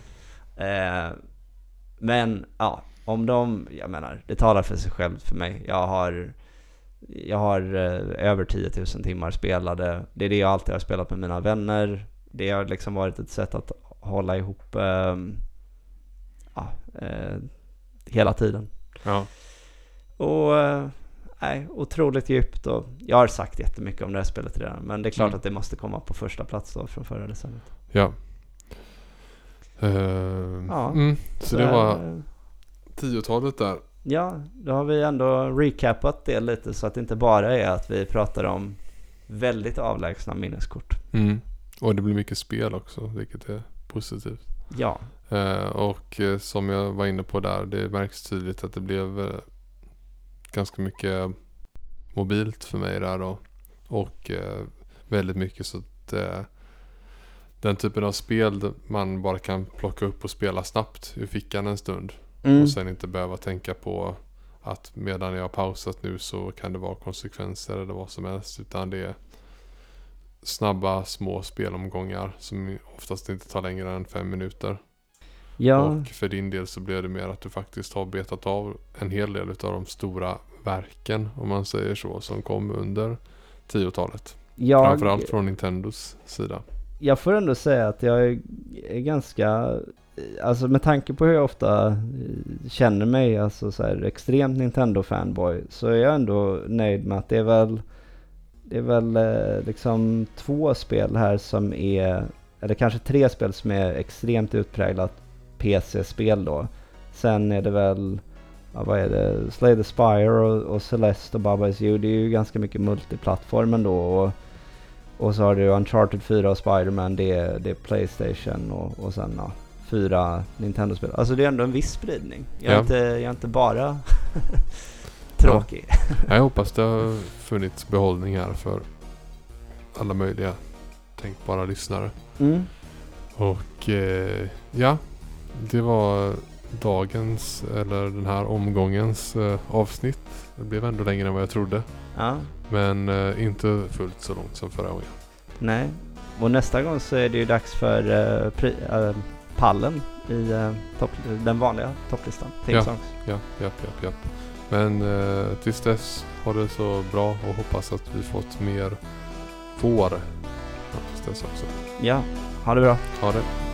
Eh, men ja, om de, jag menar, det talar för sig själv för mig. Jag har, jag har eh, över 10 000 timmar spelade. Det är det jag alltid har spelat med mina vänner. Det har liksom varit ett sätt att hålla ihop eh, ja, eh, hela tiden. Ja. Och eh, nej, otroligt djupt och jag har sagt jättemycket om det här spelet redan. Men det är klart Mm. att det måste komma på första plats då från förra decenniet. Ja. Eh, Ja. Mm, så det här, var eh, 10-talet där. Ja, då har vi ändå recapat det lite så att det inte bara är att vi pratar om väldigt avlägsna minneskort. Mm. Och det blir mycket spel också, vilket är positivt. Ja, Eh, och eh, som jag var inne på där, det märks tydligt att det blev eh, ganska mycket mobilt för mig där då. Och eh, väldigt mycket så att eh, den typen av spel man bara kan plocka upp och spela snabbt ur fickan en stund. Mm. Och sen inte behöva tänka på att medan jag har pausat nu så kan det vara konsekvenser eller vad som helst. Utan det är snabba små spelomgångar som oftast inte tar längre än fem minuter. ja, Och för din del så blev det mer att du faktiskt har betat av en hel del av de stora verken om man säger så som kom under 10-talet. jag, Framförallt från Nintendos sida. jag får ändå säga att jag är, är ganska, alltså med tanke på hur jag ofta eh, känner mig, alltså så här extremt Nintendo-fanboy, så är jag ändå nöjd med att det är väl, det är väl eh, liksom två spel här som är, eller kanske tre spel som är extremt utpräglat PC-spel då. Sen är det väl, ja, vad är det, Slay the Spire och, och Celeste och Baba Is You, det är ju ganska mycket multiplattform ändå. Och, och så har du Uncharted 4 och Spider-Man, det är, det är Playstation och, och sen ja, fyra Nintendo-spel. Alltså det är ändå en viss spridning. Jag är, Ja. inte, jag är inte bara tråkig. Jag hoppas det har funnits behållning här för alla möjliga tänkbara lyssnare. Mm. Och eh, ja, det var dagens, eller den här omgångens eh, avsnitt. Det blev ändå längre än vad jag trodde. Ja, Men eh, inte fullt så långt som förra gången. nej. Och nästa gång så är det ju dags för eh, eh, pallen i eh, topp, den vanliga topplistan. Theme Ja. Ja, japp, japp, japp. Men eh, tills dess, ha det så bra och hoppas att vi fått mer får. Ja, tills dess också. Ja, ha det bra. Ha det.